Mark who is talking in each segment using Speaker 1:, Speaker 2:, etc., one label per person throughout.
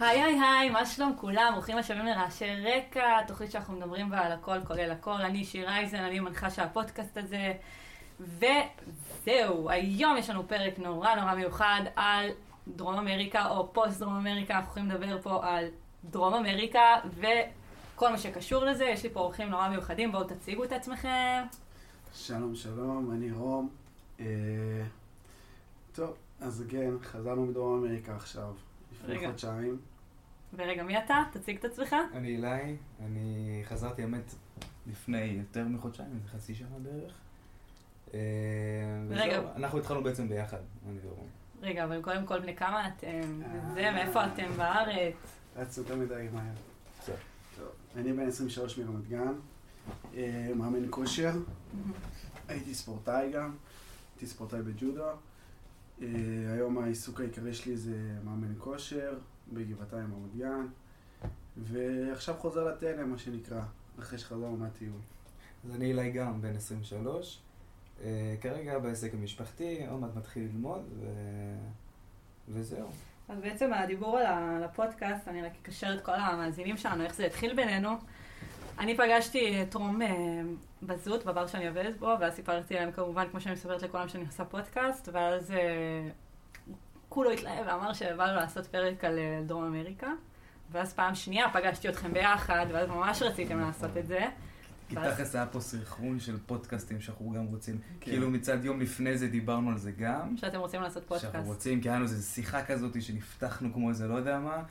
Speaker 1: היי היי היי, מה שלום כולם? ברוכים השבים לרעשי רקע, תוכנית שאנחנו מדברים בה על הכל כולל הכל. אני שיר אייזן, אני מנחה של הפודקאסט הזה. וזהו, היום יש לנו פרק נורא נורא מיוחד על דרום אמריקה או פוסט דרום אמריקה, אנחנו יכולים לדבר פה על דרום אמריקה וכל מה שקשור לזה. יש לי פה אורחים נורא מיוחדים, בואו תציגו את עצמכם.
Speaker 2: שלום, שלום, אני רום. אה, טוב, אז כן, חזרנו מדרום אמריקה עכשיו, לפני. חודשיים.
Speaker 1: ורגע, מי אתה? תציג את עצמך.
Speaker 3: אני אילי, אני חזרתי האמת לפני יותר מחודשיים, איזה חצי שנה בערך. אה,
Speaker 1: רגע.
Speaker 3: אנחנו התחלנו בעצם ביחד, אני ורום.
Speaker 1: רגע, אבל קודם כל בני כמה אתם?
Speaker 2: אה.
Speaker 1: וזה, מאיפה אתם בארץ?
Speaker 2: רץ יותר מדי מהר.
Speaker 3: בסדר.
Speaker 2: טוב, אני בן 23 מרמת גן, אה, מאמן כושר, הייתי ספורטאי גם, הייתי ספורטאי בג'ודו. היום העיסוק העיקרי שלי זה מאמן כושר בגבעתיים רמת גן, ועכשיו חוזר לתלם, מה שנקרא, אחרי שחזרנו מהטיול.
Speaker 3: אז אני אילי גם, בן 23. אה, כרגע בעסק המשפחתי, עוד מעט מתחיל ללמוד, ו... וזהו.
Speaker 1: אז בעצם הדיבור על הפודקאסט, אני רק אקשר את כל המאזינים שלנו, איך זה התחיל בינינו. אני פגשתי את רום אה, בזוט, בבר שאני עובדת בו, ואז סיפרתי להם כמובן, כמו שאני מספרת לכולם, שאני עושה פודקאסט, ואז אה, כולו התלהב ואמר שבא לו לעשות פרק על אה, דרום אמריקה. ואז פעם שנייה פגשתי אתכם ביחד, ואז ממש רציתם לעשות את זה.
Speaker 3: כי תכלס היה פה סרחון של פודקאסטים שאנחנו גם רוצים.
Speaker 2: כן.
Speaker 3: כאילו מצד יום לפני זה דיברנו על זה גם.
Speaker 1: שאתם רוצים לעשות פודקאסט.
Speaker 3: שאנחנו רוצים, כי היה לנו איזו שיחה כזאת שנפתחנו כמו איזה לא יודע מה,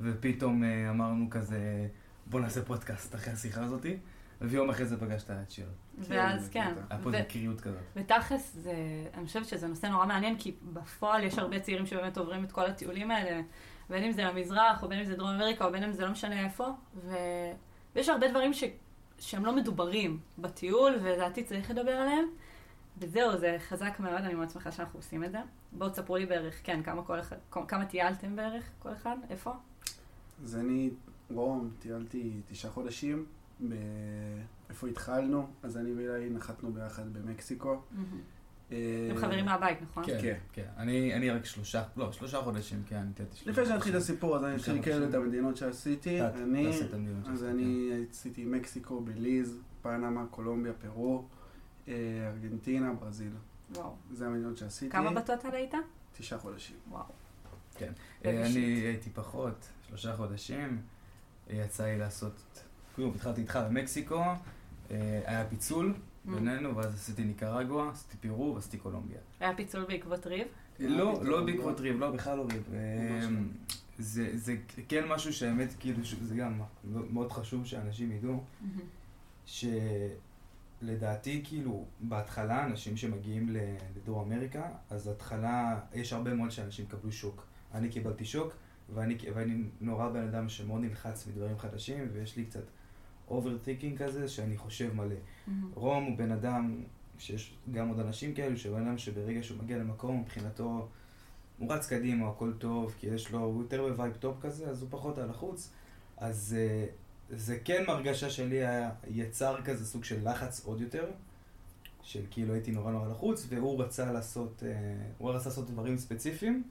Speaker 3: ופתאום אה, אמרנו כזה, בוא נעשה פודקאסט אחרי השיחה הזאתי, ויום אחרי זה פגשת את שיר.
Speaker 1: ואז כן.
Speaker 3: היה פה
Speaker 1: ו-
Speaker 3: איזו קריאות כזאת.
Speaker 1: ותכלס, זה, אני חושבת שזה נושא נורא מעניין, כי בפועל יש הרבה צעירים שבאמת עוברים את כל הטיולים האלה, בין אם זה למזרח, או בין אם זה דרום אמריקה, או בין אם זה לא משנה איפה, ו... ויש הרבה דברים ש... שהם לא מדוברים בטיול, ולדעתי צריך לדבר עליהם. וזהו, זה חזק מאוד, אני מאוד שמחה שאנחנו עושים את זה. בואו תספרו לי בערך, כן, כמה כל אחד, כמה טיילתם בערך, כל אחד, איפה?
Speaker 2: אז אני, רום, טיילתי תשעה חודשים, ב... איפה התחלנו? אז אני ואילי נחתנו ביחד במקסיקו. אה,
Speaker 1: אתם חברים מהבית, נכון?
Speaker 3: כן,
Speaker 2: כן.
Speaker 3: כן. אני אני רק שלושה, לא, שלושה חודשים, כן, אני תיארתי שלושה
Speaker 2: לפני שנתחיל את. הסיפור, אז אני אתחיל כאילו את. המדינות שעשיתי. אז אני עשיתי מקסיקו, בליז, פנמה, קולומביה, פרו, אה, ארגנטינה, ברזיל.
Speaker 1: וואו.
Speaker 2: זה המדינות שעשיתי.
Speaker 1: כמה בטוטל היית?
Speaker 2: תשעה חודשים.
Speaker 1: וואו.
Speaker 3: כן. אה. אני הייתי פחות, שלושה חודשים. יצא לי לעשות, כאילו, התחלתי איתך במקסיקו, אה, היה פיצול
Speaker 1: Mm.
Speaker 3: בינינו, ואז עשיתי ניקרגואה, עשיתי פירו ועשיתי קולומביה.
Speaker 1: היה פיצול בעקבות ריב?
Speaker 3: לא,
Speaker 2: פתאום,
Speaker 3: לא
Speaker 2: לא.
Speaker 3: בעקבות ריב, לא, בכלל לא ריב. אה. זה זה כן משהו שהאמת, כאילו, זה גם מאוד חשוב שאנשים ידעו, שלדעתי, כאילו, בהתחלה, אנשים שמגיעים לדרום אמריקה, אז התחלה, יש הרבה מאוד שאנשים קיבלו שוק. אני קיבלתי שוק, ואני, ואני נורא בן אדם שמאוד נלחץ מדברים חדשים, ויש לי קצת overthinking כזה, שאני חושב מלא. רום הוא בן אדם, שיש גם עוד אנשים כאלו, שבן אדם שברגע שהוא מגיע למקום, מבחינתו, הוא רץ קדימה, הכל טוב, כי יש לו, הוא יותר ב vibe טוב כזה, אז הוא פחות על החוץ. אז אה, זה כן מהרגשה שלי היה יצר כזה סוג של לחץ עוד יותר, של כאילו הייתי נורא נורא לחוץ, והוא רצה לעשות, אה, הוא רצה לעשות דברים ספציפיים,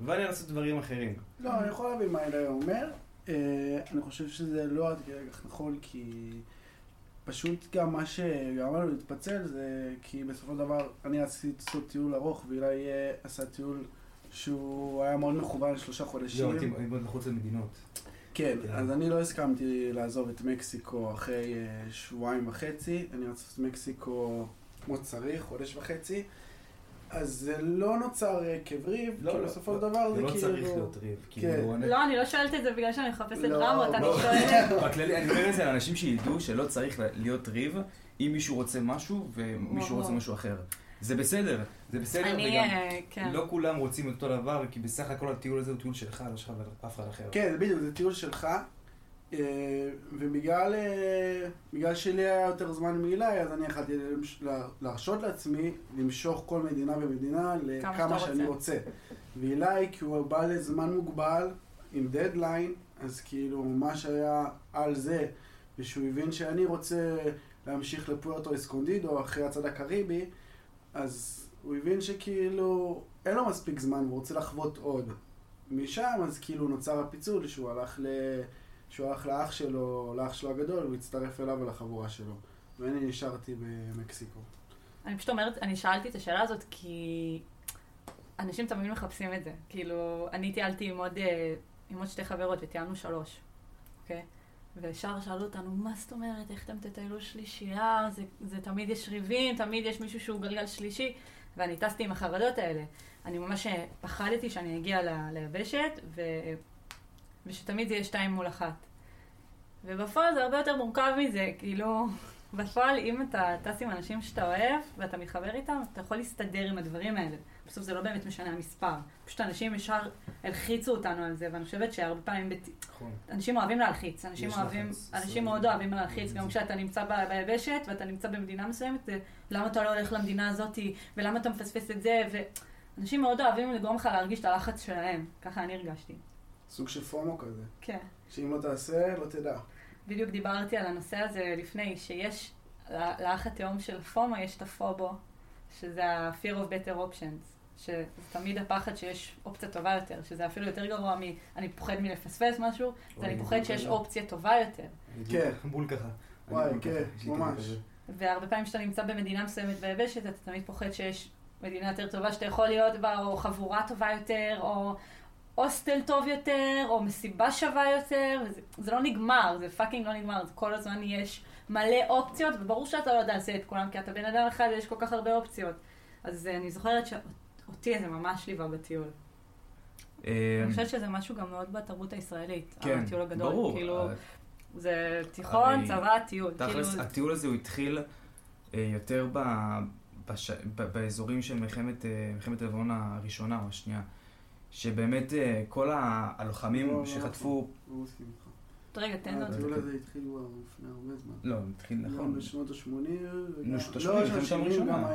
Speaker 3: ואני לעשות דברים אחרים.
Speaker 2: לא, אני יכול להבין מה אלי אומר. אה, אני חושב שזה לא עד כדי כך נכון, כי פשוט גם מה שגרם לנו להתפצל זה כי בסופו של דבר אני רציתי לעשות טיול ארוך, ואילי אה, עשה טיול שהוא היה מאוד מכוון לשלושה חודשים.
Speaker 3: לא, הייתי מאוד מחוץ למדינות.
Speaker 2: כן,
Speaker 3: כן.
Speaker 2: אז אני לא הסכמתי לעזוב את מקסיקו אחרי אה, שבועיים וחצי. אני רציתי לעשות מקסיקו כמו שצריך, חודש וחצי. אז זה לא נוצר אה, כריב,
Speaker 3: לא,
Speaker 2: כי
Speaker 3: לא,
Speaker 2: בסופו
Speaker 3: לא,
Speaker 2: של דבר
Speaker 3: זה
Speaker 2: זה
Speaker 3: לא
Speaker 2: כאילו...
Speaker 3: צריך להיות ריב.
Speaker 2: כן.
Speaker 3: כאילו, אני-
Speaker 1: לא, אני לא שואלת את זה בגלל שאני מחפשת
Speaker 2: לא,
Speaker 1: דרמות, אני
Speaker 3: לא.
Speaker 1: שואלת...
Speaker 3: בכללי, אני אומר את זה לאנשים שידעו שלא צריך להיות ריב אם מישהו רוצה משהו ומישהו רוצה. משהו אחר. זה בסדר, זה בסדר,
Speaker 1: אני,
Speaker 3: וגם
Speaker 1: אה, כן.
Speaker 3: לא כולם רוצים את אותו דבר, כי בסך הכל הטיול הזה הוא טיול שלך, לא שלך ואף אחד אחר.
Speaker 2: כן, בדיוק, זה טיול שלך. אה, ובגלל אה, בגלל שלי היה יותר זמן מאילי, אז אני יכלתי להרשות לעצמי למשוך כל מדינה ומדינה
Speaker 1: כמה
Speaker 2: לכמה שאני
Speaker 1: רוצה.
Speaker 2: ואילי, כי הוא בא לזמן מוגבל, עם דדליין, אז כאילו מה שהיה על זה, ושהוא הבין שאני רוצה להמשיך לפוארטו אסקונדידו אחרי הצד הקריבי, אז הוא הבין שכאילו אין לו מספיק זמן, הוא רוצה לחוות עוד. משם, אז כאילו נוצר הפיצול שהוא הלך ל... שהוא הלך לאח שלו, לאח שלו הגדול, הוא הצטרף אליו ולחבורה שלו. ואני נשארתי במקסיקו.
Speaker 1: אני פשוט אומרת, אני שאלתי את השאלה הזאת כי אנשים תמיד מחפשים את זה. כאילו, אני טיילתי עם עוד, אה, עם עוד שתי חברות וטיילנו שלוש, אוקיי? וישר שאלו אותנו, מה זאת אומרת, איך אתם תטיילו שלישייה? זה, זה תמיד יש ריבים, תמיד יש מישהו שהוא גלגל שלישי. ואני טסתי עם החרדות האלה. אני ממש פחדתי שאני אגיע ליבשת, ו... ושתמיד זה יהיה שתיים מול אחת. ובפועל זה הרבה יותר מורכב מזה, כאילו, בפועל אם אתה טס עם אנשים שאתה אוהב, ואתה מתחבר איתם, אתה יכול להסתדר עם הדברים האלה. בסוף זה לא באמת משנה המספר. פשוט אנשים ישר הלחיצו אותנו על זה, ואני חושבת שהרבה פעמים, בת...
Speaker 3: נכון.
Speaker 1: אנשים אוהבים להלחיץ, אנשים אוהבים,
Speaker 3: לחץ.
Speaker 1: אנשים
Speaker 3: זה-
Speaker 1: מאוד אוהבים להלחיץ, גם כשאתה נמצא ביבשת ואתה נמצא במדינה מסוימת, זה למה אתה לא הולך למדינה הזאת, ולמה אתה מפספס את זה, ואנשים מאוד אוהבים לגרום לך להרגיש את הלחץ שלהם, ככה אני הרגשתי.
Speaker 2: סוג של פומו כזה.
Speaker 1: כן.
Speaker 2: שאם לא תעשה, לא תדע.
Speaker 1: בדיוק דיברתי על הנושא הזה לפני, שיש, ל- לאח התאום של פומו יש את הפובו, שזה ה-fear of better options, שזה תמיד הפחד שיש אופציה טובה יותר, שזה אפילו יותר גרוע מ... אני פוחד מלפספס משהו, זה אני פוחד שיש אופציה טובה יותר.
Speaker 2: כן.
Speaker 3: בול- ככה.
Speaker 2: וואי, כן, ממש.
Speaker 1: והרבה פעמים כשאתה נמצא במדינה מסוימת ביבשת, אתה תמיד פוחד שיש מדינה יותר טובה שאתה יכול להיות בה, או חבורה טובה יותר, או הוסטל טוב יותר, או מסיבה שווה יותר, וזה זה לא נגמר, זה fucking לא נגמר, זה כל הזמן יש מלא אופציות, וברור שאתה לא יודע לעשות את כולם, כי אתה בן אדם אחד ויש כל כך הרבה אופציות. אז אה, אני זוכרת שאותי זה ממש ליווה בטיול.
Speaker 3: אה,
Speaker 1: אני חושבת שזה משהו גם מאוד בתרבות הישראלית,
Speaker 3: כן,
Speaker 1: הטיול הגדול.
Speaker 3: ברור.
Speaker 1: כאילו,
Speaker 3: אה,
Speaker 1: זה תיכון, צבא, טיול.
Speaker 3: תכלס,
Speaker 1: כאילו,
Speaker 3: הטיול הזה הוא התחיל יותר ב, בש, ב, באזורים של מלחמת, הלבנון הראשונה או השנייה. שבאמת אה, כל
Speaker 2: לא,
Speaker 3: הלוחמים
Speaker 2: לא,
Speaker 3: שחטפו...
Speaker 2: לא מסכים איתך.
Speaker 1: רגע, תן לו.
Speaker 2: הטיול הזה התחיל כבר לפני הרבה זמן.
Speaker 3: לא, התחיל נכון.
Speaker 2: בשנות ה-80.
Speaker 3: נו, שנות ה-שמונים,
Speaker 2: לא,
Speaker 3: מלחמת
Speaker 2: שנות
Speaker 3: העולם
Speaker 2: ה-70
Speaker 3: הראשונה.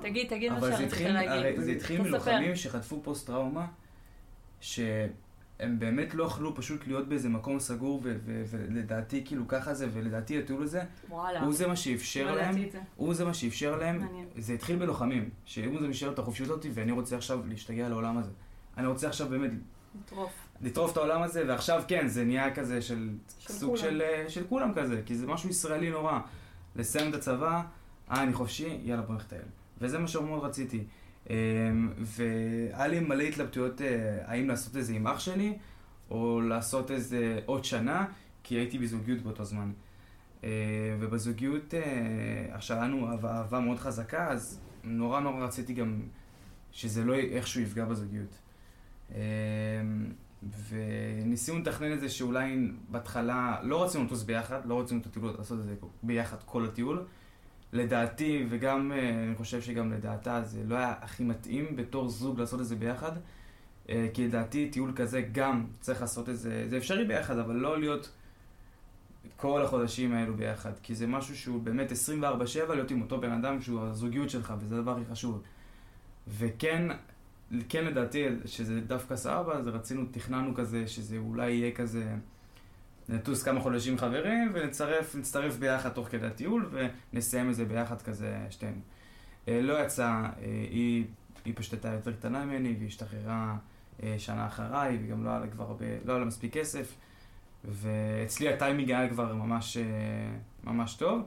Speaker 1: תגיד, תגיד מה
Speaker 3: אבל זה
Speaker 1: שרצית להגיד.
Speaker 3: זה התחיל. מלוחמים שחטפו פוסט טראומה, שהם באמת לא יכלו פשוט להיות באיזה מקום סגור, ולדעתי כאילו ככה זה, ולדעתי הטיול הזה. הוא זה מה שאפשר
Speaker 1: לא
Speaker 3: להם,
Speaker 1: את זה.
Speaker 3: הוא זה מה שאפשר להם. זה התחיל בלוחמים, שהוא זה משאיר את החופשיות אותי, ואני רוצה עכשיו להשתגע לעולם הזה. אני רוצה עכשיו באמת
Speaker 1: מטרוף.
Speaker 3: לטרוף את העולם הזה, ועכשיו כן, זה נהיה כזה של,
Speaker 1: של
Speaker 3: סוג
Speaker 1: כולם.
Speaker 3: של, אה, של כולם כזה, כי זה משהו ישראלי נורא. לסיים את הצבא, אה, אני חופשי, יאללה בוא נטייל. וזה מה שמאוד רציתי. אה, והיה לי מלא התלבטויות אה, האם לעשות את זה עם אח שלי, או לעשות איזה עוד שנה, כי הייתי בזוגיות באותו זמן. אה, ובזוגיות, עכשיו היה לנו אהבה מאוד חזקה, אז נורא נורא רציתי גם שזה לא איכשהו יפגע בזוגיות. אה, וניסינו לתכנן את זה שאולי בהתחלה לא רצינו לטוס ביחד, לא רצינו את הטיול לעשות את זה ביחד כל הטיול. לדעתי, וגם אה, אני חושב שגם לדעתה, זה לא היה הכי מתאים בתור זוג לעשות את זה ביחד. אה, כי לדעתי טיול כזה גם צריך לעשות את זה, זה אפשרי ביחד, אבל לא להיות כל החודשים האלו ביחד. כי זה משהו שהוא באמת 24-7 להיות עם אותו בן אדם שהוא הזוגיות שלך, וזה הדבר הכי חשוב. וכן, כן לדעתי שזה דווקא סבבה, אז רצינו, תכננו כזה, שזה אולי יהיה כזה, נטוס כמה חודשים חברים, ונצטרף נצטרף ביחד תוך כדי הטיול, ונסיים את זה ביחד כזה שתינו. אה, לא יצא, אה, היא, היא פשוט הייתה יותר קטנה ממני, והיא השתחררה אה, שנה אחריי, וגם לא היה לה כבר הרבה, לא היה לה מספיק כסף, ואצלי הטיימינג היה כבר ממש, ממש טוב,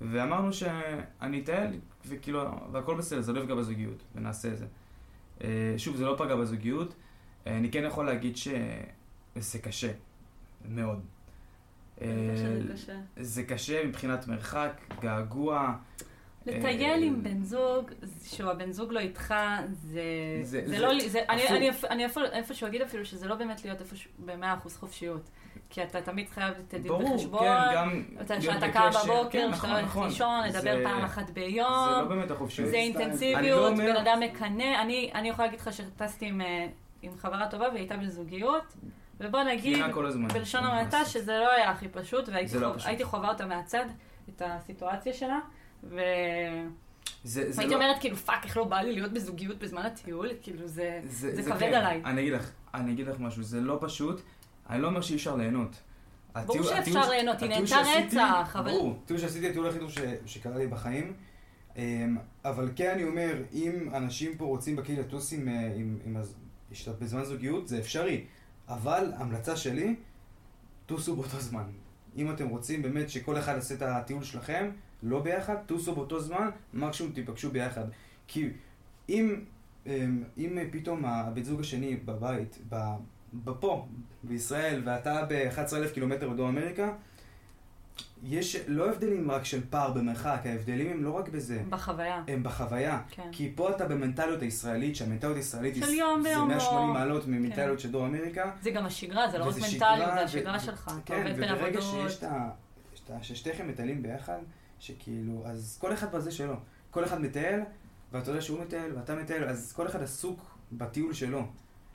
Speaker 3: ואמרנו שאני אטייל, וכאילו, והכל בסדר, זה לא יפגע בזוגיות, ונעשה את זה. אה, שוב, זה לא פגע בזוגיות. אה, אני כן יכול להגיד שזה קשה, מאוד.
Speaker 1: זה
Speaker 3: אה,
Speaker 1: קשה, זה קשה.
Speaker 3: זה קשה מבחינת מרחק, געגוע.
Speaker 1: לטייל עם בן זוג, שהוא הבן זוג לא איתך, זה...
Speaker 3: זה-
Speaker 1: זה
Speaker 3: זה
Speaker 1: לא... זה- אני-. אני אני אפילו- איפשהו אגיד אפילו שזה לא באמת להיות איפשהו במאה אחוז חופשיות. כי אתה תמיד חייב לתת דין
Speaker 3: ברור,
Speaker 1: וחשבון.
Speaker 3: כן, גם
Speaker 1: שאתה קם בבוקר,
Speaker 3: כן,
Speaker 1: שאתה
Speaker 3: נכון,
Speaker 1: הולך
Speaker 3: נכון.
Speaker 1: לישון, לדבר
Speaker 3: זה-
Speaker 1: פעם אחת
Speaker 3: זה
Speaker 1: ביום.
Speaker 3: לא באמת החופשיות.
Speaker 1: זה
Speaker 2: אני לא
Speaker 1: אינטנסיביות,
Speaker 3: אומר-
Speaker 1: בן אדם מקנא. אני אני יכולה להגיד לך שטסתי עם, אה, עם חברה טובה והיא הייתה בזוגיות, ובוא נגיד. בלשון המעטה. שזה לא היה הכי פשוט, והייתי
Speaker 3: זה לא.
Speaker 1: הייתי חווה אותה מהצד, את הסיטואציה שלה, והייתי
Speaker 3: זה, זה לא...
Speaker 1: אומרת, כאילו, fuck, איך לא בא לי להיות בזוגיות בזמן הטיול, כאילו, זה... זה כבד
Speaker 3: כן.
Speaker 1: עליי.
Speaker 3: אני אגיד לך, אני אגיד לך משהו, זה לא פשוט. אני לא אומר שאי אפשר ליהנות.
Speaker 1: ברור שאפשר ליהנות, היא נהנתה רצח, אבל...
Speaker 3: ברור, הטיול שעשיתי, הטיול הכי טוב שקרה לי בחיים. אמ, אבל כן אני אומר, אם אנשים פה רוצים בכאילו לטוס עם, אה, עם, בזמן זוגיות, זה אפשרי. אבל המלצה שלי, טוסו באותו זמן. אם אתם רוצים באמת שכל אחד יעשה את הטיול שלכם, לא ביחד, טוסו באותו זמן, מקסימום תיפגשו ביחד. כי אם, אמ, אם פתאום הבן זוג השני בבית, פה, בישראל, ואתה ב-11,000 קילומטר בדרום אמריקה, יש לא הבדלים רק של פער במרחק, ההבדלים הם לא רק בזה.
Speaker 1: בחוויה.
Speaker 3: הם בחוויה.
Speaker 1: כן.
Speaker 3: כי פה אתה במנטליות הישראלית, שהמנטליות הישראלית
Speaker 1: של יום
Speaker 3: זה
Speaker 1: ביומו.
Speaker 3: 180 מעלות ממנטליות
Speaker 1: כן.
Speaker 3: של דרום אמריקה.
Speaker 1: זה גם השגרה, זה לא רק מנטליות, זה השגרה
Speaker 3: ו-
Speaker 1: שלך.
Speaker 3: כן, וברגע. שיש את ה- ששתיכם מטיילים ביחד, שכאילו, אז כל אחד בזה שלו. כל אחד מטייל, ואתה יודע שהוא מטייל, ואתה מטייל, אז כל אחד עסוק בטיול שלו.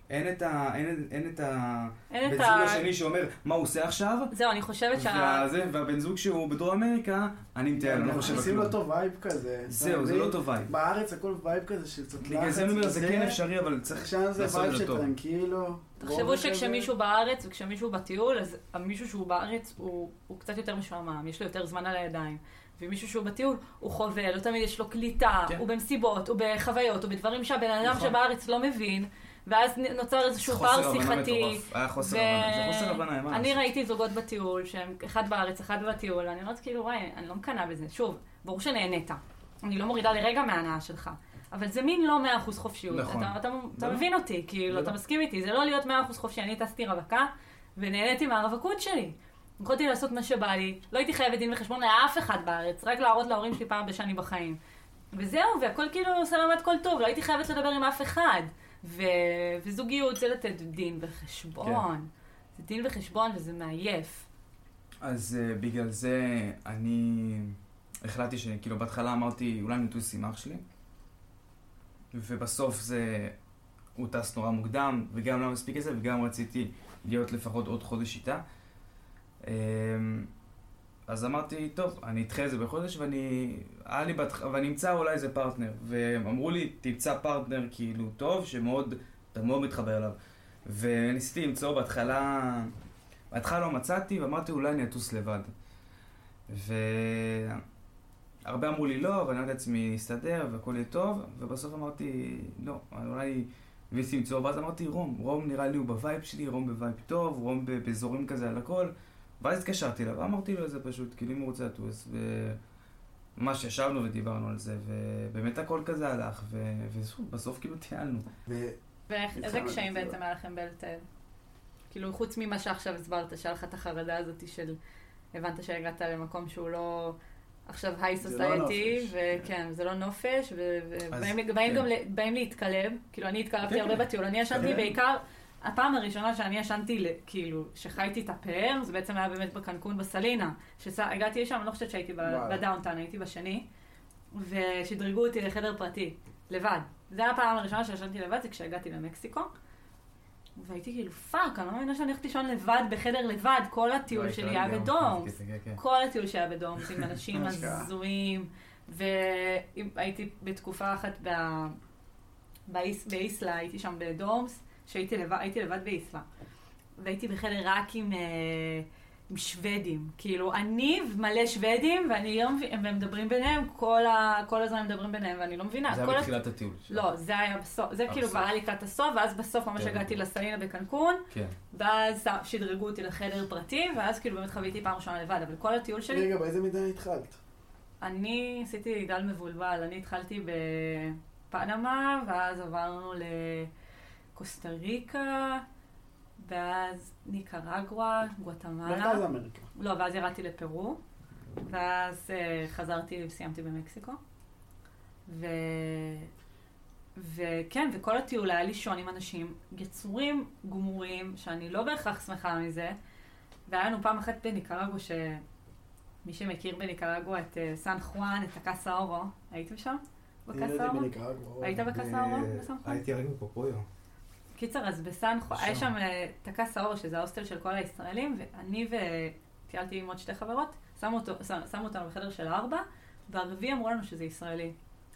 Speaker 3: אין את ה... אין, אין את ה...
Speaker 1: אין
Speaker 3: בן
Speaker 1: את
Speaker 3: זוג
Speaker 1: ה...
Speaker 3: השני שאומר, מה הוא עושה עכשיו?
Speaker 1: זהו, אני חושבת שה...
Speaker 3: והזה, והבן זוג שהוא בדרום אמריקה, אני מטייל, אני לא חושב
Speaker 2: עושים לו. אותו vibe כזה.
Speaker 3: זהו, זה לא? טוב vibe.
Speaker 2: בארץ הכל vibe כזה של קצת לחץ.
Speaker 3: בגלל זה אני אומר, זה
Speaker 2: וזה,
Speaker 3: כן אפשרי, אבל צריך
Speaker 2: זה
Speaker 3: לעשות
Speaker 2: vibe
Speaker 3: את זה
Speaker 2: של
Speaker 3: טוב.
Speaker 2: tranquilo.
Speaker 1: תחשבו
Speaker 2: רוגע
Speaker 1: שכשמישהו בארץ וכשמישהו בטיול, אז מישהו שהוא בארץ הוא, הוא קצת יותר משועמם, יש לו יותר זמן על הידיים. ומישהו שהוא בטיול, הוא חווה, לא תמיד יש לו קליטה,
Speaker 3: כן.
Speaker 1: הוא במסיבות, הוא בחוויות, הוא בדברים שהבן אדם
Speaker 3: נכון.
Speaker 1: שבארץ לא מבין, ואז נוצר איזשהו פער שיחתי.
Speaker 3: היה חוסר הבנה, זה חוסר הבנה, מה
Speaker 1: אני? ראיתי זוגות בטיול, שהם אחד בארץ, אחד בטיול, אני אומרת כאילו, וואי, אני לא מקנאה בזה. שוב, ברור שנהנית. אני לא מורידה לרגע מההנאה שלך. אבל זה מין לא מאה אחוז חופשיות.
Speaker 3: נכון.
Speaker 1: אתה, אתה, אתה
Speaker 3: לא.
Speaker 1: מבין אותי, כאילו. אתה מסכים איתי. זה לא להיות מאה אחוז חופשי. אני טסתי רווקה, ונהניתי מהרווקות שלי. יכולתי לעשות מה שבא לי, לא הייתי חייבת דין וחשבון לאף אחד בארץ, רק להראות להורים שלי פעם בשני בחיים. וזהו, והכל כאילו סלמת כל טוב, לא הייתי חייבת לדבר עם אף אחד. ו... וזוגיות זה לתת דין וחשבון.
Speaker 3: כן.
Speaker 1: זה דין וחשבון וזה מעייף.
Speaker 3: אז uh, בגלל זה אני החלטתי שכאילו בהתחלה אמרתי אולי נטוס עם אח שלי ובסוף זה הוא טס נורא מוקדם וגם לא מספיק את זה וגם רציתי להיות לפחות עוד חודש איתה אמ, אז אמרתי טוב אני אדחה את זה בחודש ואני היה לי בהתח... ואני אמצא אולי איזה פרטנר והם אמרו לי תמצא פרטנר כאילו טוב שמאוד אתה מאוד מתחבר אליו. וניסיתי למצוא בהתחלה בהתחלה לא מצאתי, ואמרתי אולי אני אטוס לבד. והרבה אמרו לי לא, ואני אמרתי לעצמי, נסתדר והכל יהיה טוב, ובסוף אמרתי, לא, אולי ניסיתי למצוא, ואז אמרתי, רום, רום נראה לי הוא ב vibe שלי, רום ב vibe טוב, רום באיזי כזה על הכל, ואז התקשרתי אליו, ואמרתי לו את זה פשוט, כאילו אם הוא רוצה לטוס, וממש ישבנו ודיברנו על זה, ובאמת הכל כזה הלך, ו- וזהו, בסוף כאילו טיילנו.
Speaker 2: ו-
Speaker 1: ואיזה קשיים. בעצם היה לכם בלטייל? כאילו, חוץ ממה שעכשיו הסברת, שהיה לך את החרדה הזאת של... הבנת שהגעת למקום שהוא לא... עכשיו היי
Speaker 2: זה
Speaker 1: סוסייטי. וכן, זה לא נופש, ובאים
Speaker 3: כן.
Speaker 1: גם להתקלב, כאילו אני התקלבתי
Speaker 3: כן,
Speaker 1: הרבה
Speaker 3: כן.
Speaker 1: בטיול, אני ישנתי. בעיקר, הפעם הראשונה שאני ישנתי, כאילו, שחייתי את הפאר, זה בעצם היה באמת בקנקון בסלינה, שהגעתי לשם, אני לא חושבת שהייתי. בדאונטאון, הייתי בשני, ושדרגו אותי לחדר פרטי, לבד. זה היה הפעם הראשונה שישנתי לבד, זה כשהגעתי למקסיקו. והייתי כאילו, פאק, אני לא מאמינה שאני הולכת לישון לבד בחדר לבד, כל הטיול
Speaker 3: לא,
Speaker 1: שלי
Speaker 3: הייתה
Speaker 1: היה.
Speaker 3: כזה, כן, כן.
Speaker 1: כל הטיול שהיה בדורמס עם אנשים. הזויים, והייתי בתקופה אחת. באיסלה, הייתי שם בדורמס, שהייתי לבד, הייתי לבד באיסלה. והייתי בחדר רק עם, אה, עם שוודים. כאילו, אני ומלא שוודים, ואני לא מבינה, והם מדברים ביניהם, כל, ה... כל הזמן הם מדברים ביניהם, ואני לא מבינה.
Speaker 3: זה היה בתחילת הטיול.
Speaker 1: לא, זה היה בסוף, זה
Speaker 3: אה,
Speaker 1: כאילו
Speaker 3: בסוף.
Speaker 1: כבר היה לקראת הסוף, ואז בסוף ממש
Speaker 3: כן.
Speaker 1: הגעתי לסלינה בקנקון,
Speaker 3: כן.
Speaker 1: ואז שדרגו אותי לחדר פרטי, ואז כאילו באמת חוויתי פעם ראשונה לבד, אבל כל הטיול שלי,
Speaker 2: רגע, באיזה מדינה התחלת?
Speaker 1: אני עשיתי גל מבולבל, אני התחלתי בפנמה, ואז עברנו לקוסטה ריקה, ואז ניקרגואה, גואטמלה.
Speaker 2: מרכז אמריקה.
Speaker 1: לא, ואז ירדתי לפרו, ואז אה, חזרתי וסיימתי במקסיקו. ו... וכן, וכל הטיול היה לישון עם אנשים יצורים גמורים, שאני לא בהכרח שמחה מזה. והיה לנו פעם אחת בניקרגו, שמי שמכיר בניקרגו את אה, סן חואן, את הקאסה אורו, הייתם שם? בקאסה אורו? היית בקאסה אורו? בסן חואן?
Speaker 3: הייתי רק בפופויו.
Speaker 1: קיצר, אז בסן חואן, היה
Speaker 3: שם.
Speaker 1: שם אה, אורו, שזה ההוסטל של כל הישראלים, ואני וטיילתי עם עוד שתי חברות, שמו, אותו, שמו אותנו בחדר של ארבע, והרביעי אמרו לנו שזה ישראלי.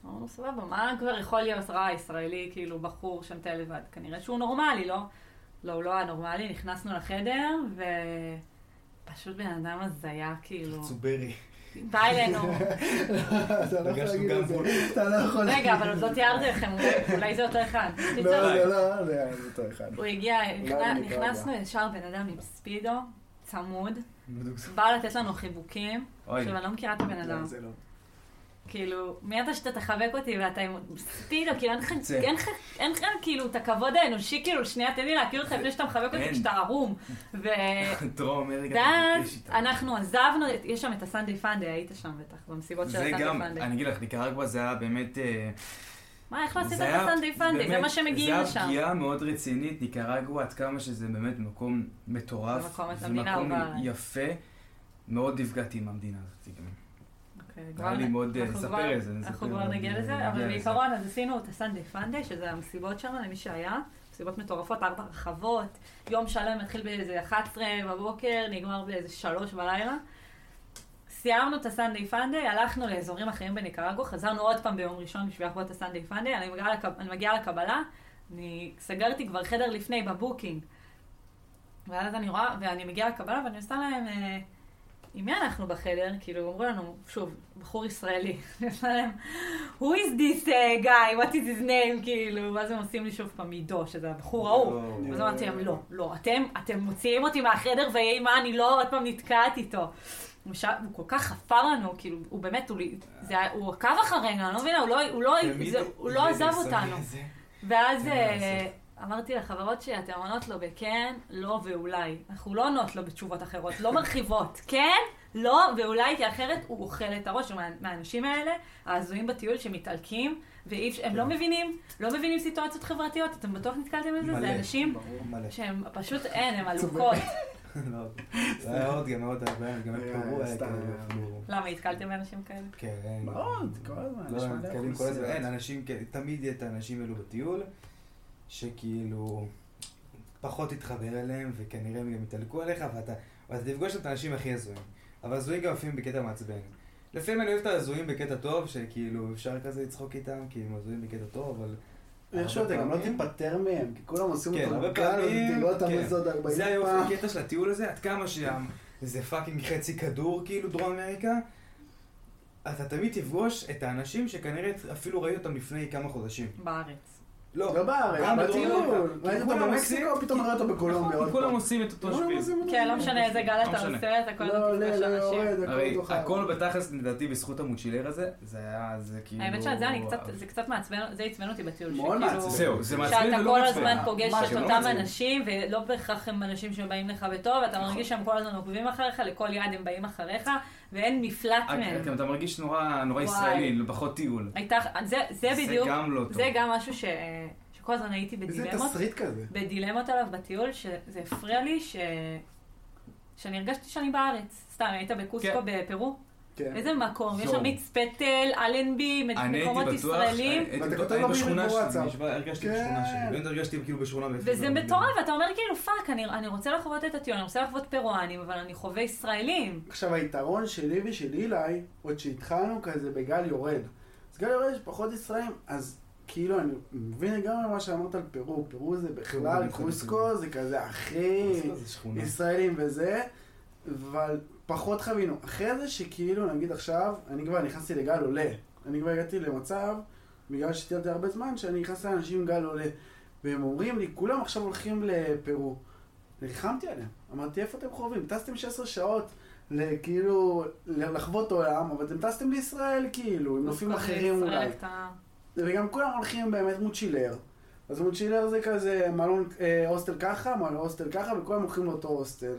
Speaker 1: אמרנו, סבבה, מה כבר יכול להיות רע ישראלי, כאילו, בחור שמטייל לבד? כנראה שהוא נורמלי, לא? לא, הוא לא היה נורמלי, נכנסנו לחדר, ופשוט בן אדם הזיה, כאילו.
Speaker 3: צוברי.
Speaker 1: בא אלינו,
Speaker 2: אתה לא יכול להגיד את זה.
Speaker 3: בול.
Speaker 2: אתה לא יכול להגיד
Speaker 1: רגע, אבל עוד לא תיארתי לכם, אולי- זה אותו אחד.
Speaker 2: לא, זה לא, זה אותו אחד.
Speaker 1: הוא הגיע, נכנסנו. ישר בן אדם עם ספידו, צמוד,
Speaker 3: בדיוק.
Speaker 1: בא לתת לנו חיבוקים.
Speaker 3: אוי.
Speaker 1: עכשיו, אני לא מכירה את הבן
Speaker 2: לא,
Speaker 1: אדם.
Speaker 2: זה.
Speaker 1: כאילו, מי אתה שאתה תחבק אותי ואתה עם ספידו, כאילו, אין לך,
Speaker 3: זה.
Speaker 1: אין לך, אין לך כאילו את הכבוד האנושי, כאילו, שנייה, תן לי להכיר אותך לפני שאתה מחבק אותי. כשאתה ערום. ו...
Speaker 3: דרום אמריקה.
Speaker 1: ואז. אנחנו עזבנו, יש שם את הסנדיי פנדיי, היית שם בטח, במסיבות של
Speaker 3: זה
Speaker 1: הסנדיי
Speaker 3: גם,
Speaker 1: פנדיי.
Speaker 3: אני אגיד לך, ניקרגואה זה היה באמת... אה,
Speaker 1: מה, איך לא עשית את
Speaker 3: היה
Speaker 1: הסנדיי פנדיי? זה מה שמגיעים
Speaker 3: זה
Speaker 1: לשם.
Speaker 3: היה פגיעה מאוד רצינית, ניקרגואה, עד כמה שזה באמת מקום מטורף.
Speaker 1: זה מקום-
Speaker 3: זה. יפה. מאוד נפגעתי עם המדינה הזאת גם.
Speaker 1: אוקיי,
Speaker 3: היה
Speaker 1: כבר
Speaker 3: לי מאוד, אה, לספר את זה,
Speaker 1: אנחנו כבר נגיע לזה, אבל. בעיקרון אז עשינו את הסנדיי פנדיי, שזה המסיבות שם, למי שהיה. מסיבות מטורפות, ארבע רחבות, יום שלם מתחיל באיזה 11 בבוקר, נגמר באיזה 3 בלילה. סיימנו את הסנדיי פנדיי, הלכנו לאזורים אחרים בניקרגו, חזרנו עוד פעם ביום ראשון בשביל לחוות את הסנדיי פנדיי, אני מגיעה, לקב... אני מגיעה לקבלה, אני סגרתי כבר חדר לפני בבוקינג. ואז אני רואה, ואני מגיעה לקבלה ואני עושה להם, אה, עם מי אנחנו בחדר? כאילו, אמרו לנו, שוב, בחור ישראלי. who is this uh, guy, what is his name, כאילו, ואז הם עושים לי שוב פעם עידו, שזה הבחור ההוא.
Speaker 3: לא.
Speaker 1: אז אמרתי להם, לא, לא, אתם, אתם מוציאים אותי מהחדר, ויהי מה, אני לא עוד פעם נתקעת איתו. הוא, כל כך חפר לנו, כאילו, הוא באמת, הוא, עקב אחרינו, אני לא מבינה, הוא לא, לא, לא עזב אותנו. ואז אה. אמרתי לחברות שלי, אתן עונות לו בכן, לא ואולי. אנחנו לא עונות לו בתשובות אחרות, לא מרחיבות. כן, לא ואולי, כי אחרת הוא אוכל את הראש. מה- מהאנשים האלה, ההזויים בטיול שמתעלקים, והם לא מבינים, לא מבינים סיטואציות חברתיות. אתם בטוח נתקלתם בזה? זה אנשים. שהם פשוט אין, הם עלוקות.
Speaker 3: לא, זה היה עוד, גם עוד הרבה, גם פרו היה
Speaker 2: סתם,
Speaker 3: כאלה,
Speaker 2: היה.
Speaker 3: אפילו-
Speaker 1: למה, נתקלתם באנשים כאלה?
Speaker 3: כן.
Speaker 2: מאוד, כל הזמן.
Speaker 3: לא, נתקלים כל. הזמן, אין, אנשים, תמיד יהיה את האנשים האלו בטיול, שכאילו פחות תתחבר אליהם, וכנראה הם גם יתעלקו עליך, ואתה, ואתה תפגוש את האנשים הכי הזויים. אבל הזויים גם לפעמים בקטע מעצבן. לפעמים אני אוהב את ההזויים בקטע טוב, שכאילו אפשר כזה לצחוק איתם, כי הם הזויים בקטע טוב, אבל...
Speaker 2: איכשהו אתה גם לא תיפטר מהם, כי כולם עושים
Speaker 3: כן,
Speaker 2: אותו
Speaker 3: הרבה
Speaker 2: בקל,
Speaker 3: פעמים,
Speaker 2: תראו אותם
Speaker 3: כן.
Speaker 2: איזה עוד 40
Speaker 3: זה היופי,
Speaker 2: פעם.
Speaker 3: הקטע של הטיול הזה, עד כמה שם זה fucking חצי כדור, כאילו, דרום אמריקה, אתה תמיד תפגוש את האנשים שכנראה אפילו ראית אותם לפני כמה חודשים.
Speaker 1: בארץ.
Speaker 2: לא בארץ,
Speaker 3: גם בדרום
Speaker 2: בטיול. ראית אותו במקסיקו, פתאום רואה אותו בקולומביה
Speaker 3: נכון, כולם. עושים את אותו
Speaker 2: אותו
Speaker 1: כן, לא. משנה איזה גל אתה
Speaker 3: לא.
Speaker 1: עושה, אתה כל
Speaker 2: לא
Speaker 1: הזמן
Speaker 2: לא
Speaker 1: אנשים.
Speaker 3: הרי הכל. בתכלס לדעתי בזכות המוצ'ילר הזה, זה היה, זה כאילו...
Speaker 1: האמת שעל זה אני קצת, זה קצת מעצבן, זה עצבן אותי בטיול.
Speaker 2: מאוד מעצבן.
Speaker 3: זהו, זה מעצבן
Speaker 1: שאתה
Speaker 3: ולא
Speaker 1: כל
Speaker 3: מעצבן.
Speaker 1: הזמן פוגש את אותם. אנשים, ולא בהכרח הם אנשים שבאים לך בטוב,
Speaker 3: נכון.
Speaker 1: מרגיש שהם כל הזמן עוקבים אחריך, לכל יעד הם באים אחריך, ואין מפלט מהם.
Speaker 3: גם אתה מרגיש נורא נורא
Speaker 1: וואי.
Speaker 3: ישראלי, פחות טיול.
Speaker 1: הייתה, זה, זה
Speaker 3: זה
Speaker 1: בדיוק,
Speaker 3: גם לא טוב.
Speaker 1: זה גם משהו ש, שכל הזמן הייתי
Speaker 2: איזה
Speaker 1: בדילמות,
Speaker 2: תסריט כזה.
Speaker 1: בדילמות עליו בטיול, שזה הפריע לי ש... שאני הרגשתי שאני בארץ. סתם, היית בקוסקו
Speaker 3: כן.
Speaker 1: בפרו?
Speaker 2: כן.
Speaker 1: איזה מקום? יש. שם מיץ פטל, אלנבי,
Speaker 3: אני הייתי
Speaker 1: מקומות ישראלים.
Speaker 3: הייתי
Speaker 2: ואתה
Speaker 3: בטוח- הייתי בשכונה. שלי, הרגשתי
Speaker 2: כן.
Speaker 3: בשכונה שלי, באמת הרגשתי כאילו בשכונה.
Speaker 1: וזה מטורף, ואתה אומר כאילו, fuck, אני, אני רוצה לחוות את הטיול, אני רוצה לחוות פרואנים, אבל אני חווה ישראלים.
Speaker 2: עכשיו היתרון שלי ושל אילי, עוד שהתחלנו כזה בגל יורד. אז גל יורד יש פחות ישראלים, אז כאילו אני מבין לגמרי מה שאמרת על פרו, פרו זה בכלל, קוסקו זה כזה הכי. ישראלים וזה, אבל פחות חווינו. אחרי זה שכאילו נגיד עכשיו, אני כבר נכנסתי לגל עולה. אני כבר הגעתי למצב, בגלל שטיילתי הרבה זמן, שאני נכנס לאנשים עם גל עולה. והם אומרים לי, כולם עכשיו הולכים לפרו. נלחמתי עליהם. אמרתי, איפה אתם חווים? טסתם 16 שעות, כאילו, לחוות עולם, אבל אתם טסתם לישראל, כאילו, עם נופים אחרים אולי.
Speaker 1: הקטנה.
Speaker 2: וגם כולם הולכים באמת מוצ'ילר. אז מוצ'ילר זה כזה מלון, אה, הוסטל ככה, מלון הוסטל ככה, וכולם הולכים לאותו הוסטל.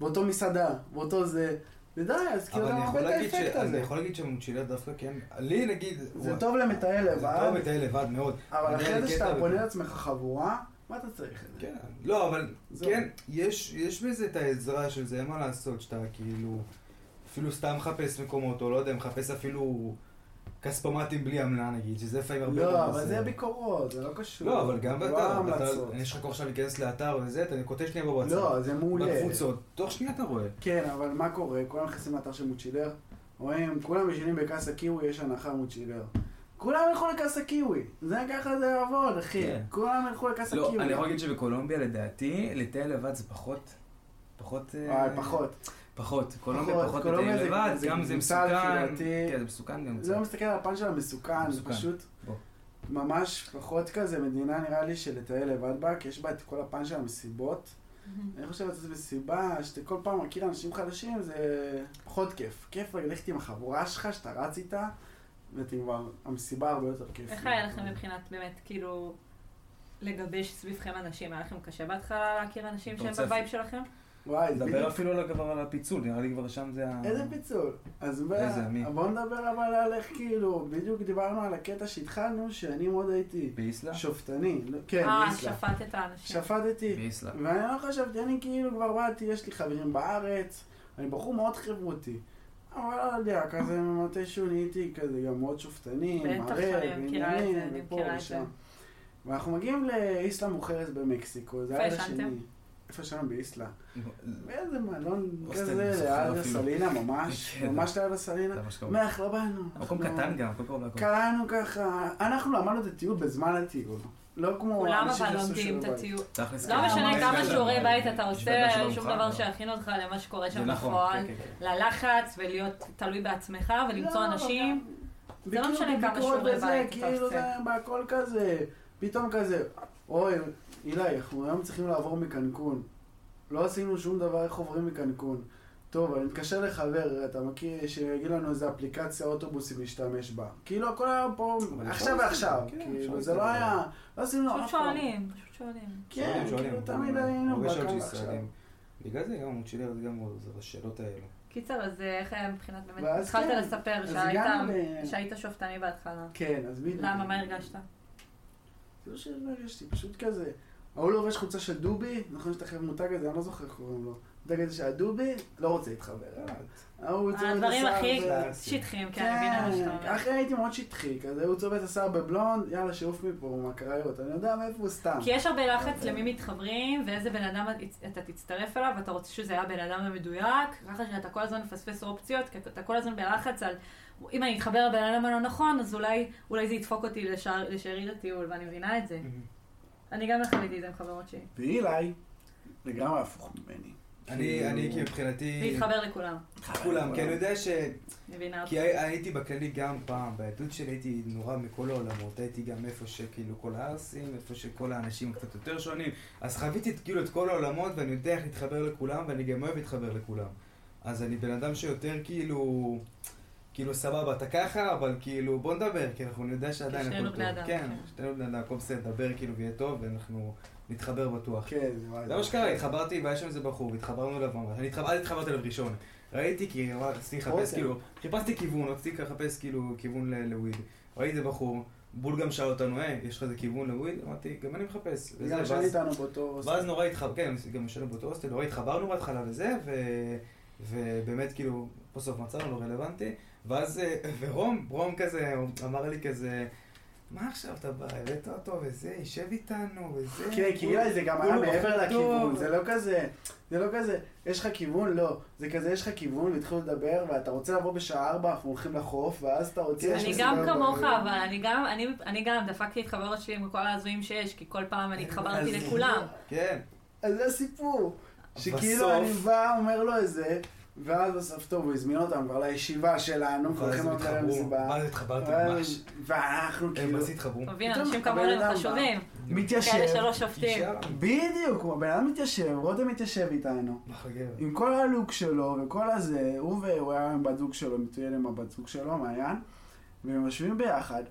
Speaker 2: באותו מסעדה, באותו זה. ודי, אז כאילו אתה
Speaker 3: אני
Speaker 2: מאבד את האפקט
Speaker 3: אני
Speaker 2: הזה.
Speaker 3: יכול להגיד שהמוצ'ילר דווקא כן, לי נגיד,
Speaker 2: זה טוב למטייל
Speaker 3: זה
Speaker 2: לבד,
Speaker 3: טוב לטייל לבד מאוד.
Speaker 2: אבל
Speaker 3: אני
Speaker 2: אחרי זה שאתה בונה. לעצמך חבורה, מה אתה צריך את זה?
Speaker 3: כן, לא, אבל. כן, יש יש בזה את העזרה של זה, אין מה לעשות, שאתה כאילו, אפילו סתם מחפש מקומות, או לא יודע, מחפש אפילו כספומטים בלי עמלה נגיד, שזה לפעמים הרבה
Speaker 2: לא, אבל. זה ביקורות, זה לא קשור.
Speaker 3: לא, אבל גם
Speaker 2: לא
Speaker 3: באתר, יש לך כוח עכשיו להיכנס לאתר וזה, אתה כותב שנייה בוואטסאפ.
Speaker 2: לא, זה מעולה.
Speaker 3: בקבוצות, תוך שנייה אתה רואה.
Speaker 2: כן, אבל מה קורה? כולם נכנסים לאתר של מוצ'ילר, רואים, כולם ישנים בקאסה קיווי, יש הנחה מוצ'ילר. כולם ילכו לקאסה קיווי. זה ככה זה יעבוד, אחי.
Speaker 3: כן.
Speaker 2: כולם ילכו לקאסה
Speaker 3: לא,
Speaker 2: קיווי.
Speaker 3: אני יכול להגיד שבקולומביה לדעתי, לטייל לבד זה פחות, פחות... אה,
Speaker 2: וואי, פחות.
Speaker 3: פחות, קולומביה
Speaker 2: פחות,
Speaker 3: פחות
Speaker 2: קולומביה
Speaker 3: מטיילים
Speaker 2: זה-
Speaker 3: לבד,
Speaker 2: זה
Speaker 3: גם זה מסוכן. כן, זה מסוכן גם
Speaker 2: זה לא
Speaker 3: קצת.
Speaker 2: מסתכל על הפן של המסוכן, זה. פשוט
Speaker 3: בוא.
Speaker 2: ממש פחות כזה מדינה נראה לי של לטייל לבד בה, כי יש בה את כל הפן של המסיבות. אני חושב שזו מסיבה שאתה כל פעם מכיר אנשים חדשים, זה פחות כיף. כיף ללכת עם החבורה שלך, שאתה רץ איתה, ואתם כבר, המסיבה הרבה יותר כיף.
Speaker 1: איך היה לכם מבחינת באמת, כאילו, לגבש סביבכם אנשים? היה לכם קשה בהתחלה להכיר אנשים שהם
Speaker 3: ב
Speaker 1: vibe שלכם?
Speaker 2: וואי, בדיוק.
Speaker 3: אפילו על- כבר על הפיצול, נראה לי כבר שם זה ה...
Speaker 2: איזה פיצול. אז ב-
Speaker 3: איזה, מי?
Speaker 2: בוא נדבר אבל על איך כאילו, בדיוק דיברנו על הקטע שהתחלנו, שאני מאוד הייתי
Speaker 3: באיסלה?
Speaker 2: שופטני. לא- כן,
Speaker 1: אה,
Speaker 2: באיסלה.
Speaker 1: שפטת אנשים.
Speaker 2: שפטתי.
Speaker 3: באיסלה.
Speaker 2: ואני לא חשבתי, אני כאילו כבר באתי, יש לי חברים בארץ, אני בחור מאוד חברותי. אבל לא יודע, כזה מתישהו נהייתי כזה גם מאוד שופטני, מראה, ועניינים, ופה. ושם. ואנחנו מגיעים לאיסלה מוכרת במקסיקו, זה היה? השני. איפה ישנו באיסלה? באיזה מלון כזה, ליד. הסלינה ממש,
Speaker 3: כן.
Speaker 2: ממש ליד הסלינה. מח, לא באנו.
Speaker 3: מקום קטן גם, הכל קרוב להכל.
Speaker 2: קראנו ככה, אנחנו למדנו את הטיול בזמן הטיול. לא כמו
Speaker 1: כולם
Speaker 2: אנשים
Speaker 1: אבל
Speaker 2: שעשו
Speaker 1: לומדים
Speaker 2: שיעורי
Speaker 1: את
Speaker 2: בית.
Speaker 1: לא
Speaker 3: כן.
Speaker 1: משנה כמה. שיעורי בית אתה עושה, שום דבר. שיכין אותך למה שקורה שם
Speaker 3: נכון,
Speaker 1: בפועל.
Speaker 3: כן.
Speaker 1: ללחץ ולהיות תלוי בעצמך ולמצוא
Speaker 2: לא,
Speaker 1: אנשים. זה לא משנה כמה שיעורי בית אתה
Speaker 2: כאילו
Speaker 1: עושה.
Speaker 2: זה בהכל כזה, פתאום כזה, אוי, אילי, אנחנו היום צריכים לעבור מקנקון. לא עשינו שום דבר איך עוברים מקנקון. טוב, אני מתקשר לחבר, אתה מכיר, שיגיד לנו איזה אפליקציה אוטובוסים להשתמש בה. כאילו הכל היה פה עכשיו ועכשיו.
Speaker 3: כן,
Speaker 2: כאילו, זה לא. היה, לא עשינו
Speaker 1: פשוט
Speaker 2: אף פעם.
Speaker 1: שואלים, פשוט שואלים.
Speaker 2: כן,
Speaker 3: שואלים, שואלים.
Speaker 2: כאילו תמיד היינו
Speaker 3: של
Speaker 2: עכשיו.
Speaker 3: בגלל זה גם מוצ'ילר זה גם זה השאלות האלו.
Speaker 1: קיצר, אז אה, איך היה מבחינת באמת, התחלת
Speaker 2: כן,
Speaker 1: לספר שהיית שופטני בהתחלה.
Speaker 2: כן, אז בדיוק.
Speaker 1: למה, מה הרגשת?
Speaker 2: זה לא שלא הרגשתי, פשוט כזה. ההוא לובש חולצה של דובי, נכון שאתה חייב מותג הזה, אני לא זוכר איך קוראים לו. מותג הזה של הדובי, לא רוצה להתחבר את
Speaker 1: הדברים הכי שטחיים, כן, אני מבינה מה שאתה
Speaker 2: כן,
Speaker 1: אומר.
Speaker 2: אחרי הייתי מאוד שטחי, כזה, הוא צובע את השיער בבלונד, יאללה, שעוף מפה, מהקריות, אני יודע מאיפה הוא סתם.
Speaker 1: כי יש הרבה לחץ למי מתחברים, ואיזה בן אדם אתה תצטרף אליו, ואתה רוצה שזה יהיה הבן אדם המדויק, ככה שאתה כל הזמן מפספס אופציות, כי אתה כל הזמן בלחץ על, אם אני אתחבר לבן אדם הלא נכון, אז אולי, אולי זה ידפוק אותי לשאר- לשארית הטיול, ואני מבינה את זה. אני גם חוויתי את זה עם חברות שלי.
Speaker 2: ואילי, לגמרי הפוך ממני.
Speaker 3: אני,
Speaker 2: כאילו-
Speaker 3: אני כי מבחינתי...
Speaker 1: להתחבר לכולם.
Speaker 3: כולם, כי אני יודע ש...
Speaker 1: מבינה אותך.
Speaker 3: כי הי- הייתי בכללי גם פעם, בילדות שלי הייתי נורא מכל העולמות, הייתי גם איפה שכאילו כל הערסים, איפה שכל האנשים קצת יותר שונים, אז חוויתי כאילו את כל העולמות ואני יודע איך להתחבר לכולם ואני גם אוהב להתחבר לכולם. אז אני בן אדם שיותר כאילו, כאילו סבבה, אתה ככה, אבל כאילו בוא נדבר, כי אנחנו נדע שעדיין
Speaker 1: שנינו
Speaker 3: הכל
Speaker 1: בני
Speaker 3: טוב.
Speaker 1: אדם,
Speaker 3: כן,
Speaker 1: כן.
Speaker 3: שנינו בני אדם, הכל בסדר, נדבר כאילו ויהיה טוב ואנחנו נתחבר בטוח.
Speaker 2: כן, זה וואי.
Speaker 3: זה מה שקרה, התחברתי, והיה שם איזה בחור, והתחברנו אליו ממש. אני התחברתי אליו ראשון. ראיתי כי רציתי לחפש
Speaker 2: רותם.
Speaker 3: כאילו, חיפשתי כיוון, רציתי לחפש כאילו כיוון לוויד. ראיתי איזה בחור, בול גם שאל אותנו, היי, יש לך איזה כיוון לוויד? אמרתי, גם אני מחפש.
Speaker 2: גם
Speaker 3: ואז-
Speaker 2: שאני איתנו באותו...
Speaker 3: ואז נורא התחבר, כן, גם ישנו באותו הוסטל, נורא התחברנו בהתחלה וזה, ו... ובאמת כאילו, בסוף מצאנו לא רלוונטי, ואז, אה, ורום, רום כזה, אמר לי כזה, מה עכשיו אתה בא, הבאת אותו וזה, יישב איתנו וזה.
Speaker 2: כן, כי אולי זה גם היה מעבר לכיוון. זה לא כזה, זה לא כזה, יש לך כיוון? לא. זה כזה, יש לך כיוון, והתחילו לדבר, ואתה רוצה לבוא בשעה ארבע, אנחנו הולכים לחוף, ואז אתה רוצה...
Speaker 1: אני גם
Speaker 2: לא
Speaker 1: כמוך. אבל אני גם, אני, אני גם דפקתי את חברות שלי עם כל ההזויים שיש, כי כל פעם אני התחברתי לכולם.
Speaker 3: כן.
Speaker 2: אז זה הסיפור. שכאילו אני בא, אומר לו איזה, ואז בסוף טוב, הוא הזמין אותם כבר לישיבה שלנו, לבוא
Speaker 3: התחברו,
Speaker 2: למסיבה.
Speaker 3: ואז התחברתי
Speaker 2: ואז-
Speaker 3: ממש.
Speaker 2: ואנחנו
Speaker 3: הם
Speaker 2: כאילו...
Speaker 3: אז התחברו.
Speaker 1: אתה מבין, אנשים כמונו
Speaker 2: אדם
Speaker 1: הם. חשובים.
Speaker 2: מתיישב.
Speaker 1: כאלה שלא שופטים.
Speaker 2: בדיוק, הוא הבן אדם מתיישב, רותם מתיישב איתנו.
Speaker 3: גבר.
Speaker 2: עם כל הלוק שלו וכל הזה, הוא והוא היה עם בת זוג שלו, מטויל עם הבת זוג שלו, מעיין, והם יושבים ביחד,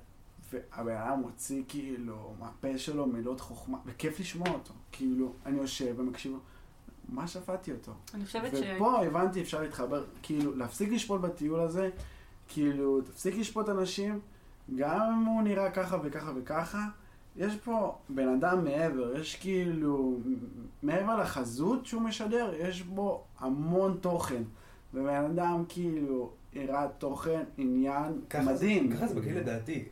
Speaker 2: והבן אדם מוציא כאילו מהפה שלו מילות חוכמה, וכיף לשמוע אותו. כאילו, אני יושב ומקשיב לו, מה שפטתי אותו?
Speaker 1: אני חושבת ש...
Speaker 2: ופה הבנתי, אפשר להתחבר, כאילו, להפסיק לשפוט בטיול הזה, כאילו, תפסיק לשפוט אנשים, גם אם הוא נראה ככה וככה וככה, יש פה בן אדם מעבר, יש כאילו, מעבר לחזות שהוא משדר, יש בו המון תוכן. ובן אדם כאילו הראה תוכן, עניין
Speaker 3: ככה זה-
Speaker 2: מדהים.
Speaker 3: ככה זה בגיל לדעתי.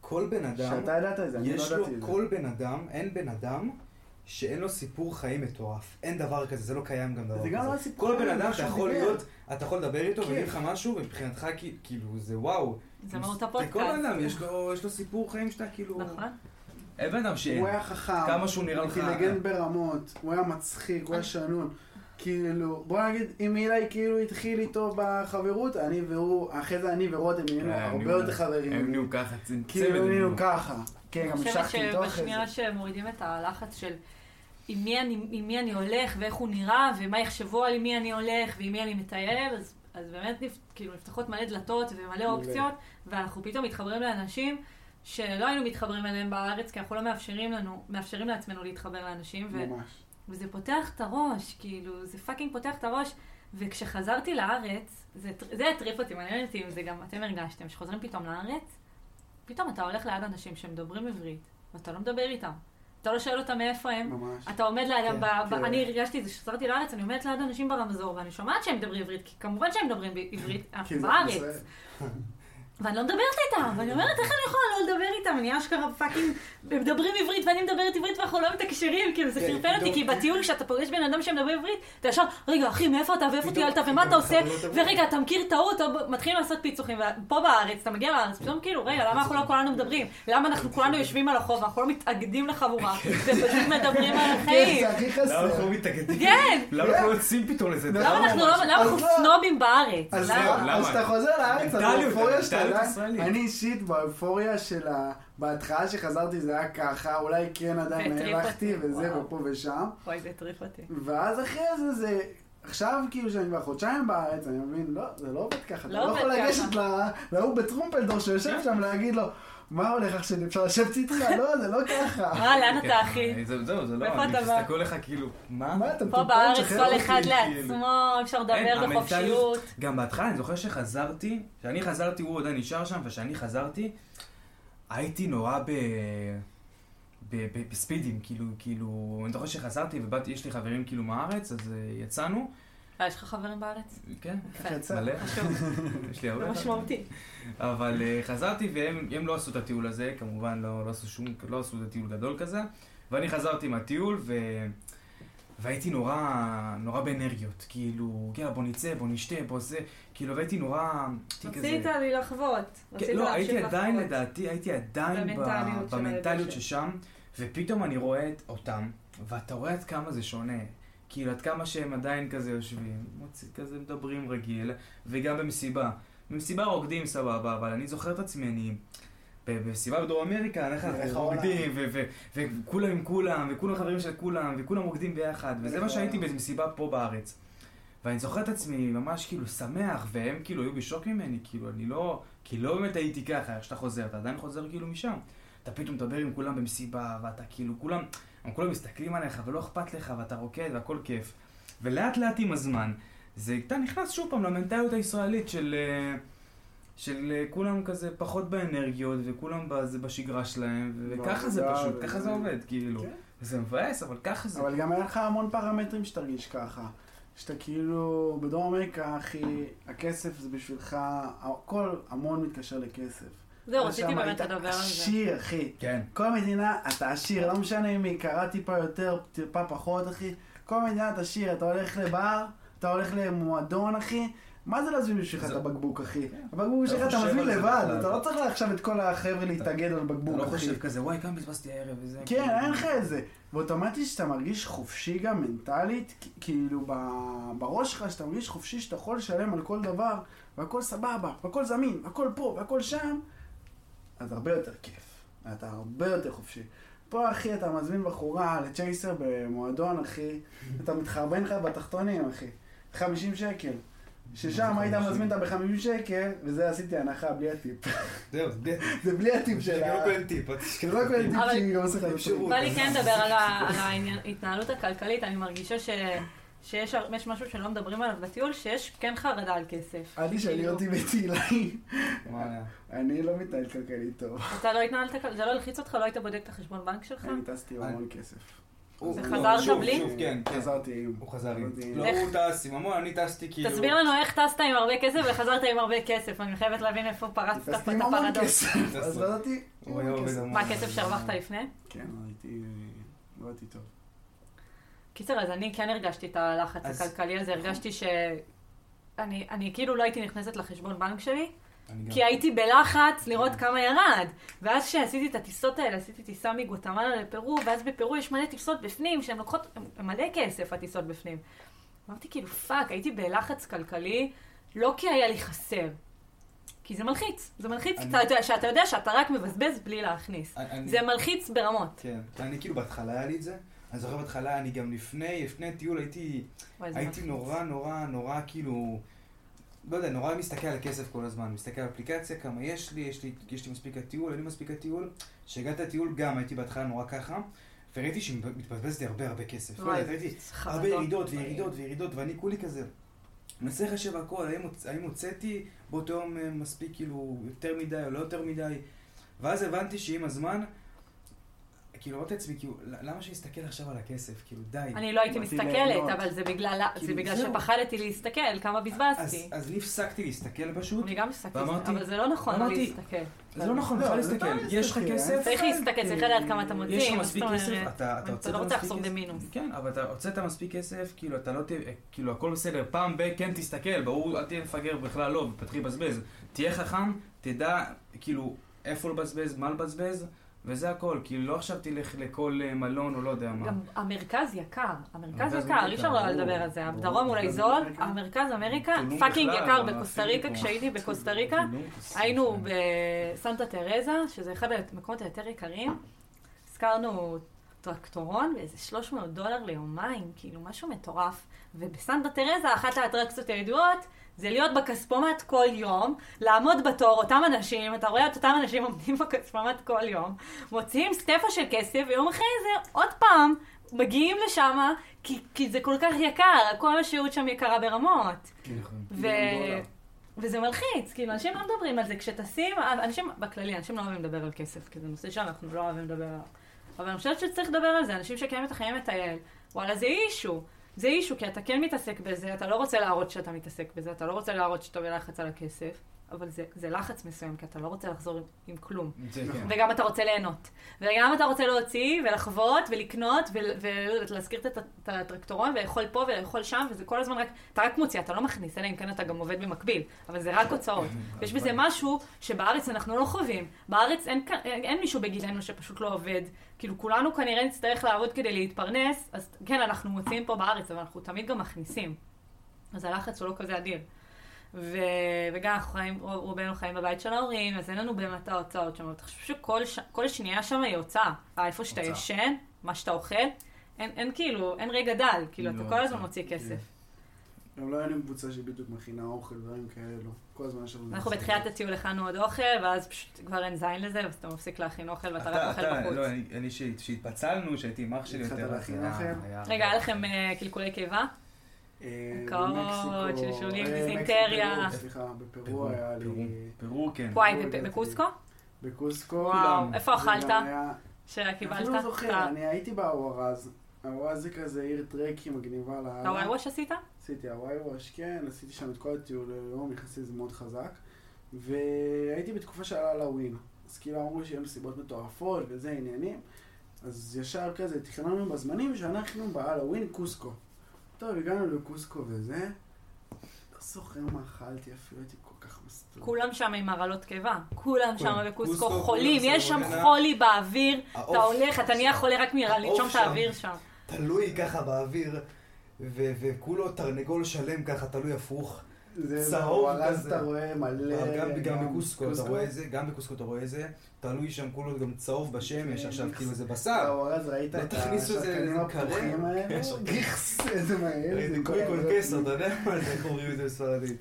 Speaker 3: כל בן אדם,
Speaker 2: שאתה ידעת את זה, אני לא
Speaker 3: יש לו,
Speaker 2: ידעתי את זה.
Speaker 3: כל בן אדם, אין בן אדם שאין לו סיפור חיים מטורף. אין דבר כזה, זה לא קיים גם דבר כזה.
Speaker 2: זה גם לא סיפור
Speaker 3: כל בן אדם אתה יכול. להיות, אתה יכול לדבר איתו
Speaker 2: כיף.
Speaker 3: ולהגיד לך משהו, ומבחינתך כאילו זה וואו.
Speaker 1: זה מהות
Speaker 3: לכל
Speaker 1: הפודקאסט.
Speaker 3: בן אדם יש לו- יש לו סיפור חיים שאתה כאילו...
Speaker 1: נכון.
Speaker 3: אין בן אדם שאין.
Speaker 2: הוא היה חכם,
Speaker 3: כמה שהוא נראה לך-
Speaker 2: אינטליגנט ברמות, הוא היה מצחיק, הוא היה שנון. כאילו, בוא נגיד, אם אילי כאילו התחיל איתו בחברות, אני והוא, אחרי זה אני ורותם נהיינו
Speaker 3: אה,
Speaker 2: הרבה יותר חברים.
Speaker 3: הם נהיו ככה,
Speaker 2: כאילו
Speaker 3: נהיו.
Speaker 2: ככה. כן,
Speaker 1: אני
Speaker 2: גם
Speaker 1: חושבת
Speaker 2: המשכתי איתו אחרי
Speaker 1: שבשנייה
Speaker 2: זה.
Speaker 1: שמורידים את הלחץ של עם מי, אני, עם מי אני הולך ואיך הוא נראה ומה יחשבו על מי אני הולך ועם מי אני מטייל, אז, אז באמת נפ, כאילו נפתחות מלא דלתות ומלא אופציות, ואנחנו פתאום מתחברים לאנשים שלא היינו מתחברים אליהם בארץ, כי אנחנו לא מאפשרים לנו, מאפשרים לעצמנו להתחבר לאנשים, ו,
Speaker 2: ממש.
Speaker 1: וזה פותח את הראש, כאילו, זה fucking פותח את הראש. וכשחזרתי לארץ, זה, זה הטריף אותי, מעניין אותי אם זה גם אתם הרגשתם, כשחוזרים פתאום לארץ, פתאום אתה הולך ליד אנשים שמדברים עברית, ואתה לא מדבר איתם. אתה לא שואל אותם מאיפה הם,
Speaker 2: ממש.
Speaker 1: אתה עומד לידם,
Speaker 3: כן,
Speaker 1: ב-
Speaker 2: כן.
Speaker 1: אני הרגשתי את זה כשחזרתי לארץ, אני עומדת ליד אנשים ברמזור, ואני שומעת שהם מדברים עברית, כי כמובן שהם מדברים בעברית,
Speaker 2: כי
Speaker 1: אנחנו
Speaker 2: זה
Speaker 1: בארץ. ואני לא מדברת איתם, ואני אומרת, איך אני יכולה לא לדבר איתם? אני אשכרה fucking מדברים עברית ואני מדברת עברית ואנחנו לא מתקשרים, כאילו זה
Speaker 2: כן,
Speaker 1: פרפר אותי, כי בטיול כשאתה פוגש בן אדם שמדבר עברית, אתה ישר, רגע אחי, מאיפה אתה ואיפה טיילת ומה אתה עושה,
Speaker 2: עברית.
Speaker 1: ורגע, אתה מכיר טעות, מתחילים לעשות פיצוחים, ופה בארץ, אתה מגיע לארץ, פתאום כאילו, רגע, למה אנחנו לא כולנו מדברים? למה אנחנו כולנו יושבים על החוף, ואנחנו לא מתאגדים לחבורה, ופשוט מדברים על
Speaker 2: כן,
Speaker 1: החיים?
Speaker 2: זה הכי
Speaker 3: למה אנחנו
Speaker 2: חסר.
Speaker 3: לא מתאגדים?
Speaker 1: כן!
Speaker 3: למה אנחנו לא יוצאים פתאום לזה?
Speaker 2: למה
Speaker 1: למה אנחנו לא, למה
Speaker 2: אז
Speaker 1: אנחנו
Speaker 2: לא.
Speaker 1: סנובים בארץ?
Speaker 2: אז
Speaker 1: למה?
Speaker 2: זהו,
Speaker 3: למה?
Speaker 2: אז אתה חוזר לארץ, יודע,
Speaker 3: הישראלית.
Speaker 2: אני אישית באופוריה של ה... בהתחלה שחזרתי זה היה ככה, אולי כן עדיין הלכתי
Speaker 1: אותי,
Speaker 2: וזה
Speaker 1: וואו.
Speaker 2: ופה ושם,
Speaker 1: אוי, זה הטריף אותי.
Speaker 2: ואז אחרי זה זה... עכשיו כאילו שאני כבר חודשיים בארץ, אני מבין, לא, זה לא עובד ככה, אתה
Speaker 1: לא
Speaker 2: לא
Speaker 1: עובד
Speaker 2: יכול
Speaker 1: ככה.
Speaker 2: לגשת ל- להוא בטרומפלדור שיושב שם להגיד לו, מה הולך עכשיו, אפשר לשבת איתך? לא, זה לא ככה.
Speaker 1: אה, לאן
Speaker 3: כן,
Speaker 1: אתה אחי?
Speaker 3: אה, זהו, זהו, זה לא, אני? מסתכל לך כאילו, מה?
Speaker 2: מה אתה
Speaker 1: פה
Speaker 2: מטומטם?
Speaker 1: בארץ
Speaker 2: שחרר
Speaker 1: כל. אחד
Speaker 3: כאילו.
Speaker 1: לעצמו, אפשר לדבר בחופשיות.
Speaker 3: גם בהתחלה, אני זוכר שחזרתי, כשאני חזרתי הוא עדיין נשאר שם, וכשאני חזרתי, הייתי נורא ב... ב- ב- בספידים, כאילו, כאילו, אני זוכר שחזרתי ובאתי, יש לי חברים כאילו מהארץ, אז אה, יצאנו,
Speaker 1: יש לך חברים בארץ?
Speaker 3: כן? מלא, יש לי הרבה.
Speaker 1: זה. משמעותי.
Speaker 3: אבל uh, חזרתי והם הם לא עשו את הטיול הזה, כמובן לא, לא עשו שום, לא עשו את הטיול גדול כזה, ואני חזרתי מהטיול ו... והייתי נורא, נורא באנרגיות, כאילו, יאללה בוא נצא, בוא נשתה, בוא זה, כאילו, והייתי נורא.
Speaker 1: רצית לי לחוות.
Speaker 3: כן,
Speaker 1: רצית
Speaker 3: לא, הייתי עדיין,
Speaker 1: לחוות.
Speaker 3: לדעתי, הייתי עדיין
Speaker 1: במנטליות.
Speaker 3: ששם, ופתאום אני רואה אותם, ואתה רואה עד כמה זה שונה. כאילו, עד כמה שהם עדיין כזה יושבים, כזה מדברים רגיל, וגם במסיבה. במסיבה רוקדים סבבה, אבל אני זוכר את עצמי, אני... במסיבה בדרום אמריקה, אנחנו
Speaker 2: איך
Speaker 3: רוקדים, וכולם עם כולם, וכולם חברים של כולם, וכולם רוקדים ביחד, וזה מה שהייתי. במסיבה פה בארץ. ואני זוכר את עצמי ממש כאילו שמח, והם כאילו היו בשוק ממני, כאילו אני לא, כי לא באמת הייתי ככה, איך שאתה חוזר, אתה עדיין חוזר כאילו משם. אתה פתאום מדבר עם כולם במסיבה, ואתה כאילו, כולם, הם כולם מסתכלים עליך, ולא אכפת לך, ואתה רוקד, והכל כיף. ולאט לאט עם הזמן, זה, אתה נכנס שוב פעם למנטליות הישראלית של, אה, של אה, כולם כזה פחות באנרגיות, וכולם בזה בשגרה שלהם, וככה זה פשוט, ככה זה עובד, כאילו.
Speaker 2: כן.
Speaker 3: זה מבאס, אבל ככה זה.
Speaker 2: אבל גם היה לך המון פרמטרים שתרגיש ככה. שאתה כאילו, בדרום אמריקה, אחי, הכסף זה בשבילך, הכל המון מתקשר לכסף.
Speaker 1: זהו, רציתי באמת לדבר על זה.
Speaker 2: עשיר, אחי.
Speaker 3: כן.
Speaker 2: כל מדינה אתה עשיר, לא משנה אם היא יקרה טיפה יותר, טיפה פחות, אחי. כל מדינה אתה עשיר, אתה הולך לבר, אתה הולך למועדון, אחי. מה זה להזמין בשבילך את הבקבוק, אחי?
Speaker 3: כן.
Speaker 2: הבקבוק
Speaker 3: אתה
Speaker 2: שלך אתה מזמין לבד. אתה לא צריך עכשיו את כל החבר'ה להתאגד על
Speaker 3: אתה
Speaker 2: בקבוק,
Speaker 3: לא
Speaker 2: אחי.
Speaker 3: חושב כזה, וואי, כמה בזבזתי הערב וזה.
Speaker 2: כן,
Speaker 3: כאילו.
Speaker 2: אין לך את זה. ואוטומטית שאתה מרגיש חופשי גם מנטלית, כאילו בראש שלך שאתה מרגיש חופשי שאתה יכול לשלם על כל דבר, והכל סבבה, והכל זמין, והכל פה, והכל שם, אז הרבה יותר כיף. אתה הרבה יותר חופשי. פה, אחי, אתה מזמין בחורה לצ'ייסר במועדון, אחי, אתה מתחרבן לך בתחתונים, אחי. 50 שקל. ששם היית מזמין אותה ב-50 שקל, וזה עשיתי הנחה בלי הטיפ.
Speaker 3: זהו, זה
Speaker 2: זה בלי הטיפ של ה...
Speaker 3: לא טיפ. אתה
Speaker 2: כאילו לא כל טיפ
Speaker 1: אבל-
Speaker 2: שהיא גם עושה לך
Speaker 3: אפשרות.
Speaker 1: בא לי כן לדבר על ההתנהלות הכלכלית, אני מרגישה ש... שיש יש משהו שלא מדברים עליו בטיול, שיש כן חרדה על כסף.
Speaker 2: אל תשאלי
Speaker 1: כאילו,
Speaker 2: אותי
Speaker 3: היה?
Speaker 2: אני לא מתנהל כלכלית טוב.
Speaker 1: אתה לא התנהלת, כל- זה לא הלחיץ אותך? לא היית בודק את החשבון בנק שלך?
Speaker 2: אני טסתי עם המון כסף.
Speaker 1: זה
Speaker 3: לא,
Speaker 1: חזרת בלי?
Speaker 3: שוב, כן, כן.
Speaker 2: חזרתי עם.
Speaker 3: הוא חזר עם. לא? הוא טס עם המון, אני טסתי כאילו...
Speaker 1: תסביר לנו איך טסת עם הרבה כסף וחזרת עם הרבה כסף, אני חייבת להבין איפה פרצת פה את
Speaker 2: טסתי עם המון
Speaker 1: הפרדוקס.
Speaker 2: כסף. אז עם המון כסף.
Speaker 1: מה הכסף שהרווחת לפני?
Speaker 2: כן, הייתי... עבדתי טוב.
Speaker 1: קיצר, אז אני כן הרגשתי את הלחץ
Speaker 3: אז-
Speaker 1: הכלכלי הזה, הרגשתי ש... אני, אני כאילו לא הייתי נכנסת לחשבון בנק שלי,
Speaker 3: אני גם-
Speaker 1: כי הייתי בלחץ לראות כמה ירד. ואז כשעשיתי את הטיסות האלה, עשיתי טיסה מגואטמלה לפרו, ואז בפרו יש מלא טיסות בפנים, שהן לוקחות מלא כסף, הטיסות בפנים. אמרתי כאילו, fuck, הייתי בלחץ כלכלי, לא כי היה לי חסר. כי זה מלחיץ, זה מלחיץ,
Speaker 3: אני-
Speaker 1: אתה יודע, שאתה יודע שאתה רק מבזבז בלי להכניס.
Speaker 3: אני-
Speaker 1: זה מלחיץ ברמות.
Speaker 3: כן, אני כאילו בהתחלה היה לי את זה. אני זוכר בהתחלה, אני גם לפני, לפני טיול הייתי, הייתי. נורא נורא נורא כאילו, לא יודע, נורא מסתכל על הכסף כל הזמן, מסתכל על אפליקציה, כמה יש לי, יש לי, יש לי מספיק לטיול, אין לי מספיק לטיול. כשהגעתי לטיול גם הייתי בהתחלה נורא ככה, וראיתי שמתבזבז לי הרבה הרבה כסף. לא
Speaker 1: וואי,
Speaker 3: ראיתי הרבה. ירידות וירידות וירידות, ואני כולי כזה. מנסה לחשב הכל, האם הוצאתי באותו יום אה, מספיק כאילו יותר מדי או לא יותר מדי, ואז הבנתי שעם הזמן, כאילו אמרתי לעצמי, כאילו, למה שאסתכל עכשיו על הכסף? כאילו, די.
Speaker 1: אני לא הייתי מסתכלת. אבל זה בגלל זה
Speaker 3: כאילו,
Speaker 1: בגלל
Speaker 3: זהו.
Speaker 1: שפחדתי להסתכל, כמה
Speaker 3: אז,
Speaker 1: בזבזתי.
Speaker 3: אז אני הפסקתי להסתכל פשוט,
Speaker 1: אני גם
Speaker 3: ואמרתי-
Speaker 1: אבל זה לא נכון
Speaker 3: אמרתי-
Speaker 1: להסתכל.
Speaker 3: זה לא נכון
Speaker 2: לא,
Speaker 3: בכלל
Speaker 2: זה
Speaker 3: להסתכל,
Speaker 2: לא
Speaker 3: יש לך כסף,
Speaker 1: צריך להסתכל, צריך לדעת כמה אתה מוציא.
Speaker 3: יש לך מספיק כסף? אתה אתה
Speaker 1: אתה
Speaker 3: הוצאת
Speaker 1: לא רוצה
Speaker 3: מספיק
Speaker 1: לחזור
Speaker 3: כסף,
Speaker 1: במינוס.
Speaker 3: כן, אבל אתה הוצאת מספיק כסף, כאילו אתה לא תהיה, כאילו הכל בסדר, פעם ב- כן תסתכל, ברור, אל תהיה מפגר בכלל לא, ותתחיל לבזבז. תהיה חכם, תדע, כאילו, איפה לבזבז, מה לבזבז, וזה הכל, כאילו לא עכשיו תלך לכל אה, מלון או לא יודע מה.
Speaker 1: גם המרכז יקר, המרכז יקר, אי אפשר לא לדבר על זה. הדרום אולי זול. המרכז אמריקה,
Speaker 3: fucking
Speaker 1: יקר
Speaker 3: מה,
Speaker 1: בקוסטה ריקה. כשהייתי בקוסטה ריקה. היינו. בסנטה תרזה, שזה אחד המקומות היותר יקרים. הזכרנו טרקטורון באיזה 300 דולר ליומיים, כאילו משהו מטורף. ובסנטה תרזה, אחת האטרקציות הידועות, זה להיות בכספומט כל יום, לעמוד בתור, אותם אנשים, אתה רואה את אותם אנשים עומדים בכספומט כל יום, מוציאים סטפה של כסף, ויום אחרי זה עוד פעם מגיעים לשם, כי, כי זה כל כך יקר, כל השהות שם יקרה ברמות. ו...
Speaker 2: דולר.
Speaker 1: וזה מלחיץ, כאילו, אנשים לא מדברים על זה. כשטסים, אנשים, בכללי, אנשים לא אוהבים לדבר על כסף, כי זה נושא שאנחנו לא אוהבים לדבר עליו. אבל אני חושבת שצריך לדבר על זה, אנשים שקיימים את החיים מטייל, וואלה, זה אישו. זה אישו, כי אתה כן מתעסק בזה, אתה לא רוצה להראות שאתה מתעסק בזה, אתה לא רוצה להראות שאתה בלחץ על הכסף, אבל זה, זה לחץ מסוים, כי אתה לא רוצה לחזור עם, עם כלום.
Speaker 3: זה כן.
Speaker 1: וגם אתה רוצה ליהנות. וגם אתה רוצה להוציא ולחוות ולקנות ול- ולהזכיר את הט- את הטרקטורון ולאכול פה ולאכול שם, וזה כל הזמן רק, אתה רק מוציא, אתה לא מכניס, אלא אם כן אתה גם עובד במקביל, אבל זה רק הוצאות. ויש בזה משהו שבארץ אנחנו לא חווים. בארץ אין, אין, אין מישהו בגילנו שפשוט לא עובד. כאילו כולנו כנראה נצטרך לעבוד כדי להתפרנס, אז כן, אנחנו מוציאים פה בארץ, אבל אנחנו תמיד גם מכניסים. אז הלחץ הוא לא כזה אדיר. ו... וגם אנחנו חיים, רוב- רובנו חיים בבית של ההורים, אז אין לנו באמת ההוצאות שם. אתה חושב שכל ש... כל שנייה שם היא הוצאה. אה, איפה שאתה. ישן, מה שאתה אוכל, אין, אין כאילו, אין רגע דל. כאילו,
Speaker 3: לא
Speaker 1: אתה כל הזמן
Speaker 3: הוצאה.
Speaker 1: מוציא כסף.
Speaker 2: גם לא היה לי קבוצה שבדיוק מכינה אוכל, דברים כאלו. כל הזמן יש לנו...
Speaker 1: אנחנו בתחילת הטיול הכנו עוד אוכל, ואז פשוט כבר אין זין לזה, אז אתה מפסיק להכין אוכל ואתה
Speaker 3: אתה,
Speaker 1: רק אוכל בחוץ.
Speaker 3: לא, אני, אני שהתפצלנו, שהייתי עם אח שלי
Speaker 2: התחלת
Speaker 3: יותר,
Speaker 2: להכין
Speaker 3: היה-
Speaker 2: אוכל?
Speaker 3: היה-
Speaker 1: רגע, היה לכם אה, קלקולי קיבה?
Speaker 2: אה, במקסיקו-
Speaker 1: שלשולים,
Speaker 2: אה,
Speaker 1: דיזינטריה.
Speaker 2: סליחה, בפרו
Speaker 3: פרו,
Speaker 2: היה לי...
Speaker 3: פרו, כן.
Speaker 1: וואי. בקוסקו?
Speaker 2: בקוסקו.
Speaker 1: איפה אכלת?
Speaker 2: זה
Speaker 1: שקיבלת?
Speaker 2: אני לא זוכר, אני הייתי באוורז. הוואז זה כזה עיר טרקי מגניבה לאללה.
Speaker 1: אתה וואי עשית?
Speaker 2: עשיתי הוואי וואש, כן, עשיתי שם את כל הטיול היום, נכנסתי לזה מאוד חזק. והייתי בתקופה של הלואוין. אז כאילו אמרו שיהיו מסיבות מטורפות וזה עניינים. אז ישר כזה, תכננו בזמנים שאנחנו קוסקו. טוב, הגענו לקוסקו וזה. לא זוכר מה אכלתי אפילו, הייתי כל כך מסטול.
Speaker 1: כולם שם עם הרעלות קיבה. כולם שם. בקוסקו
Speaker 3: קוסקו,
Speaker 1: חולים, יש שם. חולי באוויר. אתה הולך, אתה נהיה חולה רק מלנשום את. האוויר שם.
Speaker 3: תלוי ככה באוויר, ו- וכולו תרנגול שלם ככה, תלוי הפוך.
Speaker 2: זה
Speaker 3: צהוב
Speaker 2: ואז
Speaker 3: כזה.
Speaker 2: אתה רואה מלא...
Speaker 3: גם, גם בקוסקו אתה. רואה את זה, גם בקוסקו אתה רואה את זה, תלוי שם כולו גם צהוב בשמש,
Speaker 2: כן,
Speaker 3: עכשיו
Speaker 2: גיחס.
Speaker 3: כאילו זה בשר.
Speaker 2: ואז ראית
Speaker 3: לא
Speaker 2: את השחקנים
Speaker 3: קרם.
Speaker 2: האלה?
Speaker 3: כן.
Speaker 2: גיחס, איזה מהר. זה
Speaker 3: קוי
Speaker 2: כל הזמן.
Speaker 3: קסר, אתה יודע מה זה, איך אומרים את זה בספרדית?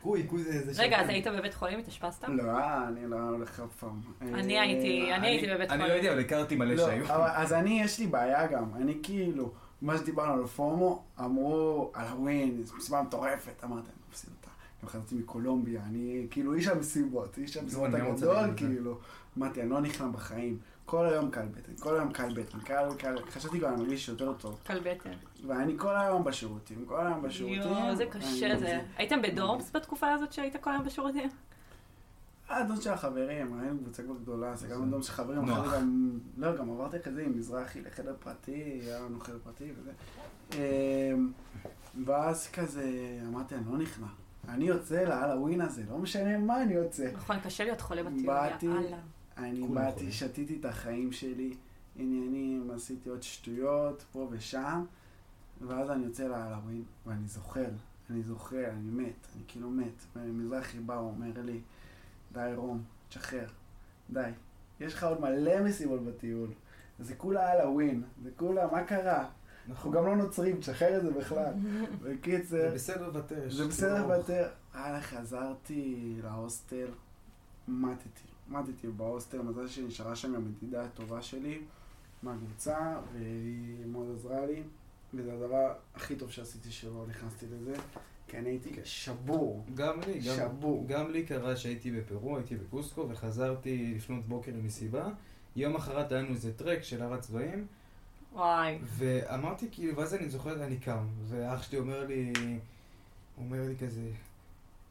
Speaker 3: קוי, קוי זה... זה
Speaker 1: רגע. אז היית בבית חולים? התאשפזת?
Speaker 2: לא, אני לא הולך אף פעם.
Speaker 1: אני
Speaker 2: אה,
Speaker 1: הייתי, אני הייתי בבית
Speaker 3: אני לא
Speaker 1: חולים.
Speaker 3: יודע, אבל הכרתי מלא
Speaker 2: לא,
Speaker 3: שהיו.
Speaker 2: אז אני, יש לי בעיה גם. אני כאילו, מה שדיברנו על פומו, אמרו על הווין, זו מסיבה מטורפת. אמרתי, אני לא מפסיד אותה. גם חזרתי מקולומביה, אני כאילו איש המסיבות, איש המסיבות
Speaker 3: אני גם רוצה
Speaker 2: הגדול. כאילו. אמרתי, אני לא נכנע בחיים. כל היום קל בטן, כל היום קל בטן, קל, קל, חשבתי גם, אני מרגיש יותר טוב.
Speaker 1: קל בטן.
Speaker 2: ואני כל היום בשירותים, כל היום בשירותים.
Speaker 1: יואו, זה קשה זה. הייתם בדורמס בתקופה הזאת שהיית כל היום בשירותים?
Speaker 2: אה, דוד של החברים, היינו קבוצה כבר גדולה, זה גם דוד של חברים. אחרי גם, לא, גם עברתי כזה עם מזרחי לחדר פרטי, היה לנו חדר פרטי וזה. אמ, ואז כזה, אמרתי, אני לא נכנע. אני יוצא להלווין הזה, לא משנה מה אני יוצא.
Speaker 1: נכון, קשה להיות חולה בטיול,
Speaker 2: באתי,
Speaker 1: יאללה.
Speaker 2: אני באתי. שתיתי את החיים שלי, עניינים, עשיתי עוד שטויות, פה ושם, ואז אני יוצא להלווין, ואני זוחל, אני זוחל, אני מת, אני כאילו מת. ומזרחי בא, הוא אומר לי, די רום, תשחרר, די. יש לך עוד מלא מסיבות בטיול. זה כולה הלווין, זה כולה, מה קרה? אנחנו גם לא נוצרים, תשחרר את זה בכלל. בקיצר,
Speaker 3: זה בסדר לוותר.
Speaker 2: זה בסדר לוותר. הלאה, חזרתי להוסטל, מתתי. מתתי בהוסטל, מזל שנשארה שם גם ידידה הטובה שלי מהקבוצה, והיא מאוד עזרה לי, וזה הדבר הכי טוב שעשיתי שלא נכנסתי לזה, כי אני הייתי שבור.
Speaker 3: גם לי, גם,
Speaker 2: שבור.
Speaker 3: גם לי קרה שהייתי בפרו, הייתי בקוסקו, וחזרתי לפנות בוקר למסיבה. יום אחרת היה לנו איזה טרק של הר הצבעים,
Speaker 1: וואי.
Speaker 3: ואמרתי כאילו, ואז אני זוכר, אני קם, ואח שלי אומר לי, הוא אומר לי כזה,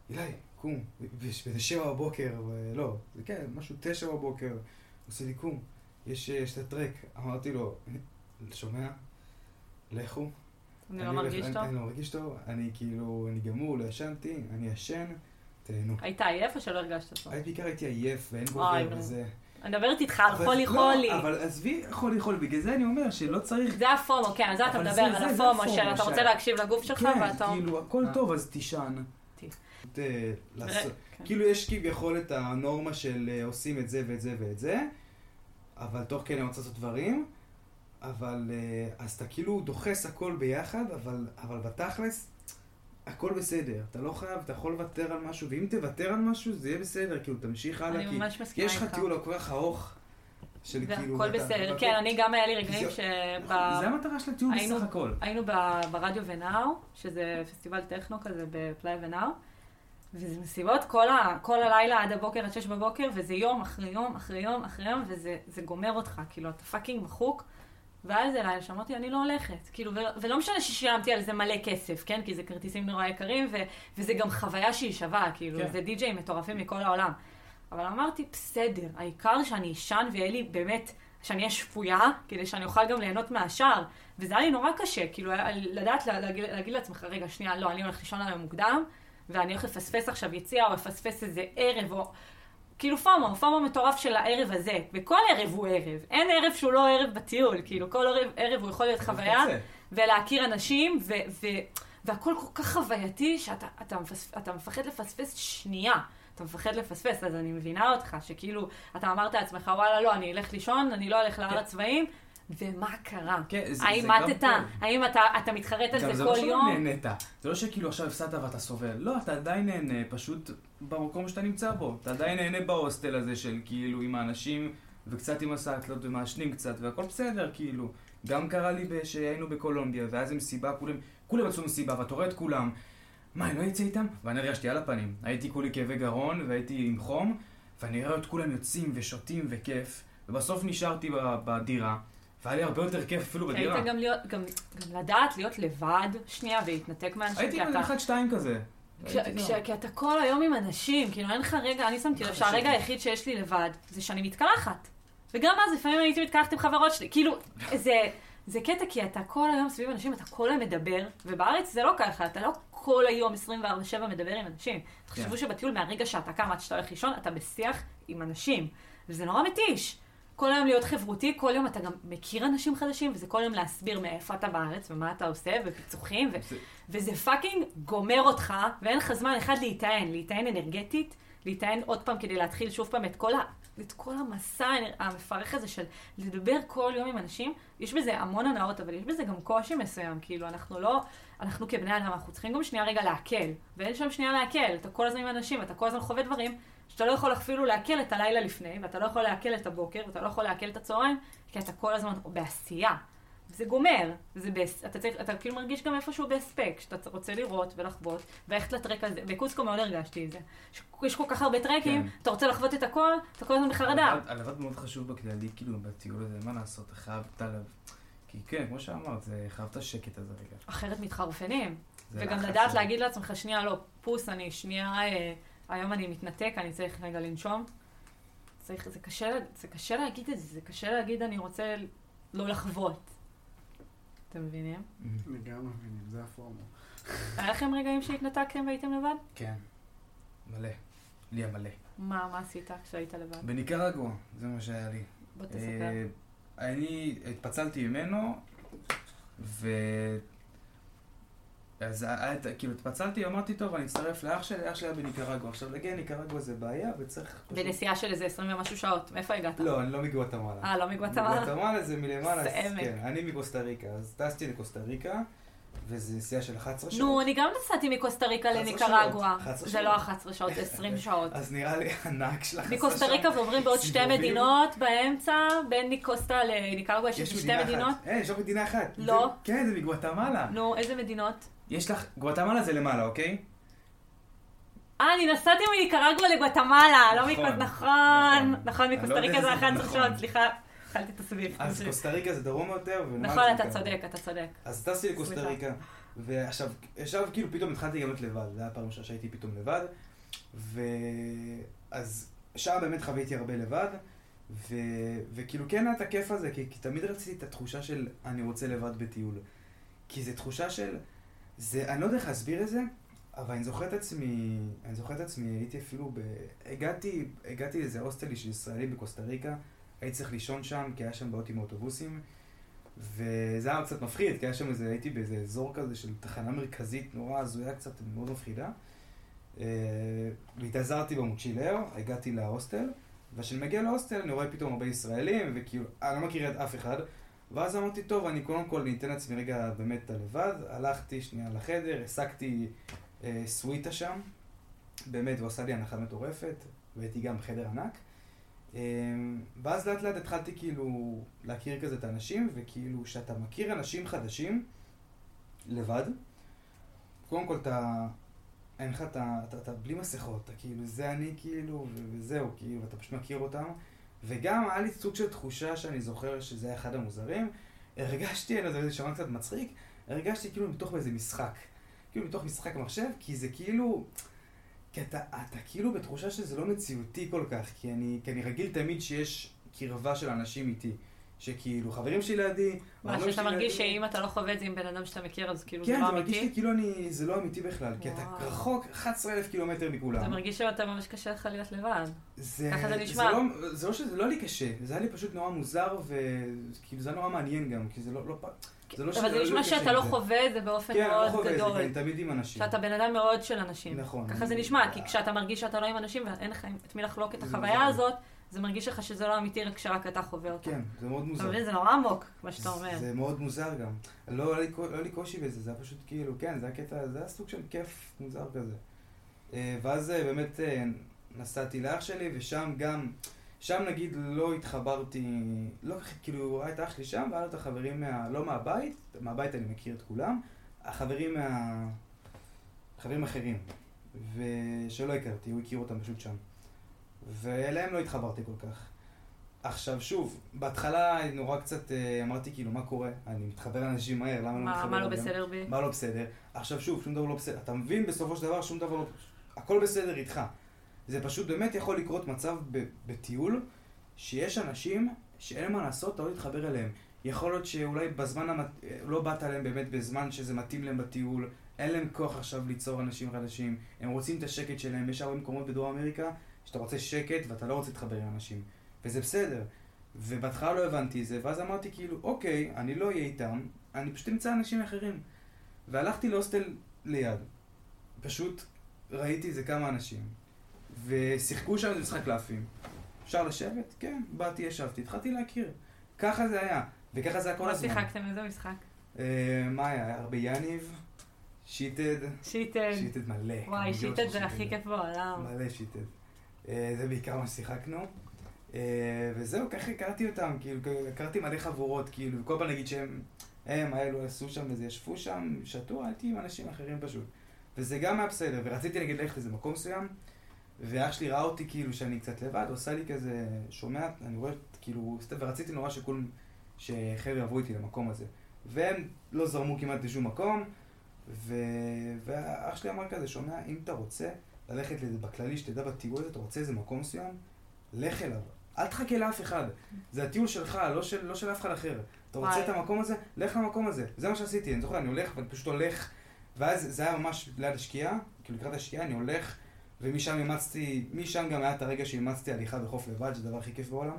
Speaker 3: אילי, קום, וזה שבע בבוקר, לא, זה כן, משהו תשע בבוקר, הוא עושה לי קום, יש, יש את הטרק, אמרתי לו, אתה שומע? לכו.
Speaker 1: אני לא מרגיש טוב?
Speaker 3: אני לא מרגיש טוב, אני כאילו, אני גמור, לא ישנתי, אני ישן, תהנו.
Speaker 1: היית עייף או שלא הרגשת טוב?
Speaker 3: בעיקר הייתי עייף ואין
Speaker 1: נו.
Speaker 3: וזה.
Speaker 1: אני מדברת איתך על חולי
Speaker 3: לא,
Speaker 1: חולי.
Speaker 3: אבל עזבי חולי חולי, בגלל זה אני אומר שלא צריך...
Speaker 1: זה הפומו, כן, על זה אתה מדבר,
Speaker 3: זה-
Speaker 1: על הפומו
Speaker 3: הפומו
Speaker 1: של אתה רוצה להקשיב לגוף שלך
Speaker 3: כן,
Speaker 1: ואתה...
Speaker 3: כאילו, הכל
Speaker 1: אה.
Speaker 3: טוב, אז תישן. אה, לעשות-
Speaker 1: כן.
Speaker 3: כאילו יש כביכול את הנורמה של אה, עושים את זה ואת זה ואת זה, אבל תוך כדי אני רוצה לעשות דברים, אבל אה, אז אתה כאילו דוחס הכל ביחד, אבל, אבל בתכלס, הכל בסדר. אתה לא חייב, אתה יכול לוותר על משהו, ואם תוותר על משהו, זה יהיה בסדר, כאילו, תמשיך הלאה, כי יש לך. טיול כל כך ארוך, של כאילו... ואתה-
Speaker 1: בסדר. כן, אני גם היה לי רגעים שב...
Speaker 3: זה המטרה של הטיול בסך הכל.
Speaker 1: היינו ברדיו ונאו, שזה פסטיבל טכנו כזה בפלאיה ונאו, וזה מסיבות כל, הלילה עד הבוקר, עד שש בבוקר, וזה יום אחרי יום אחרי יום אחרי יום, וזה זה גומר אותך, כאילו, אתה fucking מחוק. איזה לילה שאמרתי, אני לא הולכת. כאילו, ולא משנה ששילמתי על זה מלא כסף, כן? כי זה כרטיסים נורא יקרים, ו- וזה גם חוויה שהיא שווה, כאילו,
Speaker 3: כן.
Speaker 1: זה די-ג'אים מטורפים מכל העולם. אבל אמרתי, בסדר, העיקר שאני אשן ויהיה לי באמת, שאני אהיה שפויה, כדי שאני אוכל גם ליהנות מהשאר. וזה היה לי נורא קשה, כאילו, לדעת לה- להגיד, להגיד לעצמך, רגע, שנייה, לא, אני הולך לישון היום מוקדם, ואני הולך לפספס עכשיו יציאה, או לפספס איזה ערב, או... כאילו פומו, פומו מטורף של הערב הזה. וכל ערב הוא ערב. אין ערב שהוא לא ערב בטיול. כאילו, כל ערב, ערב הוא יכול להיות חוויה. ולהכיר אנשים, ו... ו והכל כל כך חווייתי, שאתה אתה מפס, אתה מפחד לפספס שנייה. אתה מפחד לפספס, אז אני מבינה אותך, שכאילו, אתה אמרת לעצמך, וואלה, לא, אני אלך לישון, אני לא אלך להר
Speaker 3: כן.
Speaker 1: הצבעים, ומה קרה?
Speaker 3: כן, זה-
Speaker 1: האם
Speaker 3: זה גם? טוב.
Speaker 1: האם אתה, אתה מתחרט על זה
Speaker 3: זה
Speaker 1: כל
Speaker 3: לא
Speaker 1: יום?
Speaker 3: נהנית. זה לא שכאילו עכשיו הפסדת ואתה סובל. לא, אתה עדיין נהנה, פשוט במקום שאתה נמצא בו. אתה עדיין נהנה בהוסטל הזה של כאילו עם האנשים, וקצת עם הסאטלות ומעשנים קצת, והכל בסדר, כאילו. גם קרה לי שהיינו בקולומביה, ואז עם מסיבה, כולם, כולם יצאו מסיבה, ואתה רואה את כולם. מה, אני לא אצא איתם? ואני הרגשתי על הפנים. הייתי כולי כאבי גרון, והייתי עם חום, ואני רואה את כולם יוצאים ושותים וכיף, ובסוף נשארתי בדירה, והיה לי הרבה יותר כיף אפילו בדירה.
Speaker 1: היית גם, להיות, גם, גם לדעת להיות לבד שנייה ולהתנתק מאנשים,
Speaker 3: הייתי
Speaker 1: אתה...
Speaker 3: אחד שתיים כזה.
Speaker 1: כש,
Speaker 3: הייתי
Speaker 1: כש,
Speaker 3: לא.
Speaker 1: כי אתה כל היום עם אנשים, כאילו אין לך רגע, אני שמתי לב
Speaker 3: חשבתי.
Speaker 1: שהרגע היחיד שיש לי לבד זה שאני מתקלחת. וגם אז לפעמים הייתי מתקלחת עם חברות שלי, כאילו, זה, זה קטע כי אתה כל היום סביב אנשים, אתה כל היום מדבר, ובארץ זה לא ככה, אתה לא כל היום 24/7 מדבר עם אנשים. תחשבו
Speaker 3: כן.
Speaker 1: שבטיול מהרגע שאתה קם עד שאתה הולך לישון, אתה בשיח עם אנשים, וזה נורא מתיש. כל היום להיות חברותי, כל יום אתה גם מכיר אנשים חדשים, וזה כל יום להסביר מאיפה אתה בארץ, ומה אתה עושה, ופיצוחים, ו...
Speaker 3: זה-
Speaker 1: וזה פאקינג גומר אותך, ואין לך זמן אחד להיטען, להיטען אנרגטית, להיטען עוד פעם כדי להתחיל שוב פעם את כל, ה, את כל המסע המפרך הזה של לדבר כל יום עם אנשים. יש בזה המון הנאות, אבל יש בזה גם קושי מסוים, כאילו אנחנו לא, אנחנו כבני אדם, אנחנו צריכים גם שנייה רגע להקל, ואין שם שנייה להקל, אתה כל הזמן עם אנשים, אתה כל הזמן חווה דברים שאתה לא יכול אפילו לעכל את הלילה לפני, ואתה לא יכול לעכל את הבוקר, ואתה לא יכול לעכל את הצהריים, כי אתה כל הזמן בעשייה. זה גומר, זה בס... אתה, צריך, אתה כאילו מרגיש גם איפשהו בהספק, שאתה רוצה לראות ולחוות, וללכת לטרק הזה. בקוסקו מאוד הרגשתי את זה. יש כל כך הרבה טרקים,
Speaker 3: כן.
Speaker 1: אתה רוצה לחוות את הכל, אתה כל הזמן בחרדה.
Speaker 3: הלבד- מאוד חשוב בכללי, כאילו, בטיול הזה, מה לעשות, אתה חייב את הלב. כי כן, כמו שאמרת, זה חייב את השקט הזה רגע.
Speaker 1: אחרת מתחרפנים. וגם לדעת להגיד לעצמך, שנייה, לא, פוס, אני שנייה, אה, היום אני מתנתק, אני צריך רגע לנשום. צריך, זה קשה, זה קשה להגיד את זה, זה קשה להגיד אני רוצה לא לחוות. אתם מבינים?
Speaker 2: לגמרי מבינים, זה הפורמו.
Speaker 1: היה לכם רגעים שהתנתקתם והייתם לבד?
Speaker 3: כן, מלא. לי המלא.
Speaker 1: מה, מה עשית כשהיית לבד?
Speaker 3: בניקרגואה, זה מה שהיה לי.
Speaker 1: בוא תספר.
Speaker 3: אה, אני התפצלתי ממנו, ו... אז היה את- כאילו התפצלתי, אמרתי, טוב, אני אצטרף לאח שלי, אח שלי היה בניקרגואה. עכשיו, להגיע לניקרגואה זה בעיה, וצריך...
Speaker 1: בנסיעה של איזה 20 ומשהו שעות. מאיפה הגעת?
Speaker 3: לא, אני לא מגואטמלה.
Speaker 1: אה, לא מגואטמלה?
Speaker 3: מגואטמלה זה מלמעלה. כן, אני מקוסטה ריקה, אז טסתי לקוסטה ריקה, וזה נסיעה של 11 שעות.
Speaker 1: נו, אני גם נסעתי מקוסטה ריקה
Speaker 3: 11
Speaker 1: לניקרגואה.
Speaker 3: שעות. 11
Speaker 1: זה לא 11 שעות, זה 20 שעות.
Speaker 3: אז נראה לי הנהג שלך... עשה
Speaker 1: מקוסטה
Speaker 3: שם
Speaker 1: ריקה ועוברים בעוד שתי. מדינות באמצע, בין ניקוסטה לניקרגואה, יש שתי מדינות.
Speaker 3: אין, יש רק מדינה אחת.
Speaker 1: לא.
Speaker 3: כן, זה מגואטמלה.
Speaker 1: נו, איזה מדינות?
Speaker 3: יש לך, גואטמלה זה למעלה, אוקיי?
Speaker 1: אה, אני נסעתי מניקרגואה לגואטמלה, לא
Speaker 3: נכון,
Speaker 1: מקוסטה, נכון,
Speaker 3: נכון.
Speaker 1: נכון,
Speaker 3: לא
Speaker 1: מקוסטה
Speaker 3: יודע
Speaker 1: ריקה זה
Speaker 3: איזה
Speaker 1: 11
Speaker 3: נכון.
Speaker 1: שעות, סליחה, אכלתי את הסביב.
Speaker 3: אז קוסטה ריקה זה דרום יותר,
Speaker 1: נכון, אתה. צודק, אתה צודק.
Speaker 3: אז טסתי לקוסטה. ריקה, ועכשיו, עכשיו כאילו פתאום התחלתי גם להיות לבד, זה היה הפעם ראשונה שהייתי פתאום לבד, ואז שם באמת חוויתי הרבה לבד, ו... וכאילו כן היה את הכיף הזה, כי, כי תמיד רציתי את התחושה של אני רוצה לבד בטיול. כי זו תחושה של, זה, אני לא יודע איך להסביר את זה, אבל אני זוכר את עצמי, אני זוכר את עצמי, הייתי אפילו ב... הגעתי, הגעתי לאיזה הוסטלי של ישראלים בקוסטה ריקה, הייתי צריך לישון שם, כי היה שם בעיות עם האוטובוסים, וזה היה קצת מפחיד, כי היה שם איזה, הייתי באיזה אזור כזה של תחנה מרכזית נורא הזויה קצת, מאוד מפחידה. אה, והתעזרתי במוצ'ילר, הגעתי להוסטל, וכשאני מגיע להוסטל אני רואה פתאום הרבה ישראלים, וכאילו, אני לא מכיר את אף אחד, ואז אמרתי, טוב, אני קודם כל אני אתן לעצמי רגע באמת את הלבד, הלכתי שנייה לחדר, השגתי אה, סוויטה שם, באמת, הוא עשה לי הנחה מטורפת, והייתי גם בחדר ענק. אה, ואז לאט לאט התחלתי כאילו להכיר כזה את האנשים, וכאילו כשאתה מכיר אנשים חדשים לבד, קודם כל אתה, אין לך, אתה, אתה, אתה בלי מסכות, אתה כאילו, זה אני כאילו, וזהו, כאילו, אתה פשוט מכיר אותם. וגם היה לי סוג של תחושה שאני זוכר שזה היה אחד המוזרים. הרגשתי, אני לא יודע, זה שמע קצת מצחיק, הרגשתי כאילו בתוך איזה משחק. כאילו בתוך משחק מחשב, כי זה כאילו... כי אתה, אתה כאילו בתחושה שזה לא מציאותי כל כך, כי אני, כי אני רגיל תמיד שיש קרבה של אנשים איתי. שכאילו חברים שלי לידי,
Speaker 1: מה, שאתה מרגיש
Speaker 3: לידי.
Speaker 1: שאם אתה לא חווה את זה עם בן אדם שאתה מכיר, אז כאילו זה
Speaker 3: כן,
Speaker 1: לא
Speaker 3: זה מרגיש לי
Speaker 1: אמיתי?
Speaker 3: כאילו אני, זה לא אמיתי בכלל, כי אתה. רחוק 11,000 קילומטר מכולם.
Speaker 1: זה מרגיש שאתה ממש קשה לך להיות לבד.
Speaker 3: זה,
Speaker 1: ככה זה נשמע.
Speaker 3: זה לא, זה לא שזה לא לי קשה, זה היה לי פשוט נורא מוזר, וכאילו זה היה נורא מעניין גם, כי זה לא, לא, זה לא
Speaker 1: אבל זה
Speaker 3: לא
Speaker 1: נשמע שאתה לא. חווה את זה באופן
Speaker 3: כן, לא
Speaker 1: מאוד
Speaker 3: חווה את זה, כי
Speaker 1: גדול.
Speaker 3: אני תמיד עם אנשים.
Speaker 1: שאתה בן אדם מאוד של אנשים.
Speaker 3: נכון.
Speaker 1: ככה זה נשמע, כי כשאתה מרגיש שאתה לא עם אנשים ואין לך את מי לחלוק את החוויה
Speaker 3: מוזר.
Speaker 1: הזאת, זה מרגיש לך שזה לא אמיתי, רק כשרק אתה חווה אותה.
Speaker 3: כן, זה מאוד
Speaker 1: אתה
Speaker 3: מוזר.
Speaker 1: מבין? זה נורא עמוק, מה שאתה אומר.
Speaker 3: זה מאוד מוזר גם. לא היה לי לא לי קושי בזה, זה היה פשוט כאילו, כן, זה היה קטע, זה היה סוג של כיף מוזר כזה. אה, ואז אה, באמת אה, נסעתי לאח שלי, ושם גם, שם נגיד לא התחברתי, לא כאילו, הוא ראה את אח שלי שם, והיה לו את החברים מה... לא מהבית, מהבית אני מכיר את כולם, החברים מה... חברים אחרים, ושלא הכרתי, הוא הכיר אותם פשוט שם. ואליהם לא התחברתי כל כך. עכשיו שוב, בהתחלה נורא קצת אה, אמרתי כאילו מה קורה, אני מתחבר לאנשים מהר, למה לא
Speaker 1: מה
Speaker 3: מתחבר
Speaker 1: מה לא? בסדר בי?
Speaker 3: מה לא בסדר? עכשיו שוב, שום דבר לא בסדר. אתה מבין בסופו של דבר שום דבר לא... הכל בסדר איתך. זה פשוט באמת יכול לקרות מצב בטיול, שיש אנשים שאין מה לעשות, אתה לא תתחבר אליהם. יכול להיות שאולי בזמן, המת... לא באת אליהם באמת בזמן שזה מתאים להם בטיול, אין להם כוח עכשיו ליצור אנשים חדשים, הם רוצים את השקט שלהם, יש הרבה מקומות בדרום אמריקה שאתה רוצה שקט ואתה לא רוצה להתחבר עם אנשים, וזה בסדר. ובהתחלה לא הבנתי את זה, ואז אמרתי כאילו, אוקיי, אני לא אהיה איתם, אני פשוט אמצא אנשים אחרים. והלכתי להוסטל ליד. פשוט ראיתי איזה כמה אנשים, ושיחקו שם איזה משחק קלפים. אפשר לשבת? כן, באתי, ישבתי, התחלתי להכיר. ככה זה היה, וככה זה היה כל
Speaker 1: מה
Speaker 3: הזמן.
Speaker 1: שיחקתם? איזה משחק?
Speaker 3: אה, מה היה? הרבה יניב, שיטד,
Speaker 1: שיטד.
Speaker 3: שיטד מלא.
Speaker 1: וואי, שיטד זה הכי כיף בעולם.
Speaker 3: מלא שיטד. אה, זה בעיקר מה ששיחקנו. אה, וזהו, ככה הכרתי אותם, כאילו, הכרתי מלא חבורות, כאילו, כל פעם נגיד שהם, הם האלו עשו שם וזה, ישבו שם, שתו, הייתי עם אנשים אחרים פשוט. וזה גם היה בסדר, ורציתי נגיד ללכת לאיזה מקום מסוים, ואח שלי ראה אותי כאילו שאני קצת לבד, הוא עשה לי כזה, שומע, אני רואה, כאילו, ורציתי נורא שכולם, שחבר'ה יבואו איתי למקום הזה. והם לא זרמו כמעט לשום מקום, ו... ואח שלי אמר כזה, שומע, אם אתה רוצה ללכת לזה בכללי, שתדע בטיול הזה, אתה רוצה איזה מקום מסוים, לך אליו. אל תחכה לאף אחד. זה הטיול שלך, לא של, לא של אף אחד אחר. אתה רוצה. את המקום הזה, לך למקום הזה. זה מה שעשיתי, אני זוכר, אני הולך, ואני פשוט הולך, ואז זה היה ממש ליד השקיעה, כאילו לקראת השקיעה, אני הולך, ומשם אימצתי, משם גם היה את הרגע שאימצתי הליכה בחוף לבד, שזה הדבר הכי כיף בעולם.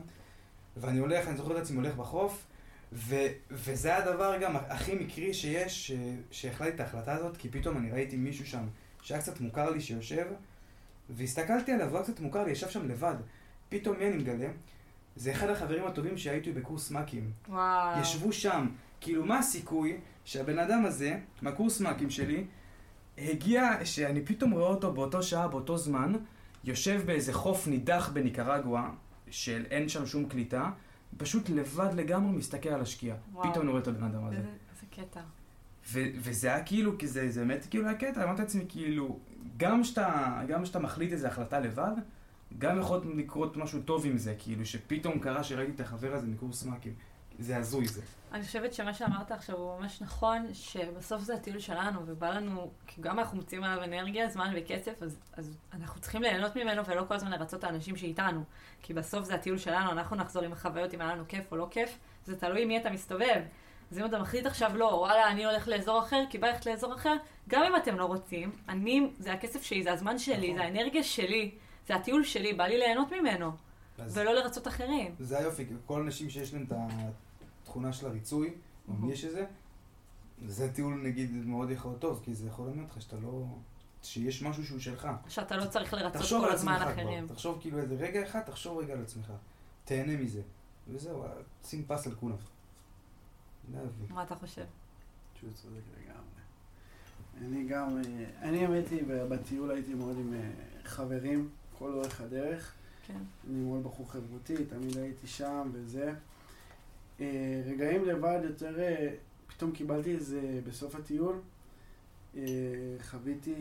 Speaker 3: ואני הולך, אני זוכר את עצמי הולך בחוף, ו- וזה הדבר גם הכי מקרי שיש, ש- שהחלטתי את ההחלטה הזאת, כי פתאום אני ראיתי מישהו שם שהיה קצת מוכר לי שיושב, והסתכלתי עליו, הוא היה קצת מוכר לי, ישב שם לבד. פתאום מי אני מגלה? זה אחד החברים הטובים שהייתי בקורס מ"כים.
Speaker 1: וואו.
Speaker 3: ישבו שם. כאילו, מה הסיכוי שהבן אדם הזה, מהקורס מ"כים שלי, הגיע, שאני פתאום רואה אותו באותו שעה, באותו זמן, יושב באיזה חוף נידח בניקרגואה, שאין שם שום קליטה, פשוט לבד לגמרי מסתכל על השקיעה.
Speaker 1: וואו.
Speaker 3: פתאום אני רואה את הבן אדם הזה.
Speaker 1: איזה איזה קטע.
Speaker 3: ו- וזה היה כאילו, כי זה, זה באמת כאילו היה קטע, אמרתי לעצמי כאילו, גם שאתה, גם שאתה מחליט איזו החלטה לבד, גם יכול לקרות משהו טוב עם זה, כאילו, שפתאום קרה שראיתי את החבר הזה מקורס מ"כים. זה הזוי זה.
Speaker 1: אני חושבת שמה שאמרת עכשיו הוא ממש נכון, שבסוף זה הטיול שלנו, ובא לנו, כי גם אנחנו מוצאים עליו אנרגיה, זמן וכסף, אז, אז אנחנו צריכים ליהנות ממנו ולא כל הזמן לרצות את האנשים שאיתנו. כי בסוף זה הטיול שלנו, אנחנו נחזור עם החוויות אם היה לנו כיף או לא כיף, זה תלוי מי אתה מסתובב. אז אם אתה מחליט עכשיו לא, וואלה, אני הולך לאזור אחר, כי בא ללכת לאזור אחר, גם אם אתם לא רוצים, אני, זה הכסף שלי, זה הזמן שלי,
Speaker 3: נכון.
Speaker 1: זה האנרגיה שלי, זה הטיול שלי, בא לי ליהנות ממנו,
Speaker 3: אז
Speaker 1: ולא לרצות אחרים.
Speaker 3: זה היופי, כל האנשים שיש להם את התכונה של הריצוי,
Speaker 1: Mhm.
Speaker 3: מי יש איזה, זה טיול נגיד מאוד יכול להיות טוב, כי זה יכול ללמד אותך שאתה לא... שיש משהו שהוא שלך.
Speaker 1: שאתה לא צריך לרצות
Speaker 3: תחשוב
Speaker 1: כל
Speaker 3: על
Speaker 1: הזמן אחרים.
Speaker 3: כבר, תחשוב כאילו איזה רגע אחד, תחשוב רגע על עצמך. תהנה מזה. וזהו, שים פס על כולם. זה אבי.
Speaker 1: מה אתה חושב?
Speaker 2: שהוא צודק לגמרי. אני גם, אה, אני האמת היא, בטיול הייתי מאוד עם אה, חברים, כל אורך הדרך.
Speaker 1: כן.
Speaker 2: אני מאוד בחור חברותי, תמיד הייתי שם וזה. אה, רגעים לבד יותר, אה, פתאום קיבלתי איזה, בסוף הטיול, אה, חוויתי,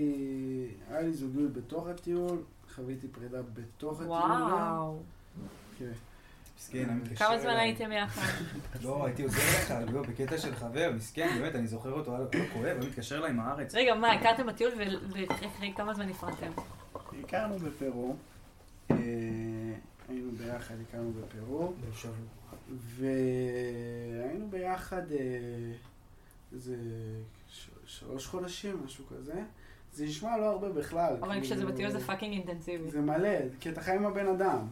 Speaker 2: היה לי זוגיות בתוך הטיול, חוויתי פרידה בתוך הטיול.
Speaker 1: וואו.
Speaker 2: כן.
Speaker 3: מסכן, אני מתקשר
Speaker 1: כמה זמן. הייתם יחד?
Speaker 3: לא, הייתי עוזר לך, לא, בקטע של חבר, מסכן, באמת, אני זוכר אותו, היה לו כואב, הוא מתקשר אליי עם הארץ.
Speaker 1: רגע, מה, הכרתם בטיול ואחרי כמה זמן נפרדתם?
Speaker 2: הכרנו בפרו, היינו ביחד, הכרנו בפרו. והיינו ביחד אה, איזה שלוש חודשים, משהו כזה. זה נשמע לא הרבה בכלל.
Speaker 1: אבל
Speaker 2: כאילו,
Speaker 1: כשזה בטיול זה fucking אינטנסיבי.
Speaker 2: זה מלא, כי אתה חי עם הבן אדם.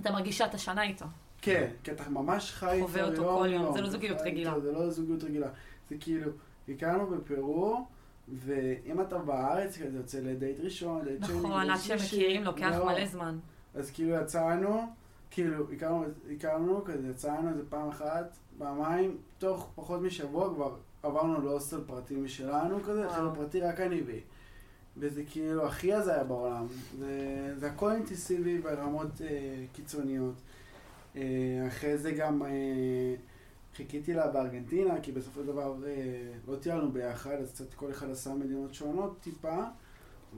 Speaker 1: אתה מרגיש שאתה שנה איתו.
Speaker 2: כן, כי אתה ממש חי איתו
Speaker 1: חווה אותו כל יום, זה לא זוגיות רגילה.
Speaker 2: זה לא זוגיות רגילה. זה כאילו, הכרנו בפרו, ואם אתה בארץ, כזה יוצא לדייט ראשון, דייט שני,
Speaker 1: נכון, עד שמכירים לוקח
Speaker 2: לא.
Speaker 1: מלא זמן.
Speaker 2: אז כאילו יצאנו, כאילו הכרנו, הכרנו, כזה יצאנו איזה פעם אחת, פעמיים, תוך פחות משבוע כבר עברנו להוסטל פרטי משלנו כזה. חבר'ה פרטי רק אני והיא. וזה כאילו הכי הזיה בעולם. זה, זה הכל אינטנסיבי ברמות אה, קיצוניות. אה, אחרי זה גם אה, חיכיתי לה בארגנטינה, כי בסופו של דבר אה, לא טיילנו ביחד, אז קצת כל אחד עשה מדינות שונות טיפה.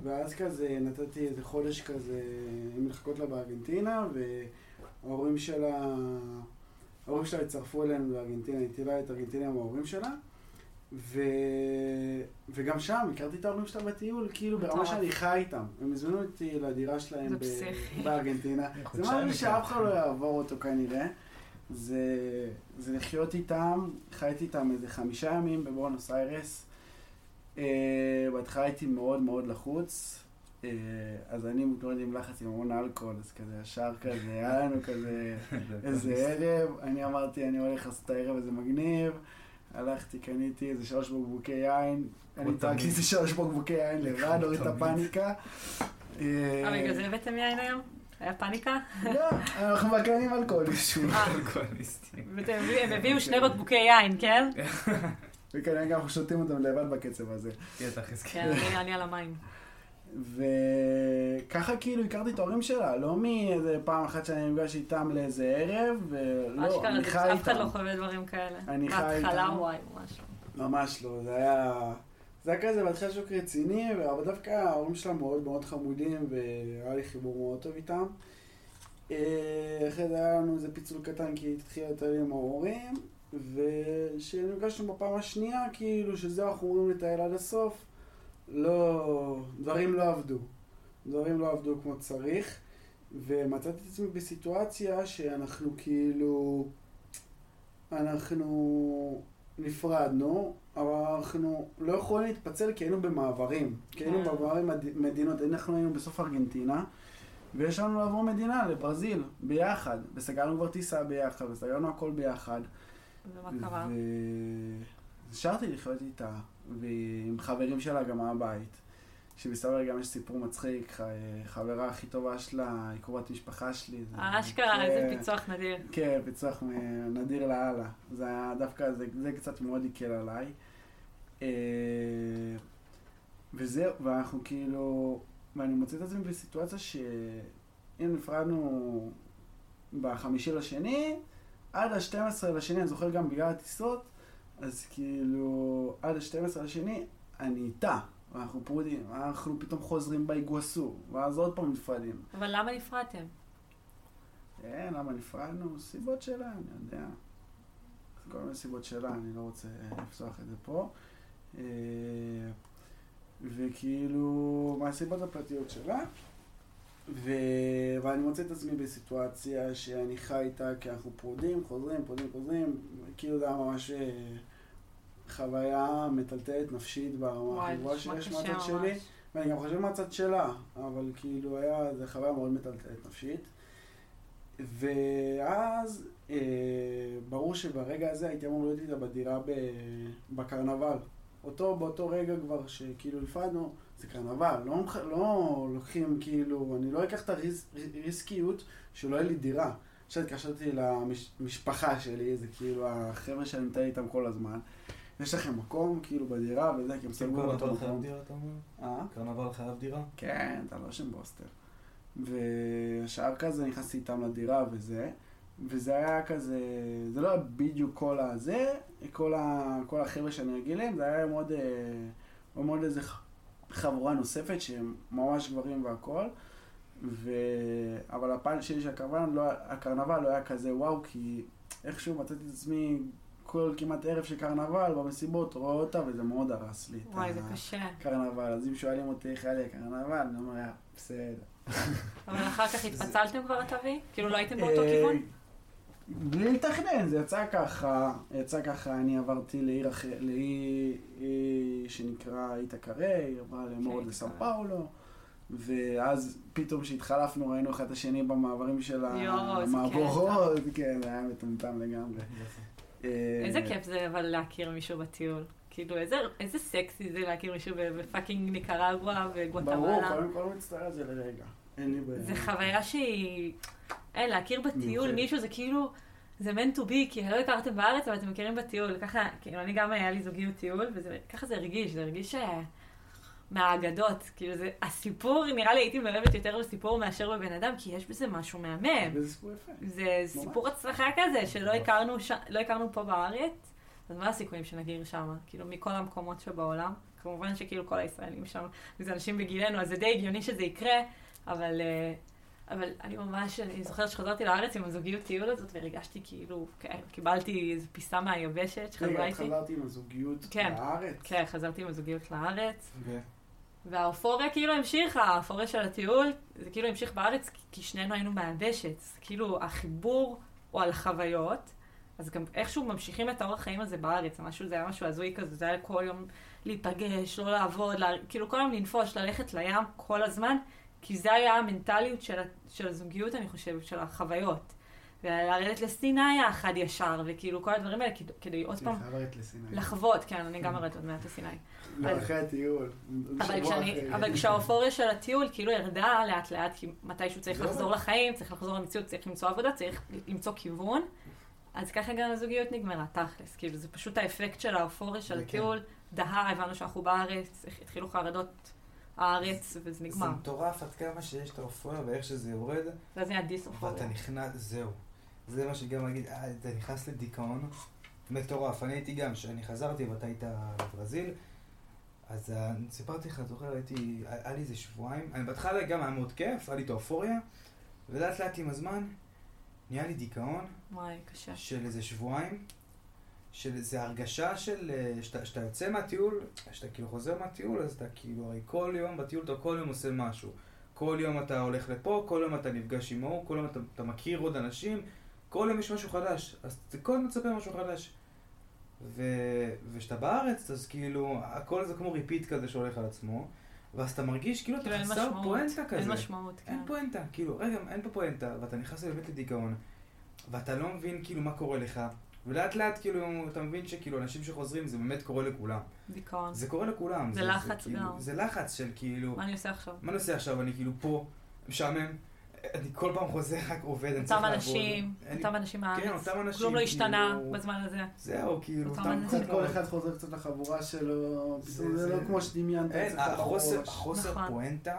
Speaker 2: ואז כזה נתתי איזה חודש כזה עם לחכות לה בארגנטינה, וההורים שלה, ההורים שלה הצטרפו אלינו לארגנטינה, היא טילה את ארגנטינה עם ההורים שלה. ו... וגם שם הכרתי את ההורים שלה בטיול, כאילו ברמה. שאני חי איתם. הם הזמינו אותי לדירה שלהם ב... בארגנטינה. זה משהו שאף אחד לא יעבור אותו כנראה. זה, זה לחיות איתם, חייתי איתם איזה חמישה ימים בבואנוס איירס. אה, בהתחלה הייתי מאוד מאוד לחוץ, אה, אז אני מתמודד עם לחץ עם המון אלכוהול, אז כזה ישר כזה, היה לנו כזה איזה ערב, אני אמרתי אני הולך לעשות את הערב הזה מגניב, הלכתי, קניתי איזה שלוש בקבוקי יין, אני טרקתי. איזה שלוש בקבוקי יין לבד, הוריד את. הפאניקה. אה,
Speaker 1: אה, בגלל זה הבאתם יין היום? היה פאניקה?
Speaker 2: לא, אנחנו מקיימים אלכוהוליסטים.
Speaker 3: אלכוהוליסטי.
Speaker 1: ואתם הביאו- הם הביאו שני בקבוקי יין, כן?
Speaker 2: וכנראה גם אנחנו שותים אותם לבד בקצב הזה.
Speaker 3: כן, תכלס,
Speaker 1: כן. אני- אני על המים.
Speaker 2: וככה כאילו הכרתי את ההורים שלה, לא מאיזה פעם אחת שאני נפגש איתם לאיזה ערב, ולא, אני חי
Speaker 1: אף אחד לא
Speaker 2: איתם.
Speaker 1: חווה דברים כאלה.
Speaker 2: אני חי
Speaker 1: בהתחלה
Speaker 2: איתם.
Speaker 1: וואי, ממש לא.
Speaker 2: ממש לא, זה היה... זה היה כזה בהתחלה שוק רציני, אבל דווקא ההורים שלה מאוד מאוד חמודים, והיה לי חיבור מאוד טוב איתם. אה, אחרי זה היה לנו איזה פיצול קטן, כי התחיל לטייל עם ההורים, וכשנפגשנו בפעם השנייה, כאילו שזהו, אנחנו אומרים לטייל עד הסוף, לא... דברים לא עבדו. דברים לא עבדו כמו צריך, ומצאתי את עצמי בסיטואציה שאנחנו כאילו... אנחנו נפרדנו, אבל אנחנו לא יכולים להתפצל כי היינו במעברים. כי היינו
Speaker 1: כן.
Speaker 2: במעברים מד- מדינות, אנחנו היינו בסוף ארגנטינה, ויש לנו לעבור מדינה, לברזיל, ביחד. וסגרנו כבר טיסה ביחד, וסגרנו הכל ביחד.
Speaker 1: ומה קרה?
Speaker 2: ונשארתי לחיות איתה, ועם חברים שלה גם מהבית. שמסתבר גם יש סיפור מצחיק, חברה הכי טובה שלה, היא קרובת משפחה שלי.
Speaker 1: אשכרה,
Speaker 2: כן,
Speaker 1: איזה פיצוח נדיר.
Speaker 2: כן, פיצוח נדיר לאללה. זה היה דווקא, זה, זה קצת מאוד הקל עליי. אה, וזהו, ואנחנו כאילו, ואני מוצא את עצמי בסיטואציה שהנה נפרדנו בחמישי לשני, עד ה-12 לשני, אני זוכר גם בגלל הטיסות, אז כאילו, עד ה-12 לשני, אני איתה. ואנחנו פרודים, אנחנו פתאום חוזרים באיגואסו, ואז עוד פעם נפרדים.
Speaker 1: אבל למה נפרדתם?
Speaker 2: כן, למה נפרדנו? סיבות שלה, אני יודע. כל מיני סיבות שלה, אני לא רוצה לפתוח את זה פה. אה, וכאילו, מהסיבות הפרטיות שלה. ו... ואני מוצא את עצמי בסיטואציה שאני חי איתה כי אנחנו פרודים, חוזרים, פרודים, חוזרים. כאילו זה היה ממש אה, חוויה מטלטלת נפשית ברמה
Speaker 1: נשמע
Speaker 2: שיש מהצד שלי. ואני גם חושב מהצד שלה, אבל כאילו היה, זו חוויה מאוד מטלטלת נפשית. ואז אה, ברור שברגע הזה הייתי אמור להיות איתה בדירה ב, בקרנבל. אותו, באותו רגע כבר שכאילו נפרדנו, זה קרנבל, לא, לא לוקחים כאילו, אני לא אקח את הריסקיות שלא יהיה לי דירה. עכשיו התקשרתי למשפחה שלי, זה כאילו החבר'ה שאני נמצא איתם כל הזמן. יש לכם מקום כאילו בדירה וזה, כי הם סגרו
Speaker 3: קרנבל
Speaker 2: באותו
Speaker 3: חייב. דירה, אתה אומר?
Speaker 2: אה?
Speaker 3: קרנבל חייב דירה?
Speaker 2: כן, אתה לא שם בהוסטל. ושאר כזה נכנסתי איתם לדירה וזה, וזה היה כזה, זה לא היה בדיוק כל הזה, כל, ה, כל החבר'ה שאני רגיל להם, זה היה עוד, אה, עוד איזה חבורה נוספת שהם ממש גברים והכל, ו... אבל הפעם שלי של הקרנבל לא, הקרנבל לא היה כזה וואו, כי איכשהו מצאתי את עצמי כל כמעט ערב של קרנבל במסיבות, רואה אותה, וזה מאוד הרס לי. את
Speaker 1: וואי,
Speaker 2: ה-
Speaker 1: זה קשה.
Speaker 2: קרנבל, אז אם שואלים אותי איך היה לי הקרנבל, אני אומר, "אה, בסדר.
Speaker 1: אבל אחר כך התפצלתם כבר את אבי? כאילו לא הייתם באותו
Speaker 2: אה,
Speaker 1: כיוון?
Speaker 2: בלי לתכנן, זה יצא ככה, יצא ככה, אני עברתי לעיר אחרת, לאי אי שנקרא קארי, היא עברה למורד
Speaker 1: איטה
Speaker 2: לסאו. פאולו, ואז פתאום כשהתחלפנו ראינו אחד את השני במעברים של המעבורות, כן, זה היה מטומטם לגמרי. אה,
Speaker 1: איזה כיף זה אבל להכיר מישהו בטיול. כאילו, איזה, איזה סקסי זה להכיר מישהו בפאקינג ניקרגואה
Speaker 2: ברור,
Speaker 1: וגואטמלה.
Speaker 2: קודם כל מצטער על זה לרגע. אין לי בעיה.
Speaker 1: זה חוויה שהיא... אין, להכיר בטיול. מישהו זה כאילו... זה meant to be, כי לא הכרתם בארץ, אבל אתם מכירים בטיול. ככה, כאילו, אני גם היה לי זוגיות טיול, וככה זה הרגיש, זה הרגיש אה, מהאגדות. כאילו, זה, הסיפור, נראה לי הייתי מעורבת יותר בסיפור מאשר בבן אדם, כי יש בזה משהו מהמם.
Speaker 2: וזה סיפור יפה.
Speaker 1: זה סיפור הצלחה כזה, שלא הכרנו, ש... לא הכרנו פה בארץ, אז מה הסיכויים שנגיר שם? כאילו, מכל המקומות שבעולם. כמובן שכאילו כל הישראלים שם, וזה אנשים בגילנו, אז זה די הגיוני שזה יקרה, אבל, אה, אבל אני ממש, אני זוכרת שחזרתי לארץ עם הזוגיות טיול הזאת, והרגשתי כאילו, כן, קיבלתי איזו פיסה מהיבשת שחזרה
Speaker 2: רגע, את
Speaker 1: איתי.
Speaker 2: חזרתי עם הזוגיות
Speaker 1: כן.
Speaker 2: לארץ?
Speaker 1: כן, חזרתי עם הזוגיות לארץ,
Speaker 3: ו-
Speaker 1: והאופוריה כאילו המשיכה, האופוריה של הטיול, זה כאילו המשיך בארץ, כי- שנינו היינו מהיבשת. כאילו, החיבור הוא על חוויות, אז גם איכשהו ממשיכים את האורח חיים הזה בארץ, משהו, זה היה משהו הזוי כזה, זה היה כל יום להיפגש, לא לעבוד, לה, כאילו כל יום לנפוש, ללכת לים כל הזמן, כי זה היה המנטליות של, של הזוגיות, אני חושבת, של החוויות. ולרדת לסיני יחד ישר, וכאילו כל הדברים האלה, כדי, כדי עוד פעם. לחוות, כן, אני גם ארדת עוד מעט לסיני.
Speaker 2: לא, אחרי הטיול.
Speaker 1: אבל, כשהאופוריה של הטיול כאילו ירדה לאט לאט, כי מתישהו צריך
Speaker 2: זהו.
Speaker 1: לחזור לחיים, צריך לחזור למציאות, צריך למצוא עבודה, צריך למצוא כיוון, אז ככה גם הזוגיות נגמרה, תכלס. כאילו זה פשוט האפקט של האופוריה של הטיול, דהר, הבנו שאנחנו בארץ, התחילו חרדות הארץ, וזה
Speaker 3: זה
Speaker 1: נגמר.
Speaker 3: מטורף עד כמה שיש את האופוריה ואיך שזה יורד,
Speaker 1: ואז נהיה דיס-אופוריה.
Speaker 3: ואתה נכנס, זהו. זה מה שגם אגיד, אה, אתה נכנס לדיכאון מטורף. אני הייתי גם, כשאני חזרתי ואתה היית בברזיל, אז אה, סיפרתי לך, זוכר, הייתי, היה לי איזה שבועיים, אני בהתחלה גם היה מאוד כיף, היה לי את האופוריה, ולאט לאט עם הזמן נהיה לי דיכאון
Speaker 1: וואי, קשה.
Speaker 3: של איזה שבועיים, של איזה הרגשה של, אה, שאתה שאתה יוצא מהטיול, שאתה כאילו חוזר מהטיול, אז אתה כאילו, הרי כל יום בטיול אתה כל יום עושה משהו. כל יום אתה הולך לפה, כל יום אתה נפגש עם ההוא, כל יום אתה, אתה מכיר עוד אנשים, כל יום יש משהו חדש, אז אתה כל יום מצפה משהו חדש. ו... וכשאתה בארץ, אז כאילו, הכל זה כמו ריפיט כזה שהולך על עצמו, ואז אתה מרגיש כאילו אתה
Speaker 1: כאילו
Speaker 3: חסר
Speaker 1: משמעות,
Speaker 3: פואנטה כזה.
Speaker 1: אין משמעות, כן.
Speaker 3: אין פואנטה, כאילו, רגע, אין פה פואנטה, ואתה נכנס באמת לדיכאון, ואתה לא מבין כאילו מה קורה לך, ולאט לאט כאילו אתה מבין שכאילו אנשים שחוזרים זה באמת קורה לכולם.
Speaker 1: דיכאון.
Speaker 3: זה קורה לכולם.
Speaker 1: זה לחץ
Speaker 3: כאילו,
Speaker 1: גם.
Speaker 3: זה לחץ של כאילו,
Speaker 1: מה אני עושה עכשיו?
Speaker 3: מה אני עושה עכשיו? אני כאילו פה, משעמם, אני כל פעם חוזר, רק עובד, אני צריך
Speaker 1: אותם
Speaker 3: לעבוד.
Speaker 1: אנשים,
Speaker 3: אני-
Speaker 1: אותם אנשים
Speaker 3: כן,
Speaker 1: מהארץ.
Speaker 3: אותם אנשים.
Speaker 1: כלום לא השתנה
Speaker 3: כאילו,
Speaker 1: בזמן הזה.
Speaker 3: זהו, כאילו,
Speaker 1: אותם
Speaker 3: אותם
Speaker 1: אנשים.
Speaker 2: קצת כל אחד חוזר קצת לחבורה שלו,
Speaker 3: זה-
Speaker 2: זה
Speaker 3: זה-
Speaker 2: לא כמו שדמיינת
Speaker 3: אין,
Speaker 2: אצלך
Speaker 3: החוסר. החוסר
Speaker 1: נכון.
Speaker 3: פואנטה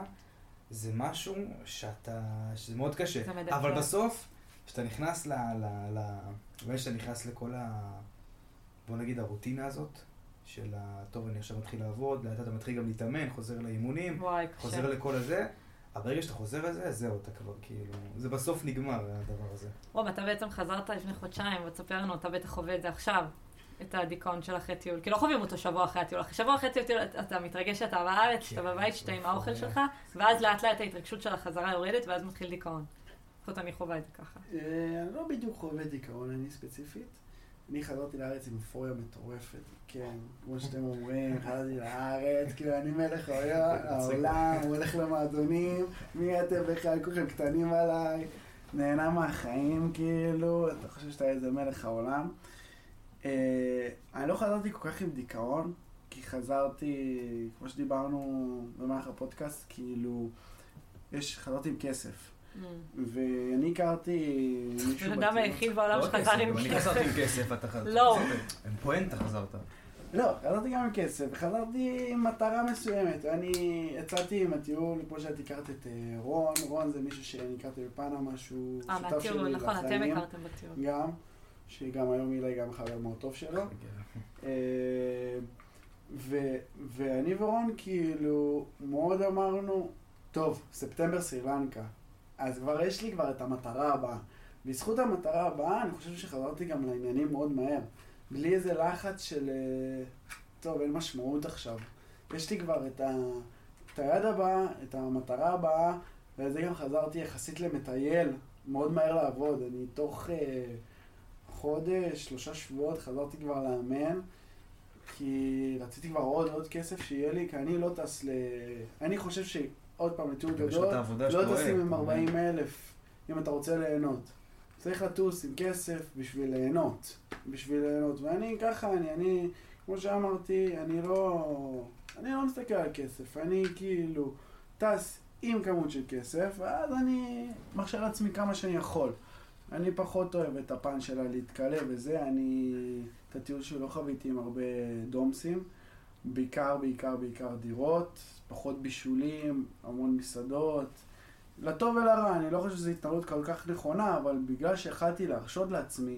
Speaker 3: זה משהו שאתה, שזה מאוד קשה.
Speaker 1: זה.
Speaker 3: אבל בסוף, כשאתה נכנס ל... ל... ל... באמת שאתה נכנס לכל ה... בוא נגיד הרוטינה הזאת, של ה... טוב, אני עכשיו מתחיל לעבוד, לאט אתה מתחיל גם להתאמן, חוזר לאימונים,
Speaker 1: וואי,
Speaker 3: חוזר
Speaker 1: קשה.
Speaker 3: לכל הזה, אבל ברגע שאתה חוזר לזה, זהו, אתה כבר כאילו... זה בסוף נגמר, הדבר הזה.
Speaker 1: רוב, אתה בעצם חזרת לפני חודשיים, בוא תספר לנו, אתה בטח חווה את זה עכשיו, את הדיכאון של אחרי טיול. כי לא חווים אותו שבוע אחרי הטיול. אחרי שבוע אחרי טיול אתה מתרגש שאתה בארץ, שאתה
Speaker 3: כן,
Speaker 1: בבית, שאתה עם. האוכל שלך, ואז לאט לאט ההתרגשות של החזרה יורדת, ואז מתחיל דיכאון. לפחות אני חווה את זה ככה.
Speaker 2: אה, אני לא בדיוק חווה דיכאון, אני ספציפית. אני חזרתי לארץ עם אופוריה מטורפת, כן, כמו שאתם אומרים, חזרתי לארץ, כאילו אני מלך העולם, הולך למועדונים, מי אתם בכלל, כולכם קטנים עליי, נהנה מהחיים, כאילו, אתה חושב שאתה איזה מלך העולם. אה, אני לא חזרתי כל כך עם דיכאון, כי חזרתי, כמו שדיברנו במהלך הפודקאסט, כאילו, יש, חזרתי עם כסף. ואני הכרתי מישהו
Speaker 1: בן אדם היחיד בעולם
Speaker 4: לא
Speaker 1: שחזר
Speaker 4: כסף,
Speaker 1: עם
Speaker 4: גם אני חזרתי עם
Speaker 1: כסף.
Speaker 4: כסף, אתה חזרת.
Speaker 1: לא.
Speaker 4: עם פואנטה חזרת.
Speaker 2: לא, חזרתי גם עם כסף, וחזרתי עם מטרה מסוימת. אני יצאתי עם הטיול, כמו שאת הכרת את אה, רון, רון זה מישהו שאני הכרתי בפנמה, שהוא
Speaker 1: אה,
Speaker 2: שותף
Speaker 1: מהטיול,
Speaker 2: שלי
Speaker 1: נכון, אתם הכרתם בטיול.
Speaker 2: גם, שגם היום אילי גם חבר מאוד טוב שלו. אה, ו- ואני ורון כאילו מאוד אמרנו, טוב, ספטמבר סרילנקה, אז כבר יש לי כבר את המטרה הבאה. בזכות המטרה הבאה, אני חושב שחזרתי גם לעניינים מאוד מהר. בלי איזה לחץ של, אה, טוב, אין משמעות עכשיו. יש לי כבר את, ה, את היד הבאה, את המטרה הבאה, ולזה גם חזרתי יחסית למטייל, מאוד מהר לעבוד. אני תוך אה, חודש, שלושה שבועות חזרתי כבר לאמן, כי רציתי כבר עוד עוד כסף שיהיה לי, כי אני לא טס ל... אני חושב שעוד פעם, לטיול גדול, לא. טסים עם
Speaker 4: אתה מבין?
Speaker 2: 40 אלף, אם אתה רוצה ליהנות. צריך לטוס עם כסף בשביל ליהנות. בשביל ליהנות. ואני ככה, אני, אני, כמו שאמרתי, אני לא, אני לא מסתכל על כסף. אני כאילו טס עם כמות של כסף, ואז אני מרשה לעצמי כמה שאני יכול. אני פחות אוהב את הפן שלה להתקלב וזה, אני... את הטיול שלי לא חוויתי עם הרבה דומסים. בעיקר, בעיקר, בעיקר דירות, פחות בישולים, המון מסעדות. לטוב ולרע, אני לא חושב שזו התנהלות כל כך נכונה, אבל בגלל שיכלתי להרשות לעצמי,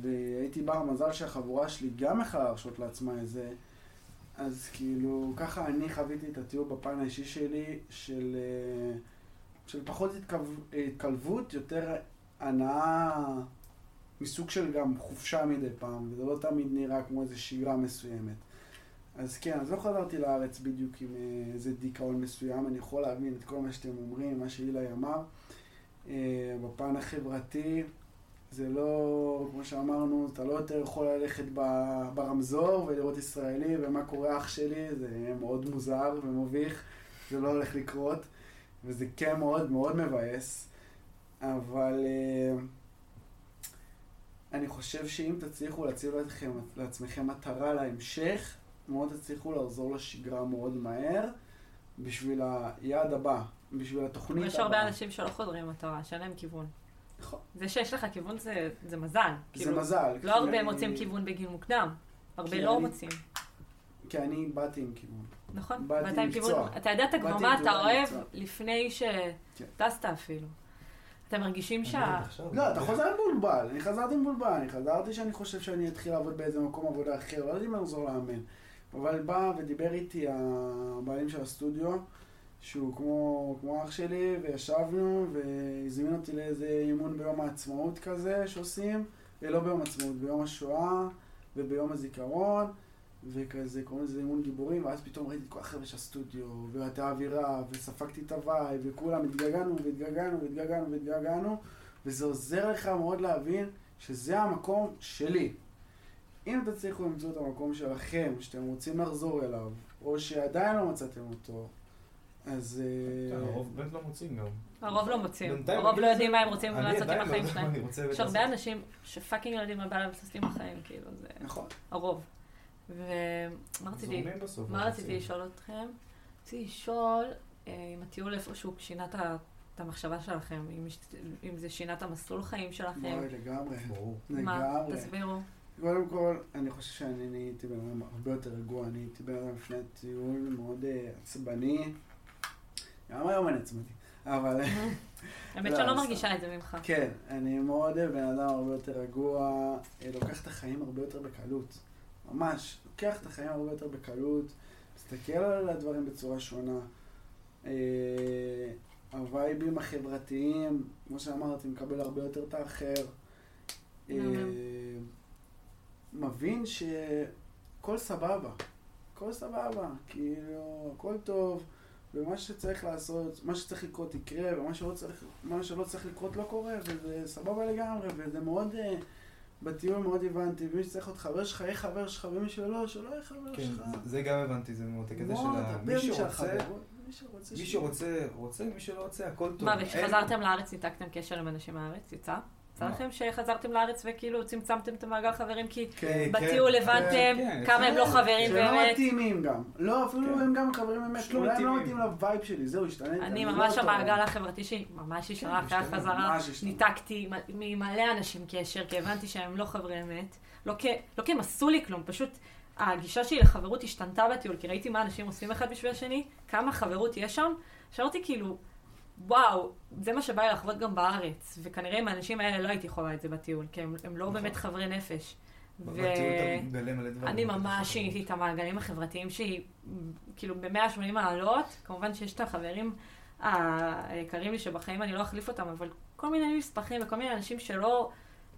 Speaker 2: והייתי בר מזל שהחבורה שלי גם יכלה להרשות לעצמה את זה, אז כאילו, ככה אני חוויתי את הטיול בפן האישי שלי, של, אה, של פחות התקלב, התקלבות, יותר הנאה מסוג של גם חופשה מדי פעם, וזה לא תמיד נראה כמו איזו שגרה מסוימת. אז כן, אז לא חזרתי לארץ בדיוק עם אה, איזה דיכאון מסוים, אני יכול להבין את כל מה שאתם אומרים, מה שאילי אמר. אה, בפן החברתי, זה לא, כמו שאמרנו, אתה לא יותר יכול ללכת ברמזור ולראות ישראלי ומה קורה אח שלי, זה מאוד מוזר ומביך, זה לא הולך לקרות, וזה כן מאוד מאוד מבאס, אבל אה, אני חושב שאם תצליחו להציב לעצמכם מטרה להמשך, מאוד תצליחו לחזור לשגרה מאוד מהר, בשביל היעד הבא, בשביל התוכנית הבאה.
Speaker 1: יש הרבה אנשים שלא חודרים מטרה, שאין להם כיוון.
Speaker 2: נכון.
Speaker 1: זה שיש לך כיוון זה, זה מזל.
Speaker 2: זה
Speaker 1: כאילו,
Speaker 2: מזל.
Speaker 1: לא הרבה
Speaker 2: אני-
Speaker 1: מוצאים כיוון בגיל מוקדם. הרבה לא
Speaker 2: אני-
Speaker 1: מוצאים.
Speaker 2: כי אני באתי עם כיוון.
Speaker 1: נכון?
Speaker 2: באתי
Speaker 1: עם
Speaker 2: מקצוע.
Speaker 1: כיוון, אתה ידעת כבר מה אתה אוהב. לפני
Speaker 2: כן.
Speaker 1: שטסת אפילו. אתם מרגישים שה...
Speaker 2: לא, אתה חוזר מבולבל. אני חזרתי מבולבל. אני חזרתי שאני חושב שאני אתחיל לעבוד באיזה מקום עבודה אחר. לא יודעת אם אני אחזור לאמן. אבל בא ודיבר איתי הבעלים של הסטודיו, שהוא כמו, כמו אח שלי, וישבנו, והזמין אותי לאיזה אימון ביום העצמאות כזה שעושים, לא ביום העצמאות, ביום השואה וביום הזיכרון, וכזה, קוראים לזה אימון גיבורים, ואז פתאום ראיתי את כל החבר'ה של הסטודיו, ואת האווירה, וספגתי את הוואי, וכולם התגעגענו, והתגעגענו, והתגעגענו, והתגעגענו, וזה עוזר לך מאוד להבין שזה המקום שלי. אם תצליחו למצוא את המקום שלכם, שאתם רוצים לחזור אליו, או שעדיין לא מצאתם אותו, אז... אה,
Speaker 4: הרוב באמת לא מוצאים גם.
Speaker 1: הרוב לא מוצאים. הרוב לא יודעים מה הם רוצים לעשות עם
Speaker 3: לא
Speaker 1: החיים
Speaker 3: מה
Speaker 1: שלהם. יש. הרבה אנשים שפאקינג לא יודעים מה בא להם לעשות עם החיים, כאילו, זה
Speaker 2: נכון.
Speaker 1: הרוב. ומה רציתי? מה רציתי לשאול אתכם? רציתי לשאול אה, אם הטיול איפשהו שינה את המחשבה שלכם, אם זה שינה את המסלול חיים שלכם.
Speaker 2: וואי, לגמרי.
Speaker 3: ברור.
Speaker 1: מה?
Speaker 2: לגמרי.
Speaker 1: תסבירו.
Speaker 2: קודם כל, אני חושב שאני נהייתי בן אדם הרבה יותר רגוע. אני הייתי בן אדם לפני הטיול מאוד אה, עצבני. גם היום אני עצבני. אבל
Speaker 1: האמת
Speaker 2: לא,
Speaker 1: שאני לא. מרגישה את זה ממך.
Speaker 2: כן, אני מאוד בן אדם הרבה יותר רגוע, אה, לוקח את החיים הרבה יותר בקלות. ממש, לוקח את החיים הרבה יותר בקלות, מסתכל על הדברים בצורה שונה. אה, הווייבים החברתיים, כמו שאמרתי, מקבל הרבה יותר את האחר. מבין שהכל סבבה, הכל סבבה, כאילו, הכל טוב, ומה שצריך לעשות, מה שצריך לקרות יקרה, ומה שלא צריך, שלא צריך לקרות לא קורה, וזה סבבה לגמרי, וזה מאוד, אה, בטיול מאוד הבנתי, ומי שצריך להיות חבר שלך, יהיה חבר שלך, ומי שלא, שלא יהיה חבר
Speaker 3: כן,
Speaker 2: שלך.
Speaker 3: זה- זה גם הבנתי, זה מאוד הקטע של מי שרוצה,
Speaker 2: מי שרוצה,
Speaker 3: מי
Speaker 2: שיהיה.
Speaker 3: שרוצה, רוצה, מי שלא רוצה, הכל טוב.
Speaker 1: מה,
Speaker 3: אין-
Speaker 1: וכשחזרתם לארץ ניתקתם קשר עם אנשים מהארץ? יצא? יצא? לכם שחזרתם לארץ וכאילו צמצמתם את המעגל חברים כי
Speaker 2: כן,
Speaker 1: בטיול
Speaker 3: כן,
Speaker 1: הבנתם
Speaker 3: כן,
Speaker 1: כמה הם לא
Speaker 3: כן,
Speaker 1: חברים
Speaker 2: שהם לא
Speaker 1: באמת?
Speaker 2: מתאימים גם. לא, אפילו
Speaker 3: כן.
Speaker 2: הם גם חברים באמת,
Speaker 3: לא
Speaker 2: אולי הם לא
Speaker 3: מתאימים.
Speaker 2: מתאים ל vibe שלי, זהו, השתנית.
Speaker 1: אני
Speaker 2: לא
Speaker 1: ממש. המעגל החברתי שלי ממש השתנה אחרי
Speaker 2: השתנה,
Speaker 1: החזרה.
Speaker 2: השתנה.
Speaker 1: ניתקתי ממלא אנשים קשר, כי הבנתי שהם לא חברי אמת. לא כי לא כי הם עשו לי כלום, פשוט הגישה שלי לחברות השתנתה בטיול, כי ראיתי מה אנשים עושים אחד בשביל השני, כמה חברות יש שם, שאמרתי כאילו, וואו, זה מה שבא לי לחוות גם בארץ, וכנראה עם האנשים האלה לא הייתי חווה את זה בטיול, כי הם, הם לא
Speaker 3: נכון.
Speaker 1: באמת חברי נפש.
Speaker 3: בטיול אתה מגלה מלא דברים.
Speaker 1: אני ממש שיניתי את המעגלים החברתיים שהיא, כאילו, ב-180 מעלות. כמובן שיש את החברים היקרים לי שבחיים אני לא אחליף אותם, אבל כל מיני נספחים וכל מיני אנשים שלא,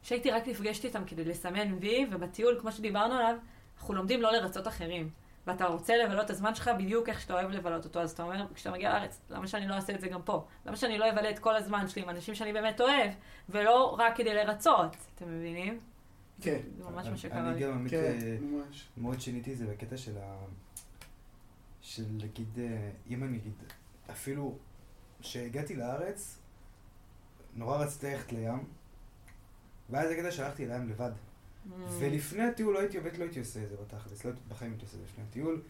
Speaker 1: שהייתי רק נפגשת איתם כדי לסמן וי, ובטיול, כמו שדיברנו עליו, אנחנו לומדים לא לרצות אחרים. ואתה רוצה לבלות את הזמן שלך בדיוק איך שאתה אוהב לבלות אותו, אז אתה אומר, כשאתה מגיע לארץ, למה שאני לא אעשה את זה גם פה? למה שאני לא אבלה את כל הזמן שלי עם אנשים שאני באמת אוהב, ולא רק כדי לרצות, אתם מבינים?
Speaker 2: כן,
Speaker 1: זה ממש מה שקרה
Speaker 3: אני
Speaker 1: לי.
Speaker 3: גם
Speaker 2: כן,
Speaker 3: אה,
Speaker 2: ממש.
Speaker 3: מאוד שיניתי את זה בקטע של ה... של נגיד, אה, אם אני אגיד, אפילו כשהגעתי לארץ, נורא רציתי ללכת לים, ואז זה קטע שהלכתי לים לבד. ולפני הטיול לא הייתי עובד, לא הייתי עושה את זה בתכלס, לא בחיים לא הייתי עושה את זה לפני הטיול.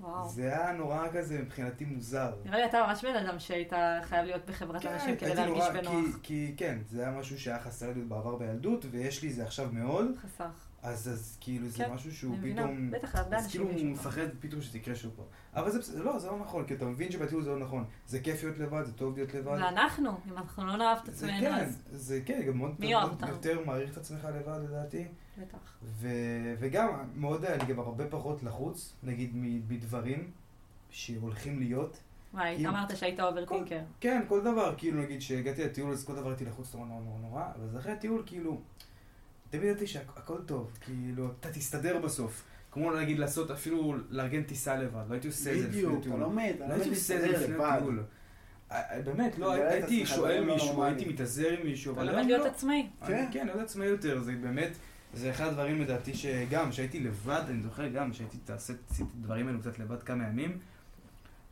Speaker 1: וואו.
Speaker 3: זה היה נורא כזה מבחינתי מוזר.
Speaker 1: נראה לי אתה ממש בן אדם שהיית חייב להיות בחברת אנשים כדי להרגיש
Speaker 3: נורא-
Speaker 1: בנוח.
Speaker 3: כי, כי כן, זה היה משהו שהיה חסר לי בעבר בילדות, ויש לי זה עכשיו מאוד,
Speaker 1: חסך.
Speaker 3: אז, אז כאילו זה
Speaker 1: כן,
Speaker 3: משהו שהוא
Speaker 1: אני מבינה.
Speaker 3: פתאום...
Speaker 1: בטח להרבה
Speaker 3: אז כאילו הוא. מפחד פתאום שזה יקרה שוב פעם. אבל זה בסדר, לא, זה לא נכון, כי אתה מבין שבטיול זה לא נכון. זה כיף להיות לבד, זה טוב להיות לבד.
Speaker 1: ואנחנו, אם אנחנו לא נאהב את
Speaker 3: זה
Speaker 1: עצמנו,
Speaker 3: כן,
Speaker 1: אז
Speaker 3: זה כן, גם מאוד מאוד? יותר מעריך את עצמך לבד לדעתי.
Speaker 1: בטח.
Speaker 3: ו- וגם, מאוד, אני גם הרבה פחות לחוץ, נגיד מדברים שהולכים להיות.
Speaker 1: וואי,
Speaker 3: כאילו-
Speaker 1: אמרת שהיית overthinker.
Speaker 3: כן, כל דבר, כאילו נגיד שהגעתי לטיול אז כל דבר הייתי לחוץ נורא נורא נורא אבל אחרי הטיול כאילו, תמיד ידעתי שהכל טוב, כאילו, אתה תסתדר בסוף. כמו נגיד לעשות, אפילו לארגן טיסה לבד, לא הייתי עושה את זה לפני
Speaker 2: בדיוק, אתה
Speaker 3: טיול.
Speaker 2: לומד, אתה
Speaker 3: לא
Speaker 2: לומד
Speaker 3: הייתי עושה את זה לפני. טיול. אה, אה, באמת, לא,
Speaker 2: את
Speaker 3: הייתי שואל
Speaker 2: לא
Speaker 3: מישהו. הייתי מתאזר עם מישהו,
Speaker 1: אתה
Speaker 3: אבל
Speaker 1: לומד
Speaker 3: היום
Speaker 1: להיות
Speaker 3: לא.
Speaker 1: עצמאי.
Speaker 2: כן,
Speaker 3: להיות עצמאי יותר, זה באמת, זה אחד הדברים לדעתי שגם, שהייתי לבד, אני זוכר גם, שהייתי תעשה את הדברים האלו קצת לבד כמה ימים,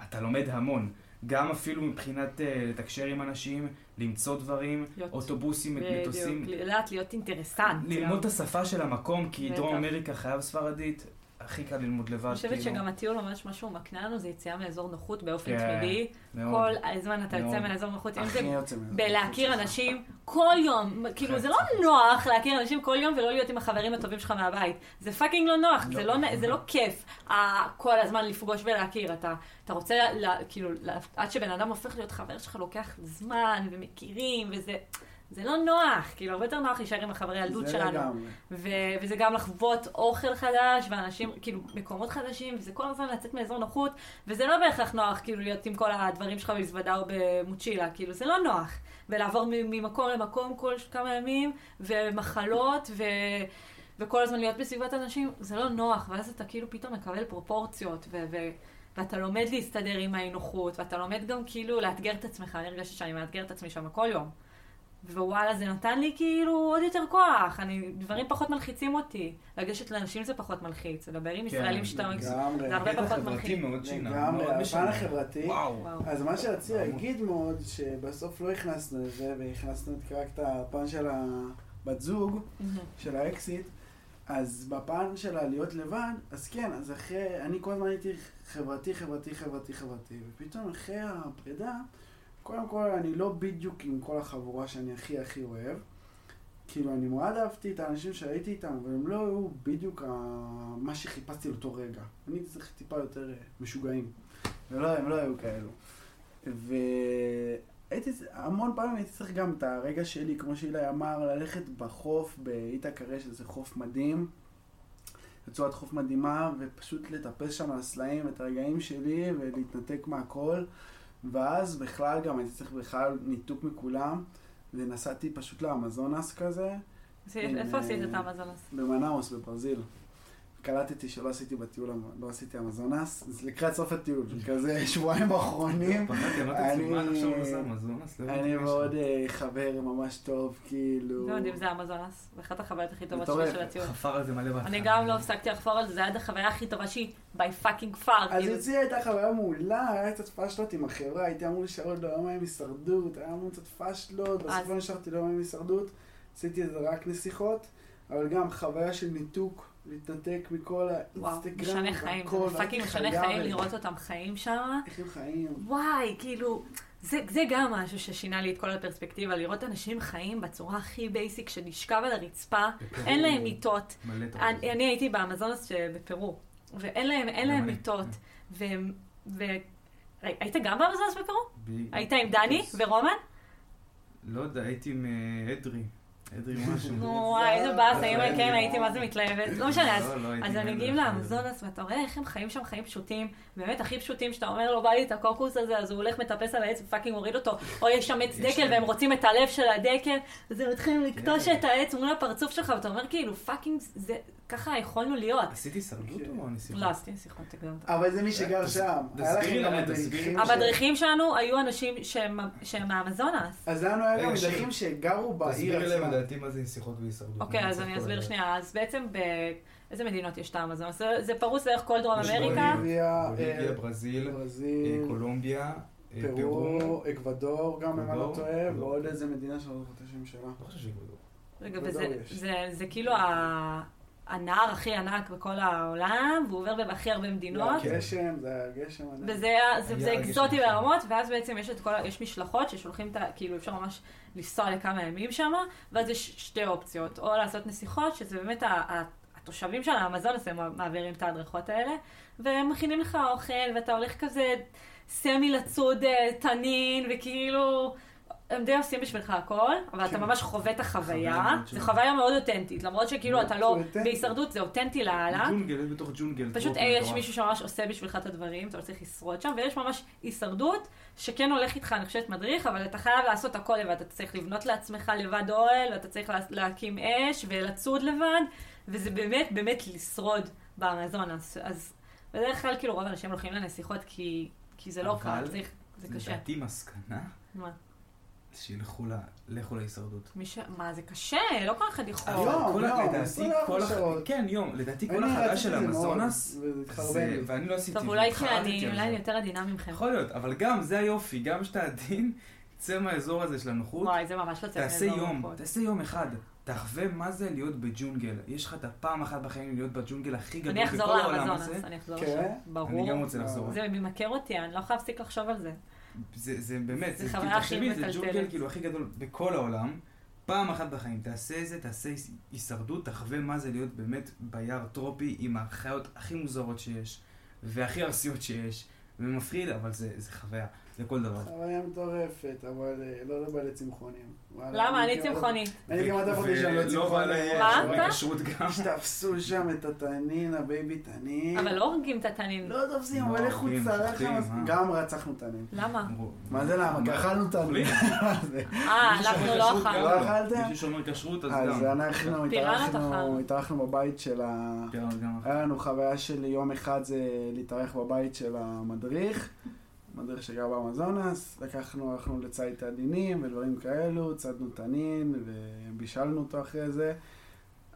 Speaker 3: אתה לומד המון. גם אפילו מבחינת אה, לתקשר עם אנשים, למצוא דברים,
Speaker 1: להיות-
Speaker 3: אוטובוסים, מטוסים,
Speaker 1: בדיוק, לדעת להיות אינטרסנט.
Speaker 3: ללמוד. את השפה של המקום, כי. דרום אמריקה חייב ספרדית, הכי קל ללמוד לבד,
Speaker 1: אני חושבת
Speaker 3: כאילו.
Speaker 1: שגם הטיול ממש מה שהוא מקנה לנו זה יציאה מאזור נוחות באופן
Speaker 3: כן,
Speaker 1: תמידי.
Speaker 3: מאוד.
Speaker 1: כל הזמן אתה יוצא. מאזור נוחות, אם זה
Speaker 2: הכי יוצא מזה.
Speaker 1: בלהכיר אנשים כל יום, כאילו זה לא נוח להכיר אנשים כל יום ולא להיות עם החברים הטובים שלך מהבית. זה fucking לא נוח, זה לא, זה לא כיף כל הזמן לפגוש ולהכיר. אתה, אתה רוצה, לה, כאילו, עד שבן אדם הופך להיות חבר שלך לוקח זמן ומכירים וזה... זה לא נוח, כאילו הרבה יותר נוח להישאר עם החברי הילדות שלנו. ו- וזה גם לחוות אוכל חדש, ואנשים, כאילו, מקומות חדשים, וזה כל הזמן לצאת מאזור נוחות, וזה לא בהכרח נוח, כאילו, להיות עם כל הדברים שלך במזוודה או במוצ'ילה, כאילו, זה לא נוח. ולעבור ממקום למקום כל כמה ימים, ומחלות, ו... וכל הזמן להיות בסביבת אנשים, זה לא נוח, ואז אתה כאילו פתאום מקבל פרופורציות, ו... ו- ואתה לומד להסתדר עם האי נוחות, ואתה לומד גם כאילו לאתגר את עצמך, אני הרגשתי שאני מאתגר את עצמי שם כל יום. ווואלה, זה נתן לי כאילו עוד יותר כוח, אני, דברים פחות מלחיצים אותי. לגשת לאנשים זה פחות מלחיץ, לדבר עם
Speaker 3: כן,
Speaker 1: ישראלים שאתה...
Speaker 2: לגמרי.
Speaker 1: זה הרבה פחות מלחיץ.
Speaker 3: מאוד שינה,
Speaker 2: לגמרי, הפן. החברתי.
Speaker 3: וואו.
Speaker 2: אז מה שרציתי להגיד מאוד, שבסוף לא הכנסנו את זה, והכנסנו את רק את הפן של הבת זוג. של האקסיט, אז בפן של הלהיות לבד, אז כן, אז אחרי, אני כל הזמן הייתי חברתי, חברתי, חברתי, חברתי, ופתאום אחרי הפרידה, קודם כל אני לא בדיוק עם כל החבורה שאני הכי הכי אוהב. כאילו, אני מאוד אהבתי את האנשים שהייתי איתם, אבל הם לא היו בדיוק ה- מה שחיפשתי לאותו רגע. אני צריך טיפה יותר אה, משוגעים. ולא, הם לא היו כאלו. והייתי, המון פעמים הייתי צריך גם את הרגע שלי, כמו שאילי אמר, ללכת בחוף באיתקרה, שזה חוף מדהים, רצועת חוף מדהימה, ופשוט לטפס שם על הסלעים את הרגעים שלי ולהתנתק מהכל. ואז בכלל גם הייתי צריך בכלל ניתוק מכולם, ונסעתי פשוט לאמזונס כזה,
Speaker 1: איפה עשית את
Speaker 2: אה,
Speaker 1: האמזונס?
Speaker 2: במנאוס בברזיל. קלטתי שלא עשיתי בטיול, לא עשיתי אמזונס, אז לקראת סוף הטיול, כזה שבועיים אחרונים.
Speaker 3: אמזונס? לא
Speaker 2: אני ועוד
Speaker 3: יש
Speaker 2: אה, חבר ממש טוב, כאילו...
Speaker 1: לא יודעים, זה האמזונס. זה אחת החוויות הכי טובות שלי. של הטיול.
Speaker 3: חפר על זה מלא בהתחלה.
Speaker 1: אני גם לא הפסקתי לחפור על זה, זה היה החוויה הכי טובה שהיא by fucking far.
Speaker 2: אז
Speaker 1: כאילו.
Speaker 2: אצלי הייתה חוויה מעולה, היה קצת פאשלות עם החברה, הייתי אמור להישאר עוד עם הישרדות, היה אמור קצת פאשלות, בסוף לא נשארתי ליום עם הישרדות, עשיתי את זה רק נסיכות, אבל גם חוויה של ניתוק, להתנתק מכל
Speaker 1: וואו,
Speaker 2: האינסטגרם,
Speaker 1: משנה חיים, זה fucking משנה חיים. לראות אותם חיים שם.
Speaker 2: איך הם חיים.
Speaker 1: וואי, כאילו, זה, זה גם משהו ששינה לי את כל הפרספקטיבה, לראות אנשים חיים בצורה הכי basic, שנשכב על הרצפה,
Speaker 3: בפרו.
Speaker 1: אין להם מיטות. אני, אני הייתי באמזונס שבפרו, ואין להם, אין להם
Speaker 3: אני.
Speaker 1: מיטות. והם, ו... ראי- היית גם באמזונס בפרו? היית עם דני ורומן?
Speaker 3: לא יודע, הייתי עם אה, אדרי. אדרי משהו.
Speaker 1: נו, וואי, איזה באסה, אם
Speaker 3: זה-
Speaker 1: כן, הייתי מה זה מתלהבת. לא משנה, אז
Speaker 3: לא, לא,
Speaker 1: הם מגיעים לאמזונס, ואתה רואה איך הם חיים שם חיים פשוטים, באמת הכי פשוטים, שאתה אומר לו, בא לי את הקוקוס הזה, אז הוא הולך מטפס על העץ ופאקינג מוריד אותו, או יש שם עץ דקל. והם רוצים את הלב של הדקל, אז הם מתחילים לקטוש
Speaker 3: כן.
Speaker 1: את העץ מול הפרצוף שלך, ואתה אומר כאילו, fucking, זה, ככה יכולנו להיות.
Speaker 3: עשית הישרדות או נסיכות?
Speaker 1: לא, עשיתי תקדם אותה.
Speaker 2: אבל זה מי שגר שם.
Speaker 1: המדריכים שלנו היו אנשים שהם מהאמזונס.
Speaker 2: אז לנו היה גם. מדריכים שגרו בעיר
Speaker 3: תסבירי להם
Speaker 2: עצמה.
Speaker 3: לדעתי מה זה נסיכות והישרדות.
Speaker 1: אוקיי, אז אני אסביר. שנייה. אז בעצם באיזה מדינות יש את האמזונס? זה- זה פרוס דרך כל דרום אמריקה.
Speaker 2: בוליביה,
Speaker 3: בוליביה,
Speaker 2: אה,
Speaker 3: ברזיל, אה,
Speaker 2: ברזיל,
Speaker 3: קולומביה, אה,
Speaker 2: פרו, אקוודור, גם אם אני לא טועה,
Speaker 3: אקוודור.
Speaker 2: ועוד איזה מדינה שאני לא זוכר את השם שלה.
Speaker 3: לא.
Speaker 1: רגע, וזה
Speaker 2: יש.
Speaker 1: זה- זה כאילו הנהר הכי ענק בכל העולם, והוא עובר בהכי הרבה מדינות.
Speaker 2: גשם, זה היה גשם. ענק.
Speaker 1: וזה היה- זה-
Speaker 3: היה
Speaker 1: זה
Speaker 3: גשם
Speaker 1: אקזוטי. ברמות, ואז בעצם יש את כל, יש משלחות ששולחים את ה... כאילו אפשר ממש לנסוע לכמה ימים שם, ואז יש שתי אופציות, או לעשות נסיכות, שזה באמת ה- ה- התושבים של האמזונס, הם מעבירים את ההדרכות האלה, והם מכינים לך אוכל, ואתה הולך כזה סמי לצוד אה, תנין, וכאילו... הם די עושים בשבילך הכל, אבל אתה
Speaker 2: כן.
Speaker 1: ממש חווה את
Speaker 3: חוויה
Speaker 1: החוויה.
Speaker 3: מאוד
Speaker 1: זו. חוויה מאוד אותנטית, למרות שכאילו אתה לא. בהישרדות, זה אותנטי לאללה.
Speaker 3: ג'ונגל, יש בתוך ג'ונגל.
Speaker 1: פשוט אה, יש. מישהו שממש עושה בשבילך את הדברים, אתה לא צריך לשרוד שם, ויש ממש הישרדות שכן הולך איתך, אני חושבת, מדריך, אבל אתה חייב לעשות הכל לבד, אתה צריך לבנות לעצמך לבד אוהל, ואתה צריך לה- להקים אש ולצוד לבד, וזה באמת באמת לשרוד באמזונס. אז בדרך כלל כאילו רוב האנשים הולכים לנסיכות כי, כי זה לא
Speaker 3: אבל
Speaker 1: קל, צריך, זה קשה.
Speaker 3: לדעתי מסקנה,
Speaker 1: מה?
Speaker 3: שילכו ל- לכו להישרדות.
Speaker 1: מי ש... מה, זה קשה, לא כל אחד יכול.
Speaker 2: יום, יום,
Speaker 3: לדעתי,
Speaker 2: 24
Speaker 3: כל הח-
Speaker 2: שעות.
Speaker 3: כן, יום. לדעתי כל
Speaker 2: אני רציתי
Speaker 3: של המזונס. ואני לא עשיתי,
Speaker 1: טוב, אולי כי
Speaker 3: והתחרטתי
Speaker 1: אני, אולי. אני יותר עדינה ממכם.
Speaker 3: יכול להיות, אבל גם, זה היופי, גם שאתה עדין, צא מהאזור הזה של הנוחות,
Speaker 1: וואי, זה ממש לא צא
Speaker 3: תעשה
Speaker 1: מאזור
Speaker 3: יום. תעשה יום אחד, תחווה מה זה להיות בג'ונגל. יש לך את הפעם אחת בחיים להיות בג'ונגל הכי גדול
Speaker 1: אני אחזור
Speaker 3: בכל העולם
Speaker 1: לאמזונס,
Speaker 3: הזה.
Speaker 1: אני אחזור
Speaker 2: כן?
Speaker 1: לשם. ברור.
Speaker 3: אני גם רוצה לחזור.
Speaker 1: זה ממכר אותי, אני לא יכולה להפסיק לחשוב על זה.
Speaker 3: זה, זה באמת,
Speaker 1: זה
Speaker 3: זה,
Speaker 1: חוויה הכי
Speaker 3: תחשבי, זה
Speaker 1: מטלטלת.
Speaker 3: ג'ונגל כאילו הכי גדול בכל העולם. פעם אחת בחיים, תעשה את זה, תעשה היש- הישרדות, תחווה מה זה להיות באמת ביער טרופי עם החיות הכי מוזרות שיש, והכי ארסיות שיש, ומפחיד, אבל זה, זה חוויה, זה כל דבר.
Speaker 2: חוויה מטורפת, אבל אה, לא לבעלי צמחונים. וואלה,
Speaker 1: למה? אני צמחונית.
Speaker 2: אני כמעט אף אחד שם לא.
Speaker 3: בעלי
Speaker 1: מה? אתה?
Speaker 3: כשרות גם.
Speaker 2: שתפסו שם את התנין, הבייבי תנין.
Speaker 1: אבל לא הורגים את התנין.
Speaker 2: לא תופסים,
Speaker 3: לא,
Speaker 2: אבל איך הוא צרח שם,
Speaker 3: אה.
Speaker 2: גם רצחנו תנין.
Speaker 1: למה?
Speaker 2: מה זה למה?
Speaker 3: מה?
Speaker 2: אכלנו תנין.
Speaker 1: אה, אנחנו לא
Speaker 3: כשרות
Speaker 1: אכלנו.
Speaker 3: גם
Speaker 2: לא אכלתם?
Speaker 3: מישהו שומר כשרות אז
Speaker 2: אז
Speaker 3: גם.
Speaker 2: אנחנו
Speaker 1: פיראנות
Speaker 2: התארחנו, בבית של ה...
Speaker 3: גם.
Speaker 2: היה לנו חוויה של יום אחד זה להתארח בבית של המדריך, מדריך שגר באמזונס, לקחנו, הלכנו לציד תנינים ודברים כאלו, צדנו תנין ובישלנו אותו אחרי זה.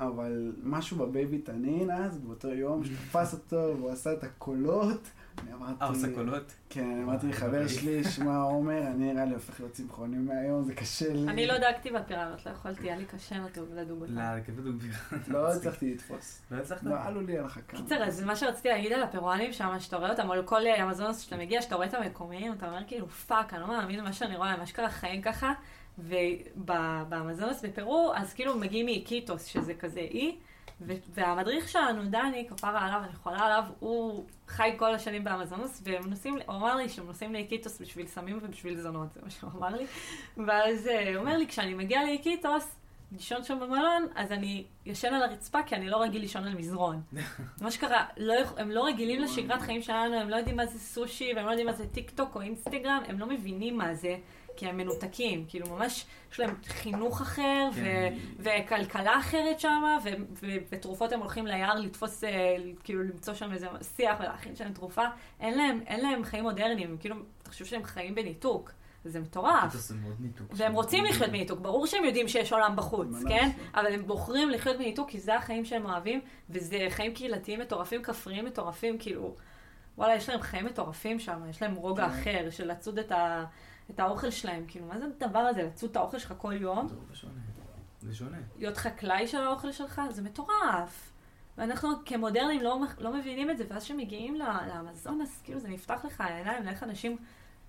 Speaker 2: אבל משהו בבייבי תנין אז, באותו יום, שתפס אותו והוא עשה את הקולות, אני אמרתי...
Speaker 3: אה, עושה קולות?
Speaker 2: כן, אמרתי לחבר שלי, שמע עומר, אני נראה לי הופך להיות צמחוני מהיום, זה קשה לי.
Speaker 1: אני לא דאגתי בפיראיות, לא יכולתי, היה לי קשה לדוג אותה.
Speaker 3: לא, כבדוק
Speaker 2: לא הצלחתי לתפוס.
Speaker 3: לא הצלחת?
Speaker 2: לא, עלו לי על החכה.
Speaker 1: קיצר, אז מה שרציתי להגיד על הפירואנים שם, שאתה רואה אותם, או על כל האמזונוס שאתה מגיע, שאתה רואה את המקומיים, אתה אומר כאילו, fuck, אני לא מאמין למה שאני רואה, מה שקרה חיים ככה. ובאמזונוס בפרו, אז כאילו מגיעים מאיקיטוס, שזה כזה אי, והמדריך שלנו, דני, כפרה עליו, אני יכולה עליו, הוא חי כל השנים באמזונוס, והם נוסעים, הוא אמר לי שהם נוסעים לאיקיטוס בשביל סמים ובשביל זונות, זה מה שהוא אמר לי. ואז אה, הוא אומר לי, כשאני מגיע לאיקיטוס, לישון שם במלון, אז אני ישן על הרצפה, כי אני לא רגיל לישון על מזרון. מה שקרה, לא, הם לא רגילים לשגרת חיים שלנו, הם לא יודעים מה זה סושי, והם לא יודעים מה זה טיק טוק או אינסטגרם, הם לא מבינים מה זה. כי הם מנותקים, כאילו ממש יש להם חינוך אחר כן. וכלכלה אחרת שם, ותרופות הם הולכים ליער לתפוס, אה, כאילו למצוא שם איזה שיח ולהכין שם תרופה, אין להם, אין להם חיים מודרניים, כאילו, חושב שהם חיים בניתוק. זה מטורף.
Speaker 3: זה מאוד ניתוק.
Speaker 1: והם רוצים לחיות בניתוק, ברור שהם יודעים שיש עולם בחוץ, כן? אבל הם בוחרים לחיות בניתוק כי זה החיים שהם אוהבים, וזה חיים קהילתיים מטורפים, כפריים מטורפים, כאילו, וואלה, יש להם חיים מטורפים שם, יש להם רוגע כן. אחר של לצוד את ה... את האוכל שלהם. כאילו, מה זה הדבר הזה, לצוד את האוכל שלך כל יום?
Speaker 3: זה שונה. זה שונה.
Speaker 1: להיות חקלאי של האוכל שלך, זה מטורף. ואנחנו כמודרנים לא, לא מבינים את זה, ואז כשמגיעים לאמזון, אז כאילו זה נפתח לך העיניים לאיך אנשים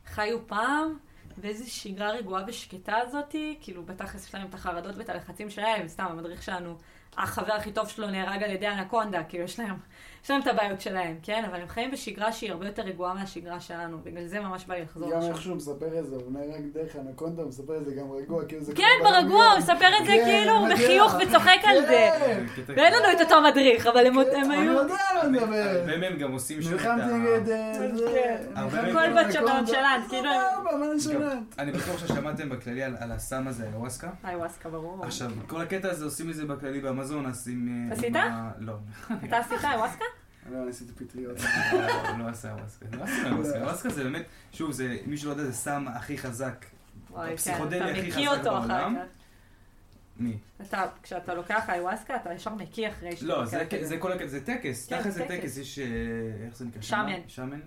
Speaker 1: חיו פעם, ואיזו שגרה רגועה ושקטה הזאתי, כאילו בתכלס יש להם את החרדות ואת הלחצים שלהם, סתם המדריך שלנו, החבר הכי טוב שלו נהרג על ידי אנקונדה, כאילו יש להם יש להם את הבעיות שלהם, כן? אבל הם חיים בשגרה שהיא הרבה יותר רגועה מהשגרה שלנו, בגלל זה ממש בא לי לחזור
Speaker 2: לשם. גם איך שהוא מספר את זה, הוא נהרג דרך אנקונדה, הוא מספר את זה גם רגוע, כאילו זה...
Speaker 1: כן, ברגוע, הוא מספר את זה כן, כאילו בחיוך וצוחק על זה. כן. ואין לנו את אותו מדריך, אבל הם
Speaker 2: היו... אני יודע
Speaker 3: על מה מדבר. הרבה מהם גם עושים
Speaker 2: שם את ה... נלחמתי נגד...
Speaker 1: אה, הכל בת שבנות שלנו, כאילו...
Speaker 3: אני בטוח ששמעתם בכללי על הסם הזה,
Speaker 1: איוואסקה. איוואסקה, ברור.
Speaker 3: עכשיו, כל הקטע הזה עושים את זה בכללי באמזון, אז עם...
Speaker 1: עשית?
Speaker 3: לא.
Speaker 1: אתה עשית איוואסקה?
Speaker 2: לא, אני עשיתי פטריות.
Speaker 3: לא, לא עשה ווסקה. לא עשה ווסקה. ווסקה זה באמת, שוב, זה, מי שלא יודע, זה סם הכי חזק. הפסיכודלי
Speaker 1: כן, הכי חזק בעולם.
Speaker 3: מי?
Speaker 1: אתה, כשאתה לוקח איוואסקה, אתה ישר מקיא אחרי
Speaker 3: שאתה לא, זה כל הקטע, זה טקס. כן, תכף זה טקס, יש, אה, איך זה נקרא?
Speaker 1: שמן.
Speaker 3: שמן.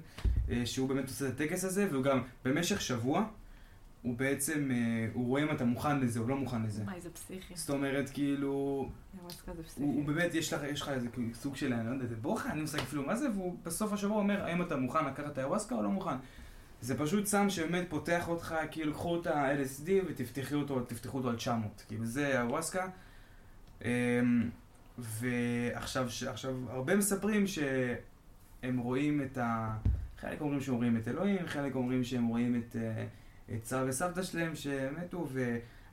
Speaker 3: אה, שהוא באמת עושה את הטקס הזה, והוא גם במשך שבוע. הוא בעצם, אה, הוא רואה אם אתה מוכן לזה או לא מוכן לזה.
Speaker 1: מה, איזה פסיכי.
Speaker 3: זאת אומרת, כאילו... הוא, הוא באמת, יש לך, יש לך איזה סוג של, אני לא יודע, איזה בוכה, אני מושג אפילו מה זה, והוא בסוף השבוע אומר, האם אתה מוכן לקחת את האיווסקה או לא מוכן. זה פשוט סם שבאמת פותח אותך, כאילו, קחו את ה-LSD ותפתחו אותו, תפתחו אותו על 900. כאילו, זה האיווסקה. אמ, ועכשיו, עכשיו, הרבה מספרים שהם רואים את ה... חלק אומרים שהם רואים את אלוהים, חלק אומרים שהם רואים את... Uh, את סבא וסבתא שלהם שמתו,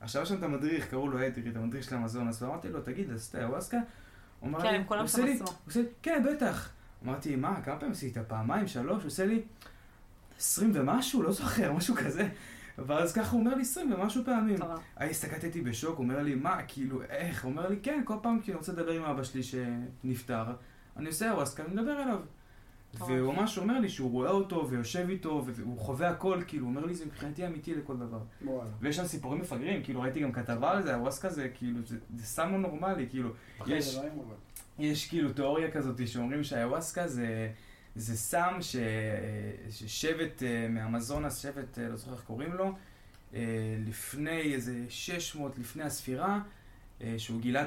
Speaker 3: ועכשיו יש שם את המדריך, קראו לו אדרי, את המדריך של המזון, אז אמרתי לו, תגיד, אתה איוואסקה?
Speaker 1: הוא אמר כן, לי, כולם שם עשו.
Speaker 3: כן, בטח. אמרתי, מה, כמה פעמים עשית? פעמיים, שלוש? הוא עושה לי, עשרים ומשהו? לא זוכר, משהו כזה. ואז ככה הוא אומר לי עשרים ומשהו פעמים. אני הסתכלתי בשוק, הוא אומר לי, מה, כאילו, איך? הוא אומר לי, כן, כל פעם כשאני רוצה לדבר עם אבא שלי שנפטר, אני עושה איוואסקה, אני מדבר אליו. והוא ממש אומר לי שהוא רואה אותו ויושב איתו והוא חווה הכל, כאילו, הוא אומר לי זה מבחינתי אמיתי לכל דבר. ויש שם סיפורים מפגרים, כאילו ראיתי גם כתבה על זה, הווסקה זה כאילו, זה סם לא נורמלי, כאילו, יש, לא יש כאילו תיאוריה כזאת שאומרים שהאיווסקה זה, זה סם ש, ששבט אה, מאמזונס, שבט, אה, לא זוכר איך קוראים לו, אה, לפני איזה 600 לפני הספירה, שהוא גילה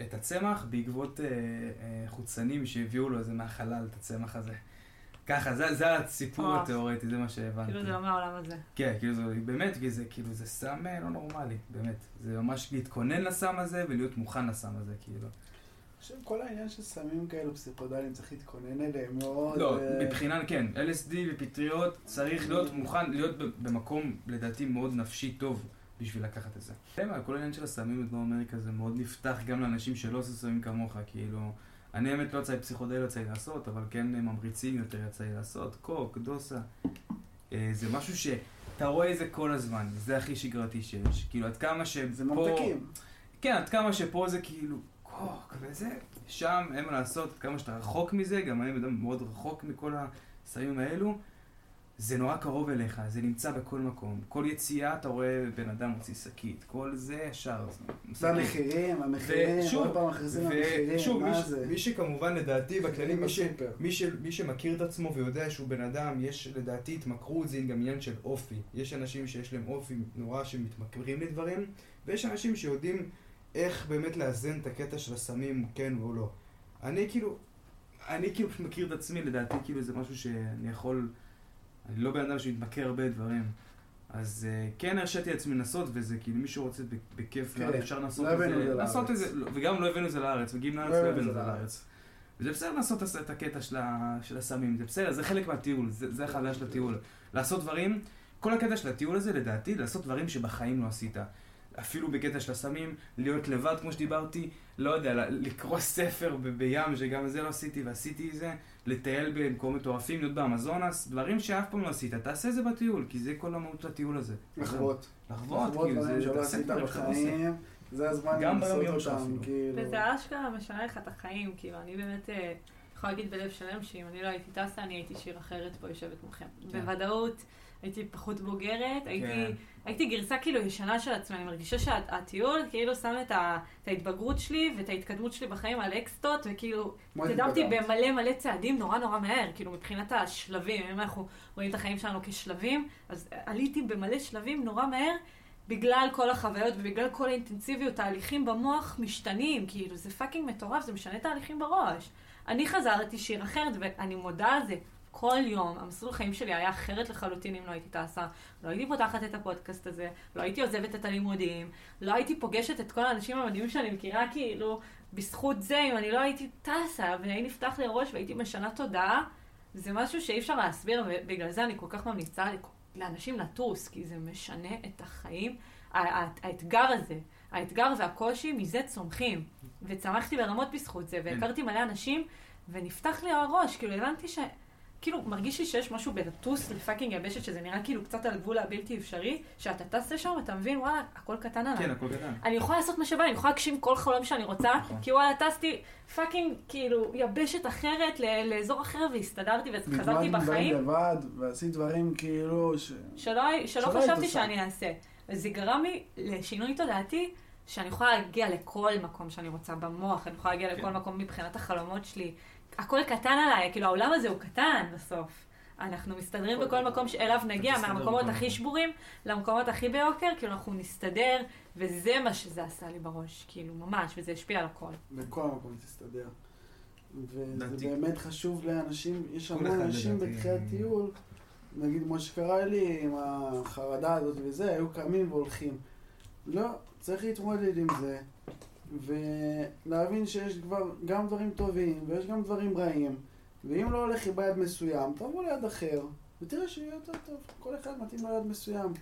Speaker 3: את הצמח בעקבות אה, אה, חוצנים שהביאו לו איזה מהחלל, את הצמח הזה. ככה, זה, זה הסיפור התיאורטי, זה מה שהבנתי.
Speaker 1: כאילו זה לא מהעולם הזה.
Speaker 3: כן, כאילו זה, באמת, זה, כאילו זה סם לא נורמלי, באמת. זה ממש להתכונן לסם הזה ולהיות מוכן לסם הזה, כאילו.
Speaker 2: חושב כל העניין של סמים כאלו פסיכודליים צריך להתכונן אליהם מאוד.
Speaker 3: לא, מבחינה, כן, LSD ופטריות צריך להיות מוכן, להיות במקום, לדעתי, מאוד נפשי טוב. בשביל לקחת את זה. כן, כל העניין של הסמים בדרום אמריקה זה מאוד נפתח גם לאנשים שלא עושים סמים כמוך, כאילו... אני האמת לא יצא לי פסיכודל, לא יצא לי לעשות, אבל כן ממריצים יותר יצא לי לעשות, קוק, דוסה. אה, זה משהו שאתה רואה את זה כל הזמן, זה הכי שגרתי שיש. כאילו, עד כמה שפה...
Speaker 2: זה ממתקים.
Speaker 3: כן, עד כמה שפה זה כאילו קוק וזה, שם אין מה לעשות, עד כמה שאתה רחוק מזה, גם אני מאוד רחוק מכל הסמים האלו. זה נורא קרוב אליך, זה נמצא בכל מקום. כל יציאה אתה רואה בן אדם מוציא שקית, כל זה ישר.
Speaker 2: זה המחירים, עוד פעם מכריזים המחירים,
Speaker 3: ושוב, מי,
Speaker 2: מה
Speaker 3: ש-
Speaker 2: זה?
Speaker 3: מי שכמובן לדעתי בכללי, מי, ש. מי, ש, מי שמכיר את עצמו ויודע שהוא בן אדם, יש לדעתי התמכרות, זה גם עניין של אופי. יש אנשים שיש להם אופי נורא שמתמכרים לדברים, ויש אנשים שיודעים איך באמת לאזן את הקטע של הסמים, כן או לא. אני כאילו, אני כאילו מכיר את עצמי, לדעתי כאילו זה משהו שאני יכול, אני לא בן אדם שמתמכר הרבה דברים. אז uh, כן הרשיתי לעצמי לנסות, וזה כאילו מישהו רוצה בכיף,
Speaker 2: כן,
Speaker 3: לי אפשר לנסות
Speaker 2: לא
Speaker 3: את זה, לעשות את. זה, לא, וגם לא הבאנו את זה לארץ, מגיעים לארץ
Speaker 2: לא
Speaker 3: לא
Speaker 2: הבאנו את זה
Speaker 3: לארץ. וזה בסדר לעשות את הקטע של, ה, של הסמים, זה בסדר, זה חלק מהטיול, זה, זה החוויה של הטיול. לעשות דברים, כל הקטע של הטיול הזה, לדעתי, לעשות דברים שבחיים לא עשית. אפילו בקטע של הסמים, להיות לבד, כמו שדיברתי, לא יודע, לקרוא ספר בים, שגם זה לא עשיתי, ועשיתי את זה, לטייל במקומות מטורפים, להיות באמזונס, דברים שאף פעם לא עשית, תעשה את זה בטיול, כי זה כל המהות של הטיול הזה.
Speaker 2: לחוות.
Speaker 3: לחוות, כאילו, זה
Speaker 2: שלא
Speaker 3: תעשה עושה.
Speaker 2: בחיים, זה הזמן
Speaker 3: גם
Speaker 2: אותם,
Speaker 3: אפילו.
Speaker 2: כאילו.
Speaker 1: וזה אשכרה משנה לך את החיים, כאילו, אני באמת אה, יכולה להגיד בלב שלם שאם אני לא הייתי טסה, אני הייתי שיר אחרת פה יושבת מולכם.
Speaker 3: כן.
Speaker 1: בוודאות, הייתי פחות בוגרת, הייתי...
Speaker 3: כן.
Speaker 1: הייתי גרסה כאילו ישנה של עצמי, אני מרגישה שהטיול כאילו שם את, ה, את ההתבגרות שלי ואת ההתקדמות שלי בחיים על אקסטות, וכאילו התקדמתי. במלא מלא צעדים נורא נורא מהר, כאילו מבחינת השלבים, אם אנחנו רואים את החיים שלנו כשלבים, אז עליתי במלא שלבים נורא מהר. בגלל כל החוויות ובגלל כל האינטנסיביות, תהליכים במוח משתנים, כאילו זה fucking מטורף, זה משנה תהליכים בראש. אני חזרתי שיר אחרת, ואני מודה על זה. כל יום, המסלול חיים שלי היה אחרת לחלוטין אם לא הייתי טסה. לא הייתי פותחת את הפודקאסט הזה, לא הייתי עוזבת את הלימודים, לא הייתי פוגשת את כל האנשים המדהימים שאני מכירה, כאילו, בזכות זה, אם אני לא הייתי טסה, והיה נפתח לי הראש והייתי משנה תודעה, זה משהו שאי אפשר להסביר, ובגלל זה אני כל כך ממליצה לאנשים לטוס, כי זה משנה את החיים. האתגר הזה, האתגר והקושי, מזה צומחים. וצמחתי ברמות בזכות זה, והכרתי מלא אנשים, ונפתח לי הראש, כאילו הבנתי ש... כאילו, מרגיש לי שיש משהו בלטוס ל fucking יבשת, שזה נראה כאילו קצת על גבול הבלתי אפשרי, שאתה טס לשם, אתה מבין, וואלה, הכל קטן עליי.
Speaker 3: כן, הכל קטן.
Speaker 1: אני יכולה לעשות מה שבא, אני יכולה להגשים כל חלום שאני רוצה,
Speaker 3: נכון.
Speaker 1: כי וואלה, טסתי fucking, כאילו, יבשת אחרת, לאזור אחר, והסתדרתי וחזרתי בחיים,
Speaker 2: לבד, ועשית דברים כאילו ש...
Speaker 1: שלא, שלא
Speaker 2: שלא
Speaker 1: חשבתי. שאני אעשה. וזה גרם לי לשינוי תודעתי, שאני יכולה להגיע לכל מקום שאני רוצה במוח, אני יכולה להגיע
Speaker 3: כן.
Speaker 1: לכל מקום מבחינת החלומות שלי. הכל קטן עליי, כאילו העולם הזה הוא קטן בסוף. אנחנו מסתדרים בכל. מקום שאליו נגיע, מהמקומות הכי. שבורים למקומות הכי ביוקר, כאילו אנחנו נסתדר, וזה מה שזה עשה לי בראש, כאילו ממש, וזה השפיע על הכל.
Speaker 2: בכל מקום תסתדר. וזה באמת חשוב לאנשים, יש המון אנשים בתחילת טיול, נגיד כמו שקרה לי עם החרדה הזאת וזה, היו קמים והולכים. לא, צריך להתמודד עם זה, ולהבין שיש כבר גם דברים טובים ויש גם דברים רעים, ואם לא הולך ביעד מסוים, תבוא ליעד אחר, ותראה שיהיה יותר טוב. כל אחד מתאים ליעד מסוים.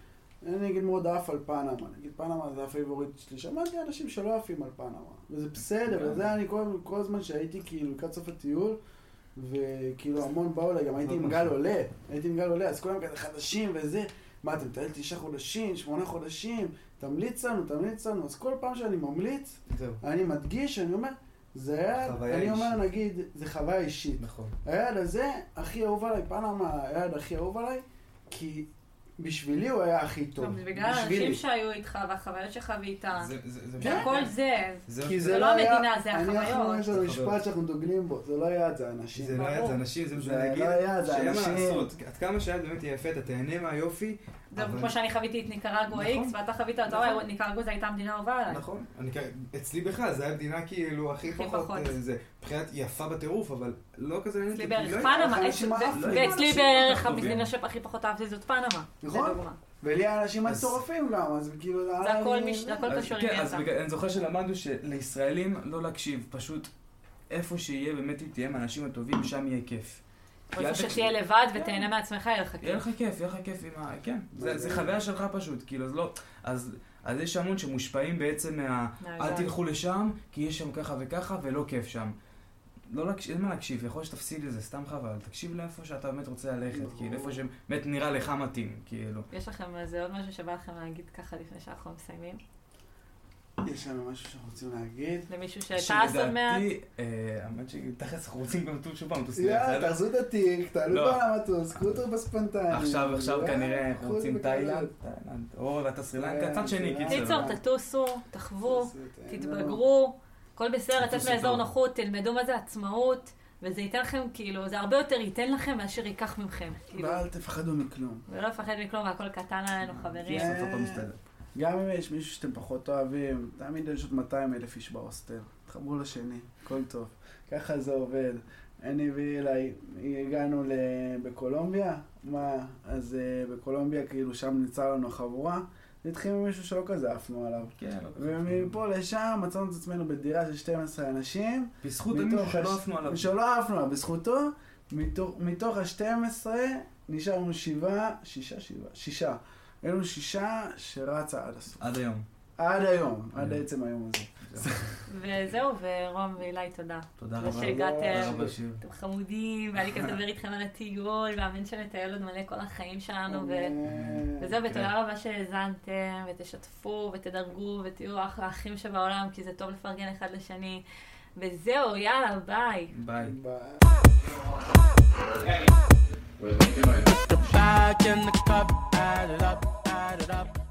Speaker 2: אני נגיד מאוד עף על פנמה, נגיד פנמה זה ה favorite שלי, שמעתי אנשים שלא עפים על פנמה, וזה בסדר. וזה אני כל, כל הזמן שהייתי כאילו לקראת סוף הטיול, וכאילו המון באו אליי, גם הייתי עם גל
Speaker 3: נכון.
Speaker 2: עולה, הייתי עם גל עולה, אז כולם כזה חדשים וזה, מה אתם מטייל תשעה חודשים, שמונה חודשים, תמליץ לנו, תמליץ לנו, אז כל פעם שאני ממליץ,
Speaker 3: זהו,
Speaker 2: אני מדגיש, אני אומר, זה היעד,
Speaker 3: חוויה
Speaker 2: אני אומר
Speaker 3: אישית.
Speaker 2: נגיד, זה חוויה אישית.
Speaker 3: נכון.
Speaker 2: היעד הזה הכי אהוב עליי, פנמה היעד הכי אהוב עליי, כי בשבילי הוא היה הכי טוב.
Speaker 1: גם בגלל. האנשים שהיו איתך והחוויות שחווית,
Speaker 3: זה- זה- זה-
Speaker 2: כן.
Speaker 1: וכל זה,
Speaker 3: זה-
Speaker 2: כי
Speaker 1: זה
Speaker 2: זה
Speaker 1: לא
Speaker 2: לא היה...
Speaker 1: המדינה, זה
Speaker 2: אני
Speaker 1: החוויות.
Speaker 2: אנחנו, יש לנו
Speaker 3: זה
Speaker 2: משפט. שאנחנו דוגלים בו, זה לא יעד, זה אנשים.
Speaker 3: זה לא היה, זה. אנשים, זה מה
Speaker 2: זה
Speaker 3: שאני אגיד,
Speaker 2: לא היה, זה
Speaker 3: שאין מה
Speaker 2: אנשים.
Speaker 3: לעשות, עד כמה שהיד באמת יהיה יפה, אתה תהנה מהיופי,
Speaker 1: כמו שאני חוויתי את ניקרגואה
Speaker 3: נכון.
Speaker 1: איקס, ואתה חווית את
Speaker 3: נכון.
Speaker 1: הוואי, ניקרגואה זו הייתה המדינה האהובה עליי.
Speaker 3: נכון, אצלי בכלל, זה היה מדינה כאילו הכי פחות. אה, זה, מבחינת יפה בטירוף, אבל לא כזה
Speaker 1: אצלי בערך
Speaker 3: לא-
Speaker 1: פנמה. ואצלי
Speaker 3: אנשים
Speaker 1: בערך. המדינה שהכי פחות אהבתי זאת פנמה.
Speaker 2: נכון. ולי האנשים מטורפים גם, אז כאילו...
Speaker 1: זה
Speaker 2: היה
Speaker 1: הכל קשור
Speaker 3: כן,
Speaker 1: עם
Speaker 3: אז
Speaker 1: יצא.
Speaker 3: אני זוכר שלמדנו שלישראלים לא להקשיב, פשוט איפה שיהיה, באמת אם תהיה עם האנשים הטובים, שם יהיה כיף. אל
Speaker 1: איפה שתהיה לבד
Speaker 3: כן.
Speaker 1: ותהנה מעצמך, יהיה לך
Speaker 3: יהיה
Speaker 1: כיף.
Speaker 3: לך כיף, יהיה לך כיף עם ה... כן, זה,
Speaker 2: זה-
Speaker 3: חוויה שלך פשוט, כאילו, אז לא... אז, אז יש המון שמושפעים בעצם מה... אל. תלכו לשם, כי יש שם ככה וככה, ולא כיף שם. לא להקשיב, אין מה להקשיב, יכול להיות שתפסיד לזה, סתם חבל. תקשיב לאיפה שאתה באמת רוצה ללכת, כאילו, איפה שבאמת נראה לך מתאים, כאילו.
Speaker 1: יש לכם איזה עוד משהו שבא לכם להגיד ככה לפני שאנחנו מסיימים?
Speaker 2: יש לנו משהו שאנחנו רוצים להגיד.
Speaker 1: למישהו מעט.
Speaker 3: שלדעתי, אה, האמת שתכלס אנחנו רוצים גם לטוס שוב פעם לטוס
Speaker 2: יאללה? תחזו את התיק, תעלו
Speaker 3: לא.
Speaker 2: המטוס, קחו אותו בספונטני.
Speaker 3: עכשיו, עכשיו כנראה אנחנו רוצים. תאילנד, תאילנד, או ואתה סרילנקה, צד שני. קיצר.
Speaker 1: קיצור, תטוסו, תחוו, תתבגרו, הכל בסדר, לצאת מאזור
Speaker 3: טוב.
Speaker 1: נוחות, תלמדו מה זה עצמאות, וזה ייתן לכם, כאילו, זה הרבה יותר ייתן לכם מאשר ייקח מכם. כאילו,
Speaker 2: ואל תפחדו מכלום.
Speaker 1: ולא לפחד מכלום, והכל קטן עלינו, חברים.
Speaker 2: גם אם יש מישהו שאתם פחות אוהבים, תמיד יש עוד 200 אלף איש בהוסטל. תחברו לשני, הכל טוב. ככה זה עובד. אני ואילי הגענו ל... בקולומביה, מה, אז uh, בקולומביה כאילו שם נצא לנו החבורה. זה התחיל ממישהו שלא כזה עפנו עליו.
Speaker 3: כן, לא כזה.
Speaker 2: ומפה לשם מצאנו את עצמנו בדירה של 12 אנשים.
Speaker 3: בזכות מישהו שלא עפנו עליו.
Speaker 2: שלא עפנו עליו, בזכותו, מתוך ה-12 נשארנו שבעה, שישה, שבעה, שישה. היינו שישה שרצה עד הסוף.
Speaker 3: עד היום.
Speaker 2: עד היום, עד. עצם היום הזה.
Speaker 1: וזהו, ורום ואילי, תודה.
Speaker 3: תודה רבה.
Speaker 1: שהגעתם. אתם חמודים, והיה לי כיף לדבר איתכם על הטיול, והבן שמטייל עוד מלא כל החיים שלנו. וזהו, ותודה רבה שהאזנתם, ותשתפו, ותדרגו, ותהיו אחלה אחים שבעולם, כי זה טוב לפרגן אחד לשני. וזהו, יאללה, ביי.
Speaker 3: ביי.
Speaker 2: ביי.
Speaker 4: Back in the club, add it up, add it up.